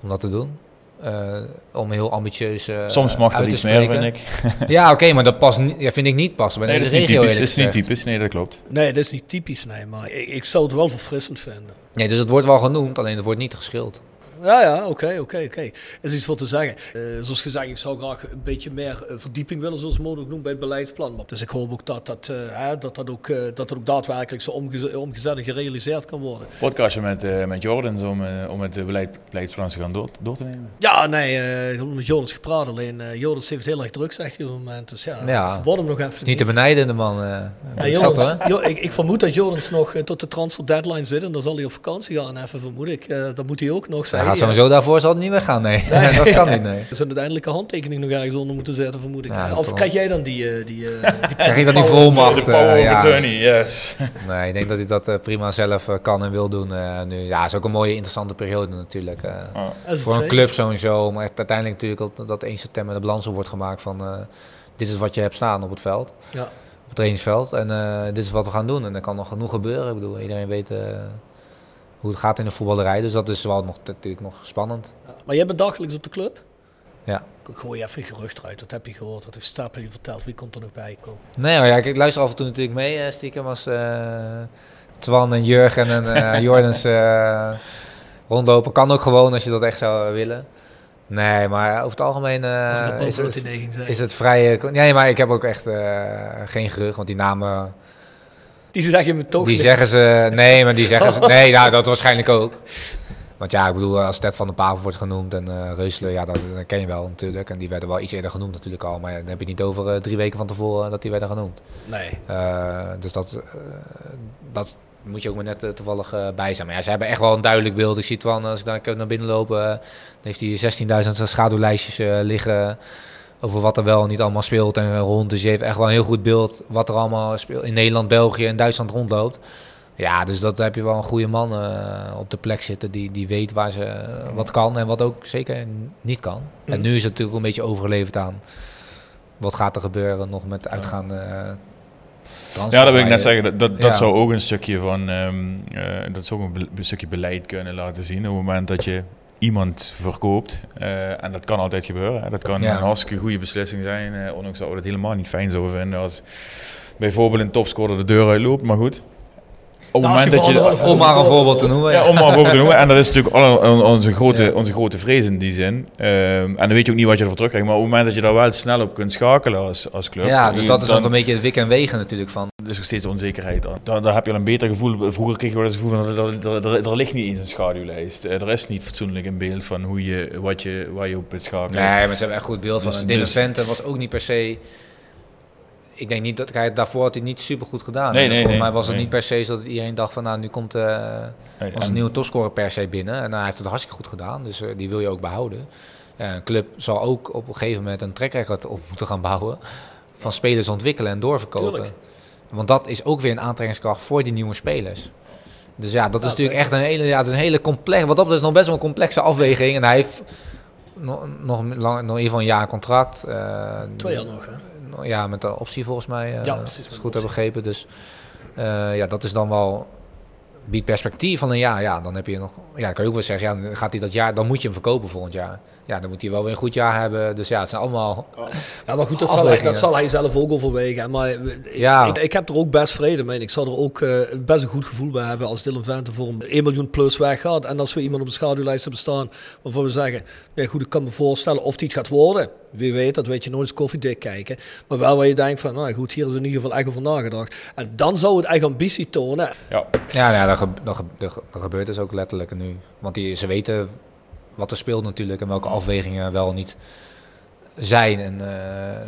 Om dat te doen. Uh, om heel ambitieus uh, Soms mag dat iets meer, vind ik. ja, oké, okay, maar dat past niet, ja, vind ik niet passen nee, dat is regio. Niet typisch, dat is niet typisch, nee, dat klopt. Nee, dat is niet typisch, nee, maar ik, ik zou het wel verfrissend vinden. Nee, dus het wordt wel genoemd, alleen het wordt niet geschild. Ja, ja, oké, oké, oké. Er is iets voor te zeggen. Uh, zoals gezegd, ik zou graag een beetje meer uh, verdieping willen, zoals mogelijk noemen, bij het beleidsplan. Dus ik hoop ook dat dat, uh, dat, dat, ook, dat dat ook daadwerkelijk zo omgezet, omgezet en gerealiseerd kan worden. Podcastje met, met Jordans om, om het beleid, beleidsplan te gaan door, door te nemen? Ja, nee, ik met Jordans gepraat. Alleen Jordans heeft heel erg druk, zegt hij op het moment. Dus ja, ja ze worden nog even niet. Niet te benijden, de man. Jordans, jo, ik, ik, vermoed dat Jordans nog tot de transfer deadline zit en dan zal hij op vakantie gaan, even vermoed ik. dat moet hij ook nog zijn gaat sowieso daarvoor zal het niet weggaan, nee. nee. dat kan niet, nee. Er zijn uiteindelijke handtekening nog ergens onder moeten zetten, vermoed ik. Ja, of krijg jij dan die... Uh, die, uh, die krijg je dan die volmacht? De power of attorney, yes. Nee, ik denk dat hij dat prima zelf kan en wil doen nu. Ja, is ook een mooie, interessante periode natuurlijk. Oh. Voor een club sowieso, maar uiteindelijk natuurlijk dat, dat 1 september de balans wordt gemaakt van... dit is wat je hebt staan op het veld. Ja. Op het trainingsveld. En dit is wat we gaan doen. En er kan nog genoeg gebeuren. Ik bedoel, iedereen weet hoe het gaat in de voetballerij. Dus dat is wel nog, natuurlijk nog spannend. Ja, maar jij bent dagelijks op de club? Ja. Ik gooi even gerucht uit. Wat heb je gehoord? Wat heeft Stapel je verteld? Wie komt er nog bij komen? Nee, ja, ik, luister af en toe natuurlijk mee. Uh, stiekem als uh, Twan en Jurgen en uh, Jordans rondlopen. Kan ook gewoon als je dat echt zou willen. Nee, maar over het algemeen is, het, is het vrij... nee, maar ik heb ook echt geen gerucht, want die namen die zeg je me toch Die zeggen ze... Nee, maar die zeggen ze... Nee, nou, dat waarschijnlijk ook. Want ja, ik bedoel, als Ted van de Pavel wordt genoemd en uh, ja, dat, dat, ken je wel natuurlijk. En die werden wel iets eerder genoemd natuurlijk al. Maar dan heb je niet over uh, drie weken van tevoren dat die werden genoemd. Nee. Uh, dus dat, dat moet je ook maar net toevallig bij zijn. Maar ja, ze hebben echt wel een duidelijk beeld. Ik zie het wel, als ik daar naar binnen loop, dan heeft hij 16.000 schaduwlijstjes liggen over wat er wel niet allemaal speelt en rond. Dus je heeft echt wel een heel goed beeld wat er allemaal speelt in Nederland, België en Duitsland rondloopt. Ja, dus dat heb je wel een goede man uh, op de plek zitten die, die weet waar ze uh, wat kan en wat ook zeker niet kan. Mm. En nu is het natuurlijk een beetje overgeleverd aan wat gaat er gebeuren nog met uitgaande uh, Ja, dat wil ik net zeggen. Dat, dat, dat ja. zou ook een stukje van um, dat zou ook een, een, stukje beleid kunnen laten zien. Op het moment dat je iemand verkoopt. Uh, en dat kan altijd gebeuren. Hè. Dat kan ja. een hartstikke goede beslissing zijn. Uh, ondanks dat we het helemaal niet fijn zouden vinden als bijvoorbeeld een topscorer de deur uitloopt. Maar goed. Op het moment dat je, om maar een voorbeeld te noemen. Ja, om maar een voorbeeld te noemen. En dat is natuurlijk alle, onze, grote, ja. onze grote vrees in die zin. Um, en dan weet je ook niet wat je ervoor terugkrijgt. Maar op het moment dat je daar wel snel op kunt schakelen als, als club. Ja, dus dat is dan, ook een beetje het wik en wegen natuurlijk van. Er is nog steeds onzekerheid. Daar, daar heb je al een beter gevoel. Vroeger kreeg je wel eens het gevoel van er, ligt niet eens een schaduwlijst. Er is niet fatsoenlijk een beeld van hoe je, wat je, waar je op het schakelen. Nee, maar ze hebben echt goed beeld van. Dus, Dylan dus, was ook niet per se ik denk niet dat hij daarvoor had hij niet super goed gedaan. Nee, nee, Volgens nee, mij was het niet per se dat iedereen dacht van nou nu komt uh, nee, als een nieuwe topscorer per se binnen. En nou, hij heeft het hartstikke goed gedaan, dus uh, die wil je ook behouden. Uh, een club zal ook op een gegeven moment een trekrecord op moeten gaan bouwen van spelers ontwikkelen en doorverkopen. Tuurlijk. Want dat is ook weer een aantrekkingskracht voor die nieuwe spelers. Dus ja, dat is natuurlijk echt een hele, ja, het is een hele complex, wat dat is nog best wel een complexe afweging. En hij heeft nog, nog, lang, nog in ieder geval een jaar contract. Twee jaar nog, hè? Ja, met de optie volgens mij. Uh, ja, precies. Als goed hebben begrepen. Dus uh, ja, dat is dan wel. Biedt perspectief van een jaar. Ja, dan heb je nog. Ja, kan je ook wel zeggen. Ja, gaat hij dat jaar. Dan moet je hem verkopen volgend jaar. Ja, dan moet hij wel weer een goed jaar hebben. Dus ja, het zijn allemaal. Ja, maar goed, dat, zal hij, dat zal hij zelf ook overwegen. Maar ja. ik, ik heb er ook best vrede mee. Ik zal er ook uh, best een goed gevoel bij hebben als Dylan Vente voor een 1 miljoen plus weggaat. En als we iemand op de schaduwlijst hebben staan waarvan we zeggen, nee, goed, ik kan me voorstellen of die het gaat worden. Wie weet, dat weet je nooit eens koffiedik kijken. Maar wel waar je denkt van, nou goed, hier is in ieder geval echt over nagedacht. En dan zou het echt ambitie tonen. Ja, ja, ja dat, ge dat, dat, dat gebeurt dus ook letterlijk nu. Want die, ze weten wat er speelt natuurlijk en welke afwegingen wel niet zijn. En uh,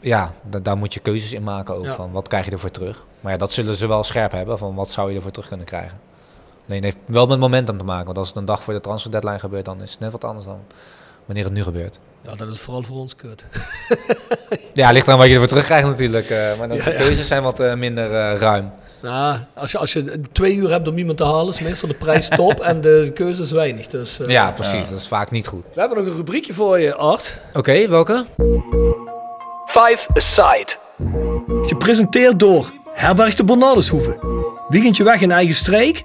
ja, daar moet je keuzes in maken ook. Ja. Van wat krijg je ervoor terug? Maar ja, dat zullen ze wel scherp hebben. Van wat zou je ervoor terug kunnen krijgen? Alleen heeft wel met momentum te maken. Want als het een dag voor de transfer deadline gebeurt, dan is het net wat anders dan wanneer het nu gebeurt. Ja, dat is vooral voor ons kut. Ja, ligt eraan wat je ervoor terugkrijgt natuurlijk. eh, maar dan Ja, de ja. keuzes zijn wat eh, minder eh, ruim. Nou, als je, als je twee uur hebt om iemand te halen, is meestal de prijs top en de keuze is weinig. Dus, eh, Ja, precies. Dat is vaak niet goed. We hebben nog een rubriekje voor je, Art. Oké, welke? Five Aside. Gepresenteerd door Herberg de Bernardeshoeve. Weekendje weg in eigen streek?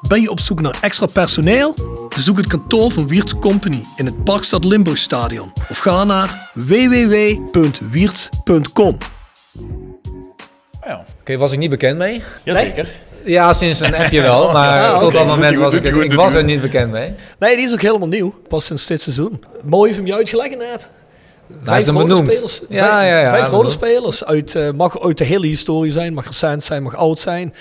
Ben je op zoek naar extra personeel? Bezoek het kantoor van Wiert's Company in het Parkstad Limburgstadion of ga naar www.wierts.com. Ja, Oké, was ik niet bekend mee? jazeker. Ja, sinds een appje wel, maar Ja, tot dat moment was ik, ik was er niet bekend mee. Nee, die is ook helemaal nieuw. Pas sinds dit seizoen. Mooi van je uitgelegd hebt. is hem rode benoemd. spelers. Ja, vijf, ja, ja, Vijf rode benoemd. spelers. Uit, eh, mag uit de hele historie zijn, mag recent zijn, mag oud zijn.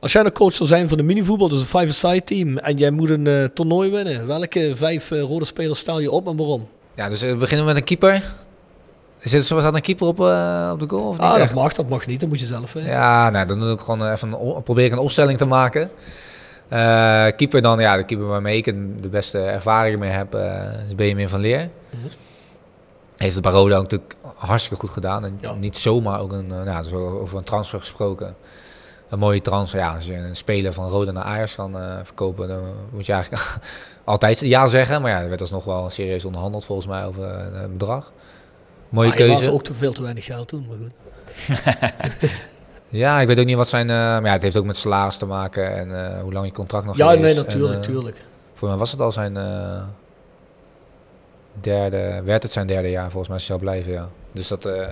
Als jij een coach zou zijn van een minivoetbal, dus een five-a-side team, en jij moet een eh, toernooi winnen, welke vijf eh, rode spelers stel je op en waarom? Ja, dus eh, we beginnen met een keeper. Zit er staat een keeper op, op de goal? Of niet Ah, dat echt? mag, dat mag niet, dat moet je zelf weten. Ja, nou, dan doe ik gewoon even een, probeer ik een opstelling te maken. Keeper dan, ja, de keeper waarmee ik de beste ervaring mee heb, is Benjamin van Leer. Mhm. Heeft bij Roda ook natuurlijk hartstikke goed gedaan. En Ja. niet zomaar ook een, nou, dus over een transfer gesproken. Een mooie transfer. Ja, als je een speler van Roda naar Ajax kan eh, verkopen, dan moet je eigenlijk altijd ja zeggen. Maar ja, er werd alsnog wel serieus onderhandeld volgens mij over eh, het bedrag. Mooie Maar hij keuze. was ook te veel te weinig geld toen, maar goed. Ja, ik weet ook niet wat zijn... eh, maar ja, het heeft ook met salaris te maken en eh, hoe lang je contract nog Ja, is. nee, En, natuurlijk, eh, natuurlijk. Voor mij was het al zijn eh, derde... Werd het zijn derde jaar volgens mij zou blijven, ja. Dus dat... eh, Nee,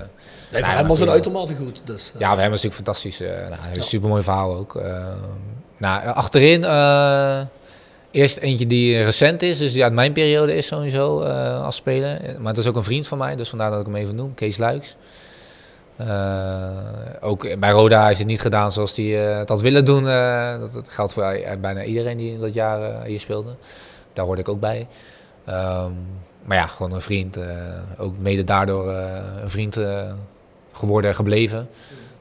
nou, voor hem was het uitermate goed. Dus, eh, ja, voor hem is het natuurlijk fantastisch. eh nou, Ja. super mooi verhaal ook. Nou, achterin... eerst eentje die recent is, dus die uit mijn periode is sowieso als speler. Maar het is ook een vriend van mij, dus vandaar dat ik hem even noem. Kees Luiks. Ook bij Roda is het niet gedaan zoals hij eh, het had willen doen. dat, dat geldt voor bijna iedereen die in dat jaar hier speelde. Daar hoorde ik ook bij. Ehm, maar ja, gewoon een vriend. eh, ook mede daardoor eh, een vriend eh, geworden en gebleven.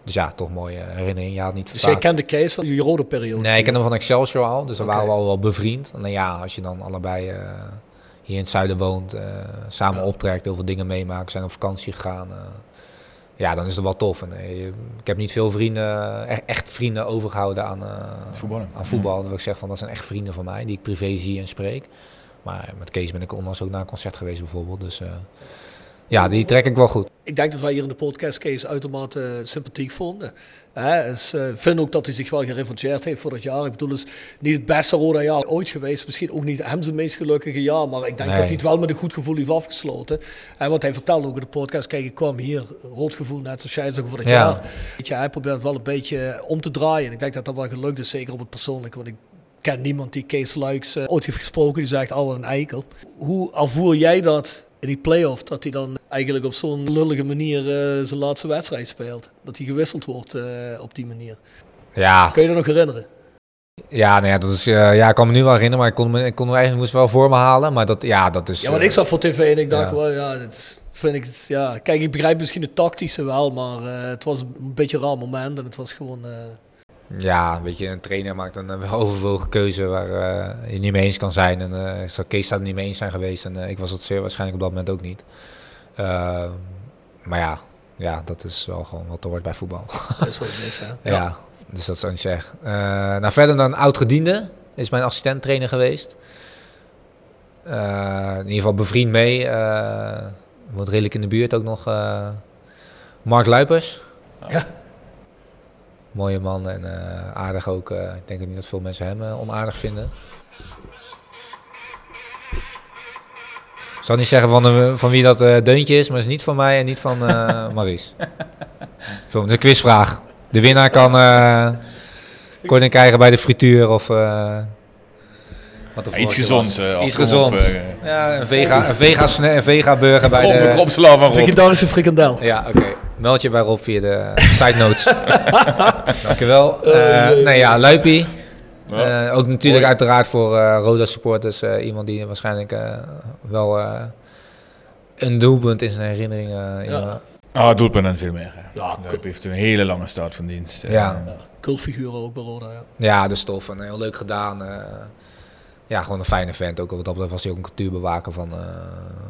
Dus ja, toch mooie herinnering. Ja, niet Dus jij vaak- kent de case van je rode periode? Nee, ik ken hem van Excelsior al, dus dan waren we al wel bevriend. Alleen ja, als je dan allebei eh, hier in het zuiden woont, eh, samen Ja. optrekt, heel veel dingen meemaken, zijn op vakantie gegaan. eh, ja, dan is het wel tof. En, je- ik heb niet veel vrienden, echt, echt vrienden overgehouden aan, eh, voetballen. aan voetbal. Dat wil ik zeggen, van, dat zijn echt vrienden van mij, die ik privé zie en spreek. Maar met Kees ben ik onlangs ook naar een concert geweest bijvoorbeeld. Dus eh, ja, die trek ik wel goed. Ik denk dat wij hier in de podcast Kees uitermate eh, sympathiek vonden. Hè, dus, eh, vind ook dat hij zich wel gerevancheerd heeft voor dat jaar. Ik bedoel, het is niet het beste Roda jaar ooit geweest. Misschien ook niet hem zijn meest gelukkige jaar. Maar ik denk Nee. dat hij het wel met een goed gevoel heeft afgesloten. En wat hij vertelde ook in de podcast. Kijk, ik kwam hier, rood gevoel net zoals jij zegt voor dat Ja. jaar. Weet je, hij probeert wel een beetje om te draaien. En ik denk dat dat wel gelukt is, zeker op het persoonlijke. Want ik ken niemand die Kees Luiks eh, ooit heeft gesproken. Die zegt, oh wat een eikel. Hoe ervoer jij dat in die play-off? Dat hij dan eigenlijk op zo'n lullige manier eh, zijn laatste wedstrijd speelt. Dat hij gewisseld wordt eh, op die manier. Ja, Kun je dat nog herinneren? ja, nou ja, dat is, ja, ik kan me nu wel herinneren, maar ik kon, me, ik kon me eigenlijk moest wel voor me halen. Maar dat, ja, dat is... Ja, want ik zat voor tv en ik dacht, ja. wel, ja, dat vind ik, het- ja, kijk, ik begrijp misschien het tactische wel, maar het was een beetje een raar moment en het was gewoon, Ja, weet je, een trainer maakt een uh, overwogen keuze waar uh, je niet mee eens kan zijn. En uh, zou Kees daar niet mee eens zijn geweest. En ik was het zeer waarschijnlijk op dat moment ook niet. Maar ja, ja, dat is wel gewoon wat er hoort bij voetbal. dat is wat het is, hè? ja. ja, dus dat zou ik niet zeggen. Uh, nou, verder dan oud-gediende is mijn assistent-trainer geweest. Uh, in ieder geval bevriend mee. Uh, woont redelijk in de buurt ook nog. Mark Luipers. Ja. Mooie man en uh, aardig ook. Uh, ik denk ook niet dat veel mensen hem uh, onaardig vinden. Ik zal niet zeggen van, de, van wie dat uh, deuntje is, maar het is niet van mij en niet van uh, Maries. Het is een quizvraag. De winnaar kan uh, korting krijgen bij de frituur of... uh, wat ja, iets gezonds. Uh, iets gezonds. Ja, een vega, een vega, een vega burger bij de... Een kropslaaf van Rob. Vegetarische frikandel. Ja, oké. Okay. Meld je bij Rob via de side notes. Dankjewel. Uh, nee, ja, Luipie. Ja. Eh, ook natuurlijk uiteraard voor eh, Roda supporters. eh, iemand die waarschijnlijk eh, wel eh, een doelpunt in zijn herinnering... eh, in- Ja. Ah, doelpunt en veel meer. hè. Ja, Daar heeft een hele lange staat van dienst. Eh, Ja. Cultfiguren ook bij Roda, ja. Ja, de stof. En heel leuk gedaan. eh. ja, gewoon een fijne vent. Ook wat dat was hij ook een cultuurbewaker van, eh,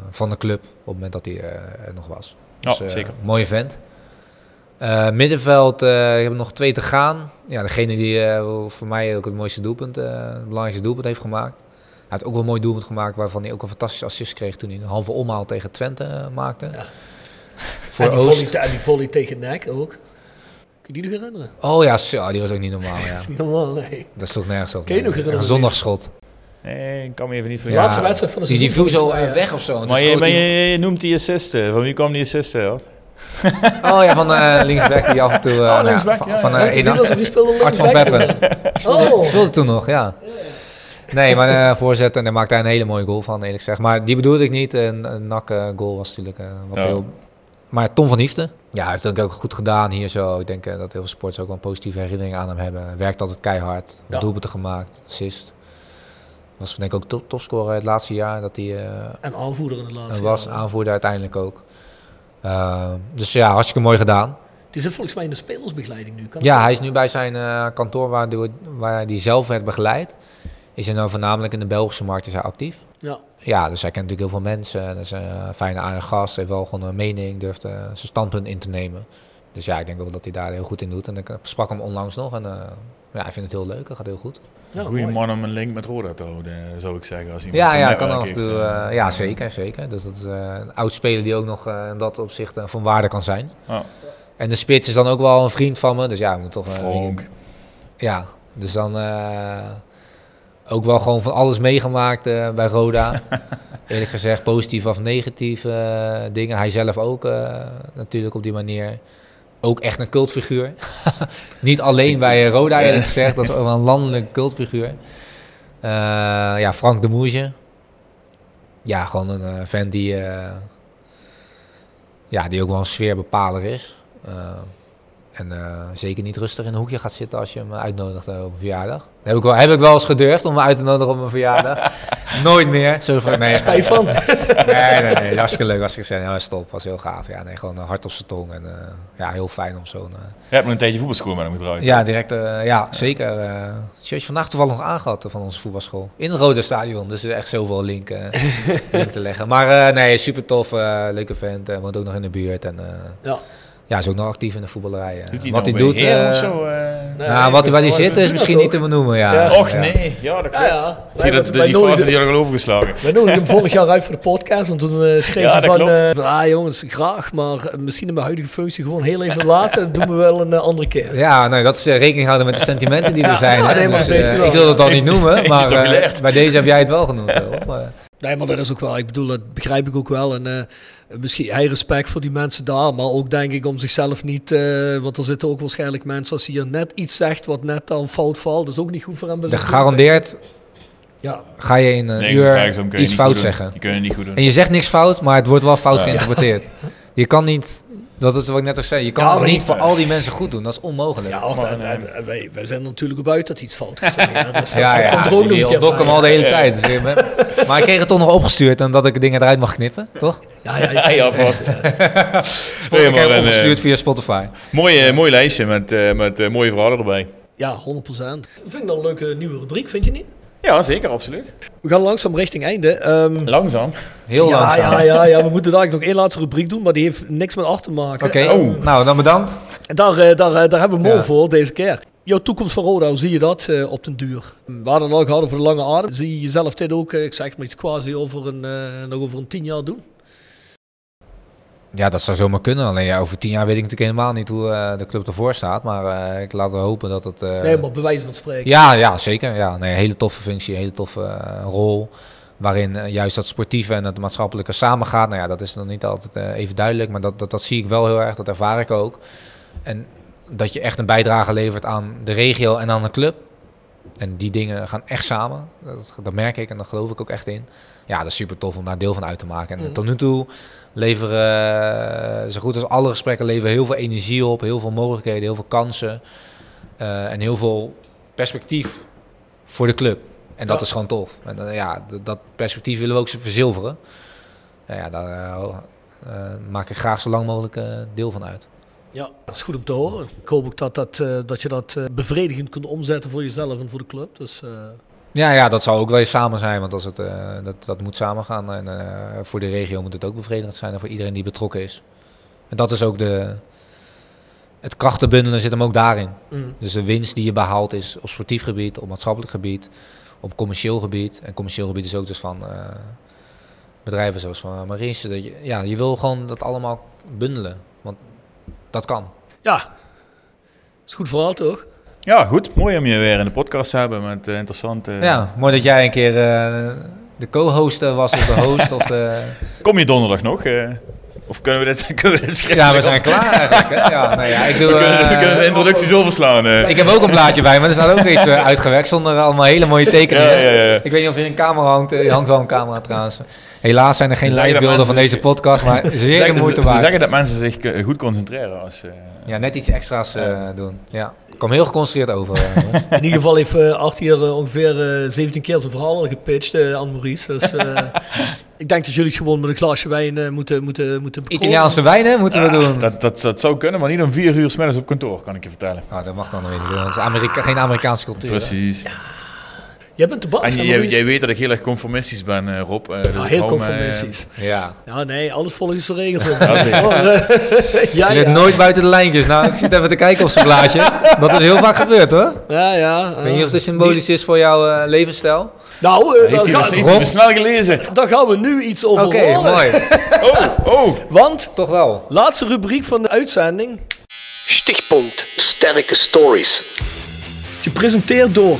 van de club. Op het moment dat hij eh, er nog was. Ja, Dus, eh, zeker. Mooie vent. Eh, middenveld, eh ik heb nog twee te gaan. Ja, degene die eh, voor mij ook het mooiste doelpunt, eh, het belangrijkste doelpunt heeft gemaakt. Hij heeft ook wel een mooi doelpunt gemaakt waarvan hij ook een fantastische assist kreeg toen hij een halve omhaal tegen Twente maakte. Ja. Voor en die Oost. volley, en die volley tegen nek ook. Kun je die nog herinneren? Oh ja, zo, die was ook niet normaal. Ja. Dat is niet normaal, nee. Dat sloeg nergens op. Kun je nog herinneren, Een zondagschot. Nee, ik kan me even niet van De laatste wedstrijd van de die, die viel seizoen zo volgens eh, mij, weg of zo. Maar, je, schoot maar hij- je, je noemt die assisten. Van wie kwam die assisten? Wat? Oh ja, van eh linksback die af en toe... eh, nou, linksback, van, ja, van, ja. eh, was, die speelde Art van Peppen. Oh, Speelde toen nog, ja. Nee, maar eh voorzet en daar maakte hij een hele mooie goal van, eerlijk gezegd. Maar die bedoelde ik niet. Een, een nak eh, goal was natuurlijk eh, wat Ja. heel... Maar Tom van Hiefte, ja, hij heeft het ook goed gedaan hier zo. Ik denk eh, dat heel veel sporters ook wel een positieve herinnering aan hem hebben. Hij werkt altijd keihard, Ja. doelpunten gemaakt, assist. Was denk ik ook top, topscorer het laatste jaar dat hij... eh, en aanvoerder in het laatste en was jaar. aanvoerder uiteindelijk ook. Uh, dus ja, hartstikke mooi gedaan. Die zit volgens mij in de spelersbegeleiding nu. Kan Ja, dat? hij is nu bij zijn uh, kantoor waar, waar hij zelf werd begeleid. Is hij nou voornamelijk in de Belgische markt is hij actief. Ja. Ja, dus hij kent natuurlijk heel veel mensen. En is een fijne aardige gast. Heeft wel gewoon een mening, durft uh, zijn standpunt in te nemen. Dus ja, ik denk wel dat hij daar heel goed in doet. En ik sprak hem onlangs nog en uh, ja, hij vindt het heel leuk. Het gaat heel goed. Ja, Goeie mooi. man om een link met Roda te houden, zou ik zeggen. Als iemand Ja, ja, kan af en toe. Uh, eh. ja, zeker, zeker. Dus dat is uh, een oud speler die ook nog uh, in dat opzicht uh, van waarde kan zijn. Oh. En de spits is dan ook wel een vriend van me. Dus ja, moet toch. Frank. ja, dus dan uh, ook wel gewoon van alles meegemaakt uh, bij Roda. Eerlijk gezegd, positief of negatief uh, dingen. Hij zelf ook uh, natuurlijk op die manier. Ook echt een cultfiguur. Niet alleen bij Roda eerlijk gezegd, dat is ook wel een landelijke cultfiguur. Uh, ja, Frank de Moesje. Ja, gewoon een uh, fan die, uh, ja, die ook wel een sfeerbepaler is. En zeker niet rustig in een hoekje gaat zitten als je hem uitnodigt op een verjaardag. Dat heb ik wel, heb ik wel eens gedurfd om hem uit te nodigen op een verjaardag. Nooit meer. Zo van, nee, Spijt van. nee, nee, nee. Hartstikke leuk. Als ik zei, ja, stop. Was heel gaaf. Ja, nee, gewoon uh, hard op zijn tong. En uh, ja, heel fijn om zo'n... Uh... Je hebt nog een tijdje voetbalschool met hem gedraaid. Ja, direct. Uh, ja, zeker. Uh, shirtje vandaag toevallig nog aangehad van onze voetbalschool. In het Rode Stadion. Dus er is echt zoveel link, uh, link te leggen. Maar uh, nee, super tof. leuke vent. woont ook nog in de buurt. En, ja. Ja, is ook nog actief in de voetballerij. Doet hij wat nou hij doet. Uh, of zo, uh, nee, nou, wat hij waar hij zit is misschien niet te benoemen. Ja. ja. Och nee, ja, dat klopt. Ja, ja. Zie je dat, wij, die fase die had ik al overgeslagen. Wij nodigden hem vorig jaar uit voor de podcast. En toen uh, schreef hij van, uh, ah jongens, graag, maar misschien in mijn huidige functie gewoon heel even laten. Dat doen we wel een uh, andere keer. Ja, nee, dat is rekening houden met de sentimenten die er zijn. Ja, dus, ik wil het dan niet noemen, maar bij deze heb jij het wel genoemd. Nee, maar dat is ook wel, ik bedoel, dat begrijp ik ook wel. En uh, misschien hij respect voor die mensen daar, maar ook denk ik om zichzelf niet, uh, want er zitten ook waarschijnlijk mensen als hij hier net iets zegt wat net dan fout valt, dat is ook niet goed voor hem. Gegarandeerd ja. ga je in een nee, uur iets fout zeggen. Je kunt het niet goed doen. En je zegt niks fout, maar het wordt wel fout ja. geïnterpreteerd. Je kan niet, dat is wat ik net al zei, je kan ja, het niet voor al die mensen goed doen. Dat is onmogelijk. Ja, of, en, en, en wij, wij zijn er natuurlijk op uit dat iets fout is. ja, dat is, ja, ja, ontdok hem al de hele tijd. Dus maar ik kreeg het toch nog opgestuurd en dat ik dingen eruit mag knippen, toch? Ja, ja, ja, ja vast. Ik heb opgestuurd via Spotify. Mooi, uh, mooi lijstje met, uh, met uh, mooie verhalen erbij. Ja, 100%. Vind ik dat een leuke nieuwe rubriek, vind je niet? Ja, zeker, absoluut. We gaan langzaam richting einde. Um, langzaam? Heel ja, langzaam. Ja, ja, ja, we moeten daar nog één laatste rubriek doen, maar die heeft niks met art te maken. Oké, okay. oh. nou dan bedankt. Daar, uh, daar, uh, daar hebben we Mo ja. voor deze keer. Jouw toekomst van Roda, hoe zie je dat uh, op den duur? We hadden het al gehad over de lange adem. Zie je jezelf dit ook, ik zeg maar iets quasi over een, nog over een tien jaar doen? Ja, dat zou zomaar kunnen. Alleen ja, over tien jaar weet ik natuurlijk helemaal niet hoe uh, de club ervoor staat. Maar uh, ik laat er hopen dat het... Uh, nee, maar bewijs van spreken. Ja, ja zeker. Ja, nee, hele toffe functie, hele toffe rol. Waarin juist dat sportieve en het maatschappelijke samengaat. Nou ja, dat is dan niet altijd even duidelijk. Maar dat, dat, dat zie ik wel heel erg. Dat ervaar ik ook. En dat je echt een bijdrage levert aan de regio en aan de club. En die dingen gaan echt samen. Dat, dat merk ik en daar geloof ik ook echt in. Ja, dat is super tof om daar deel van uit te maken. En mm. tot nu toe leveren, zo goed als alle gesprekken, leveren heel veel energie op, heel veel mogelijkheden, heel veel kansen uh, en heel veel perspectief voor de club. En dat Ja. is gewoon tof. En ja, dat perspectief willen we ook verzilveren. Ja, ja daar eh, eh, maak ik graag zo lang mogelijk eh, deel van uit. Ja, dat is goed om te horen. Ik hoop ook dat, dat, eh, dat je dat eh, bevredigend kunt omzetten voor jezelf en voor de club. Dus eh, Ja, ja, dat zal ook wel eens samen zijn, want als het, eh, dat, dat moet samen gaan. En eh, voor de regio moet het ook bevredigend zijn en voor iedereen die betrokken is. En dat is ook de... Het krachtenbundelen zit hem ook daarin. mm. Dus de winst die je behaalt is op sportief gebied, op maatschappelijk gebied, op commercieel gebied. En commercieel gebied is ook dus van eh, bedrijven zoals van. Dat je, ja, je wil gewoon dat allemaal bundelen, want dat kan. ja, is goed verhaal toch? Ja, goed. Mooi om je weer in de podcast te hebben met eh, interessante... Ja, mooi dat jij een keer eh, de co-host was of de host. of de... Kom je donderdag nog? eh? of kunnen we dit, kunnen we dit Ja, schriftelijk we zijn klaar eigenlijk. Hè? Ja, nee, ja, ik, doe, We kunnen, we kunnen de introducties overslaan. eh. ik heb ook een blaadje bij me, er staat ook iets uitgewerkt zonder allemaal hele mooie tekeningen. Ja, ja, ja. Ik weet niet of hier een camera hangt, er hangt wel een camera trouwens. Helaas zijn er geen Ze zeggen dat live beelden van deze podcast, maar Ze zeer de moeite ze, ze waard. zeggen dat mensen zich goed concentreren als... Ja, net iets extra's doen. Ja. Ik kwam heel geconcentreerd over. eh. In ieder geval heeft eh Art hier eh, ongeveer eh, 17 keer zijn verhaal al gepitcht eh, aan Maurice. Dus eh, ik denk dat jullie het gewoon met een glaasje wijn moeten, moeten, moeten. Italiaanse wijnen moeten we doen. dat, dat, dat zou kunnen, maar niet om vier uur 's middags op kantoor, kan ik je vertellen. Nou, dat mag dan weer niet. Dat is Amerika geen Amerikaanse cultuur. hè? Jij bent de baas, En jij, weet dat ik heel erg conformistisch ben, eh, Rob. eh, dus Ja, ik heel me, eh, conformistisch. Ja. Ja, nee, alles volgens de regels. ja, Je ja. nooit buiten de lijntjes. Nou, ik zit even te kijken op zijn blaadje. Dat is heel vaak gebeurd hoor. Ja, ja. Ik weet niet of het symbolisch is voor jouw eh, levensstijl. Nou, eh, Heeft daar, hij, ga- dus- heeft hij snel gelezen? daar gaan we nu iets over Oké, mooi. Oh, oh. Want, Toch wel. laatste rubriek van de uitzending. Stichtpunt Sterke Stories. Gepresenteerd door,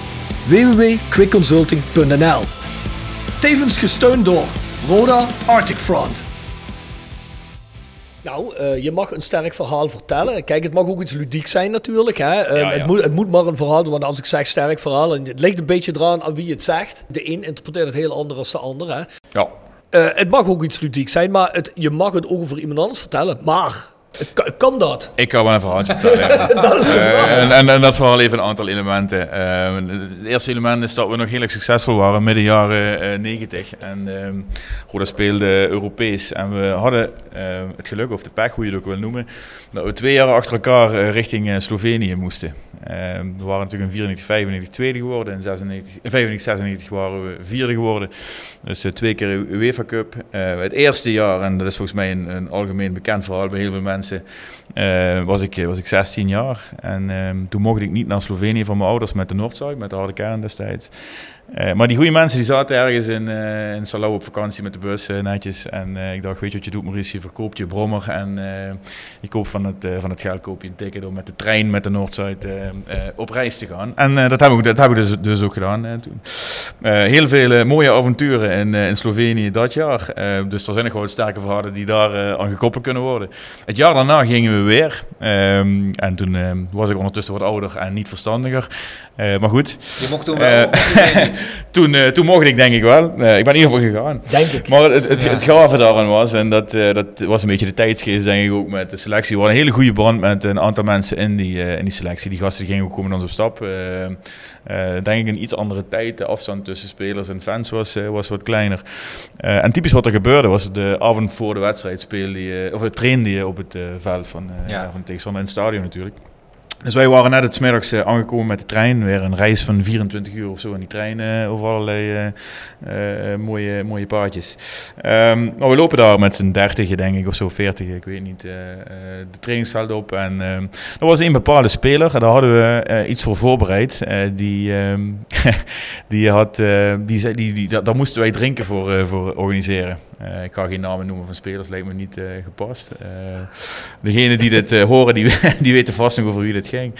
www.quickconsulting.nl Tevens gesteund door Roda Arctic Front. Nou, eh, je mag een sterk verhaal vertellen. Kijk, het mag ook iets ludiek zijn natuurlijk. Hè? Eh, Ja, ja. Het, moet, het moet maar een verhaal zijn, want als ik zeg sterk verhaal... En het ligt een beetje eraan aan wie het zegt. De een interpreteert het heel anders dan de ander. Hè? Ja. Eh, het mag ook iets ludiek zijn, maar het, je mag het ook over iemand anders vertellen. Maar, kan, kan dat? Ik kan wel een verhaaltje vertellen. Dat is Eh, vraag. en, en, en dat verhaal heeft een aantal elementen. Eh, het eerste element is dat we nog heel erg succesvol waren midden jaren eh, 90. En ehm Roda speelde Europees. En we hadden eh, het geluk, of de pech, hoe je het ook wil noemen, dat we twee jaar achter elkaar eh, richting eh, Slovenië moesten. Eh, we waren natuurlijk in 94, 95 tweede geworden. In 96, in 95, 96 waren we vierde geworden. Dus eh, twee keer UEFA Cup. Eh, het eerste jaar, en dat is volgens mij een, een algemeen bekend verhaal bij heel veel mensen, eh, was, ik, was ik 16 jaar. En ehm, toen mocht ik niet naar Slovenië van mijn ouders met de Noordzij, met de harde kern destijds. Eh, maar die goede mensen die zaten ergens in, eh in Salau op vakantie met de bus eh, netjes. En ik dacht, weet je wat je doet Maurice, je verkoopt je brommer en je koopt van het, van het geld koop je een ticket om met de trein met de Noordzijde eh, op reis te gaan. En dat heb ik, dat heb ik dus, dus ook gedaan toen. Heel veel mooie avonturen in, in Slovenië dat jaar. Dus er zijn nog wel sterke verhalen die daar aan gekoppeld kunnen worden. Het jaar daarna gingen we weer. Ehm, en toen was ik ondertussen wat ouder en niet verstandiger. Eh, maar goed, Je mocht toen wel, wel. toen, eh, toen mocht ik denk ik wel. Eh, ik ben in ieder geval gegaan. Denk ik. Maar het, het, Ja. het gave daaraan was, en dat, eh, dat was een beetje de tijdsgeest denk ik ook met de selectie. We hadden een hele goede band met een aantal mensen in die, eh, in die selectie. Die gasten gingen ook gewoon met ons op stap. Eh, eh, denk ik een iets andere tijd. De afstand tussen spelers en fans was, eh, was wat kleiner. Eh, en typisch wat er gebeurde was de avond voor de wedstrijd speelde je, of trainde je op het eh, veld van, eh Ja. van tegenstander in het stadion natuurlijk. Dus wij waren net het smiddags eh, aangekomen met de trein. Weer een reis van 24 uur of zo in die trein eh, over allerlei eh, mooie, mooie paadjes. Ehm, maar we lopen daar met z'n 30, denk ik, of zo 40, ik weet niet, de trainingsveld op. En ehm, er was een bepaalde speler, daar hadden we iets voor voorbereid. Eh, die, ehm, die had, die, die, die, daar moesten wij drinken voor, voor organiseren. Eh, ik ga geen namen noemen van spelers, lijkt me niet eh, gepast. Uh, degenen die dit horen, die, die weten vast nog over wie dit ging.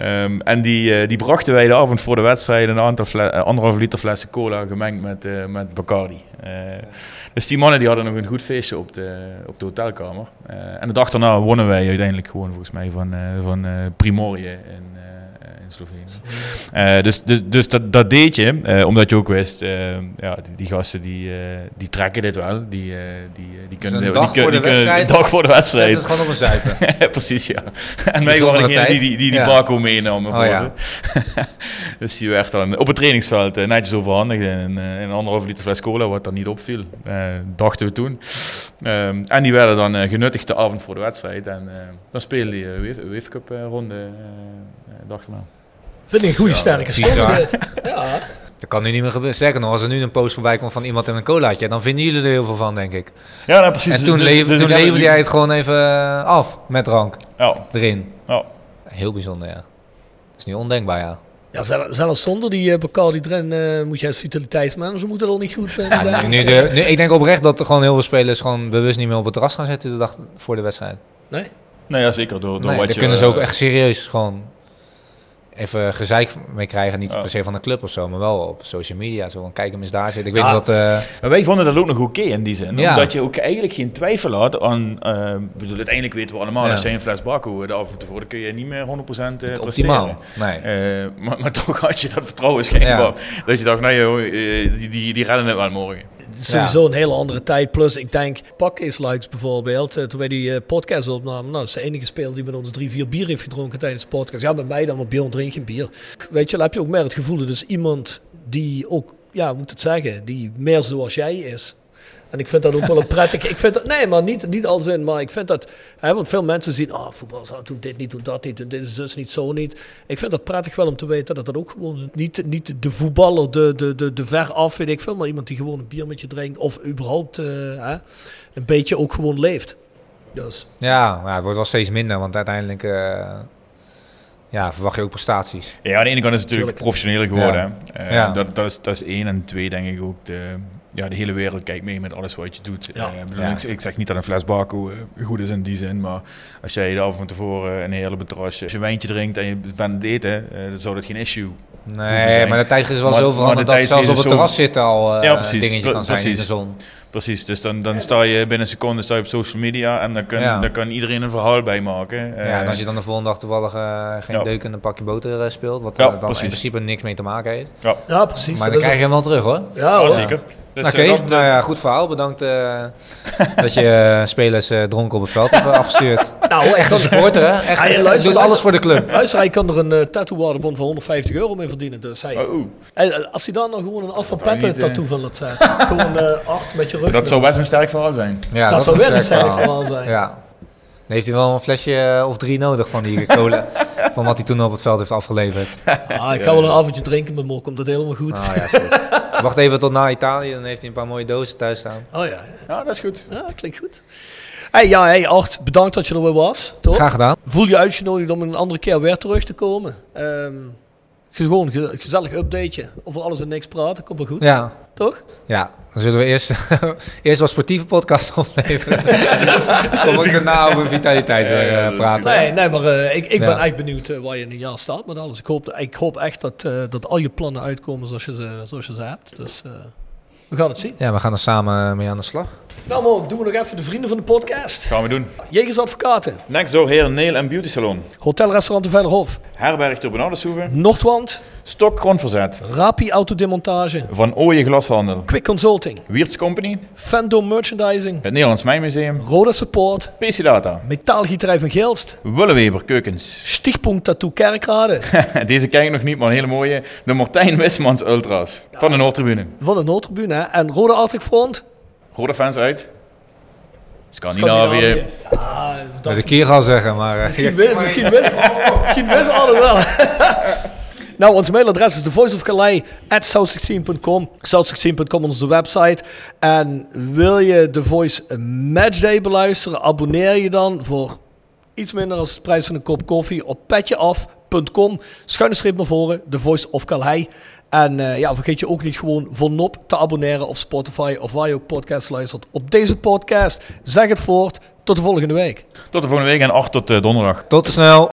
Um, en die, die brachten wij de avond voor de wedstrijd een aantal anderhalf liter flessen cola gemengd met, met Bacardi. dus die mannen die hadden nog een goed feestje op de, op de hotelkamer. en de dag daarna wonnen wij uiteindelijk gewoon volgens mij van, van Primorje in, in Slovenië. Uh, dus dus, dus dat, dat deed je, uh, omdat je ook wist, uh, ja, die, die, gasten die, die trekken dit wel. Die, die, die kunnen, dus dag die, voor de die wedstrijd. dag voor de wedstrijd. Dat is gewoon op een zuipen. Precies, ja. En wij waren degene die die, die, die Ja. Baco meenamen Oh, voor ja. ze. dus die werd dan op het trainingsveld eh, netjes overhandigd in, eh, in een anderhalve liter fles cola, wat dan niet opviel. Eh, dachten we toen. En die werden dan eh, genuttigd de avond voor de wedstrijd. En eh, dan speelde je een UEFA Cup eh, ronde, eh, eh, dachten we. Vind ik een goede sterke dit. Ja. Dat kan nu niet meer gebeuren. Sterker nog, als er nu een post voorbij komt van iemand in een colaatje, dan vinden jullie er heel veel van, denk ik. Ja, nou, precies. En toen, Dus- lever, dus toen leverde jij het gewoon even eh, af met drank Ja, erin. ja. Heel bijzonder, ja. Dat is niet ondenkbaar, ja. Ja, zel- zelfs zonder die uh, Bacardi erin eh, moet je als vitaliteitsmanager moeten dat al niet goed vinden. Ja, nu, nu de, nu, ik denk oprecht dat er gewoon heel veel spelers gewoon bewust niet meer op het terras gaan zitten de dag voor de wedstrijd. Nee? Nou ja, zeker. Door, door Nee, wat je, kunnen ze ook eh, echt serieus gewoon even gezeik mee krijgen. Niet Ja. per se van de club of zo, maar wel op social media. Zo van, kijk hem eens daar zitten. Ik Ja. weet dat... eh, Maar wij vonden dat ook nog oké in die zin. Ja. Omdat je ook eigenlijk geen twijfel had aan... ik bedoel, uiteindelijk weten we allemaal, Ja. als je een fles bakken de avond tevoren, dan kun je niet meer 100% eh, presteren. optimaal. Nee. Maar, maar toch had je dat vertrouwen schijnbaar. Dat je dacht, nee joh, die, die, die redden het wel morgen. Sowieso een hele andere tijd. Plus, ik denk, Pak is Likes bijvoorbeeld, eh, toen wij die eh, podcast opnamen, nou, dat is de enige speler die met ons drie, vier bier heeft gedronken tijdens de podcast. Ja, met mij dan, maar Bjorn drinkt geen bier. Weet je, heb je ook meer het gevoel, dat is iemand die ook, ja, moet het zeggen, die meer zoals jij is. En ik vind dat ook wel een prettig. Ik vind dat, nee, maar niet, niet als in, maar ik vind dat. Hè, want veel mensen zien, oh, voetballers oh, doen dit niet, doen dat niet, doen dit is dus niet, zo niet. Ik vind dat prettig wel om te weten dat dat ook gewoon niet, niet de voetballer, de, de, de, de ver af, weet ik veel, maar iemand die gewoon een bier met je drinkt of überhaupt eh, hè, een beetje ook gewoon leeft. Dus Ja, maar het wordt wel steeds minder, want uiteindelijk eh, ja, verwacht je ook prestaties. Ja, aan de ene kant is het natuurlijk Tuurlijk. professioneler geworden. Ja. Eh, Ja. dat, dat, is, dat is één. En twee, denk ik ook, de, ja, de hele wereld kijkt mee met alles wat je doet. Ja. Eh, ik, bedoel, Ja. ik, ik zeg niet dat een fles Baco eh, goed is in die zin, maar als jij de avond van tevoren een hele betrasje, als je een wijntje drinkt en je bent aan het eten, eh, dan zou dat geen issue Nee, maar de tijd is wel Maar- zo veranderd de dat zelfs op het terras zitten al eh Ja, precies. dingetje kan zijn in de precies. zon. Precies, dus dan, dan sta je binnen een seconde sta je op social media en dan kan, Ja. dan kan iedereen een verhaal bij maken. Eh, ja, en als je dan de volgende dag toevallig geen Ja. deuk en een pakje boter speelt, wat Ja, er dan precies. in principe niks mee te maken heeft. ja, precies. maar dat dan krijg je hem wel terug hoor. Ja, ja, hoor. zeker. Dus, Oké, eh, dat, nou eh, ja, goed verhaal. Bedankt eh, dat je eh, spelers eh, dronken op het veld hebt afgestuurd. Nou, Echt een supporter hè? Echt, Ja, doet alles voor de club. luister, hij kan er een uh, tattoo-waardebon van 150 euro mee verdienen. Dus hij, oh. Hij- als hij dan nog gewoon een As van Dat zou Peppe niet, eh, tattoo van laat zetten. gewoon eh acht met je rug. dat zou best een sterk verhaal zijn. Ja, dat zou is weer een sterk verhaal. verhaal zijn. Ja. Dan heeft hij wel een flesje eh, of drie nodig van die cola. van wat hij toen op het veld heeft afgeleverd. Ah, ik ga wel een avondje drinken met Mok, komt het helemaal goed. Ah, ja. Wacht even tot na Italië, dan heeft hij een paar mooie dozen thuis staan. Oh ja, Ja, dat is goed. ja klinkt goed. Hey, ja, hey Art, bedankt dat je er weer was. Toch? Graag gedaan. Voel je uitgenodigd om een andere keer weer terug te komen? Ehm, gewoon een gezellig updateje. Over alles en niks praten, komt wel goed. Ja, Toch? ja. Dan zullen we eerst, eerst wel sportieve podcast opnemen. Dan kom ik daarna over vitaliteit weer eh, praten. Nee, nee maar eh, ik, ik ben echt benieuwd eh, waar je in een jaar staat met alles. Ik hoop, ik hoop echt dat, eh, dat al je plannen uitkomen zoals je ze, zoals je ze hebt. Dus eh, we gaan het zien. Ja, we gaan er samen mee aan de slag. Nou Mo, doen we nog even de vrienden van de podcast. Gaan we doen. Jegers Advocaten, Next door Heer Nail en Beauty Salon. Hotel Restaurant de Veilerhof, Herberg ter Benaudershoeve. Noordwand, Stok Grondverzet. Rapi Autodemontage, Van Ooyen Glashandel. Quick Consulting, Wiertz Company. Fendo Merchandising, Het Nederlands Mijnmuseum. Roda Support, PC Data. Metaalgieterij van Geelst, Willeweber Keukens. Stichtpunt Tattoo Kerkrade, Deze ken ik nog niet, maar een hele mooie. De Martijn Wismans Ultras. Van de Noordtribune. van de Noordtribune hè, en Roda Arctic Front, Rode fans uit. Scandinavië. Met dat een keer gaan zeggen, maar... eh, Misschien wist, misschien wist, misschien wist Arne wel. nou, ons mailadres is thevoiceofcalais.south16.com. South16.com is onze website. En wil je The Voice Matchday beluisteren, abonneer je dan voor iets minder als de prijs van een kop koffie op petjeaf.com schuine streep naar voren, The Voice of Calhei. En eh, ja, vergeet je ook niet gewoon voor Nop te abonneren op Spotify of waar je ook podcast luistert op deze podcast. Zeg het voort. Tot de volgende week. Tot de volgende week en 8 tot eh, donderdag. Tot snel.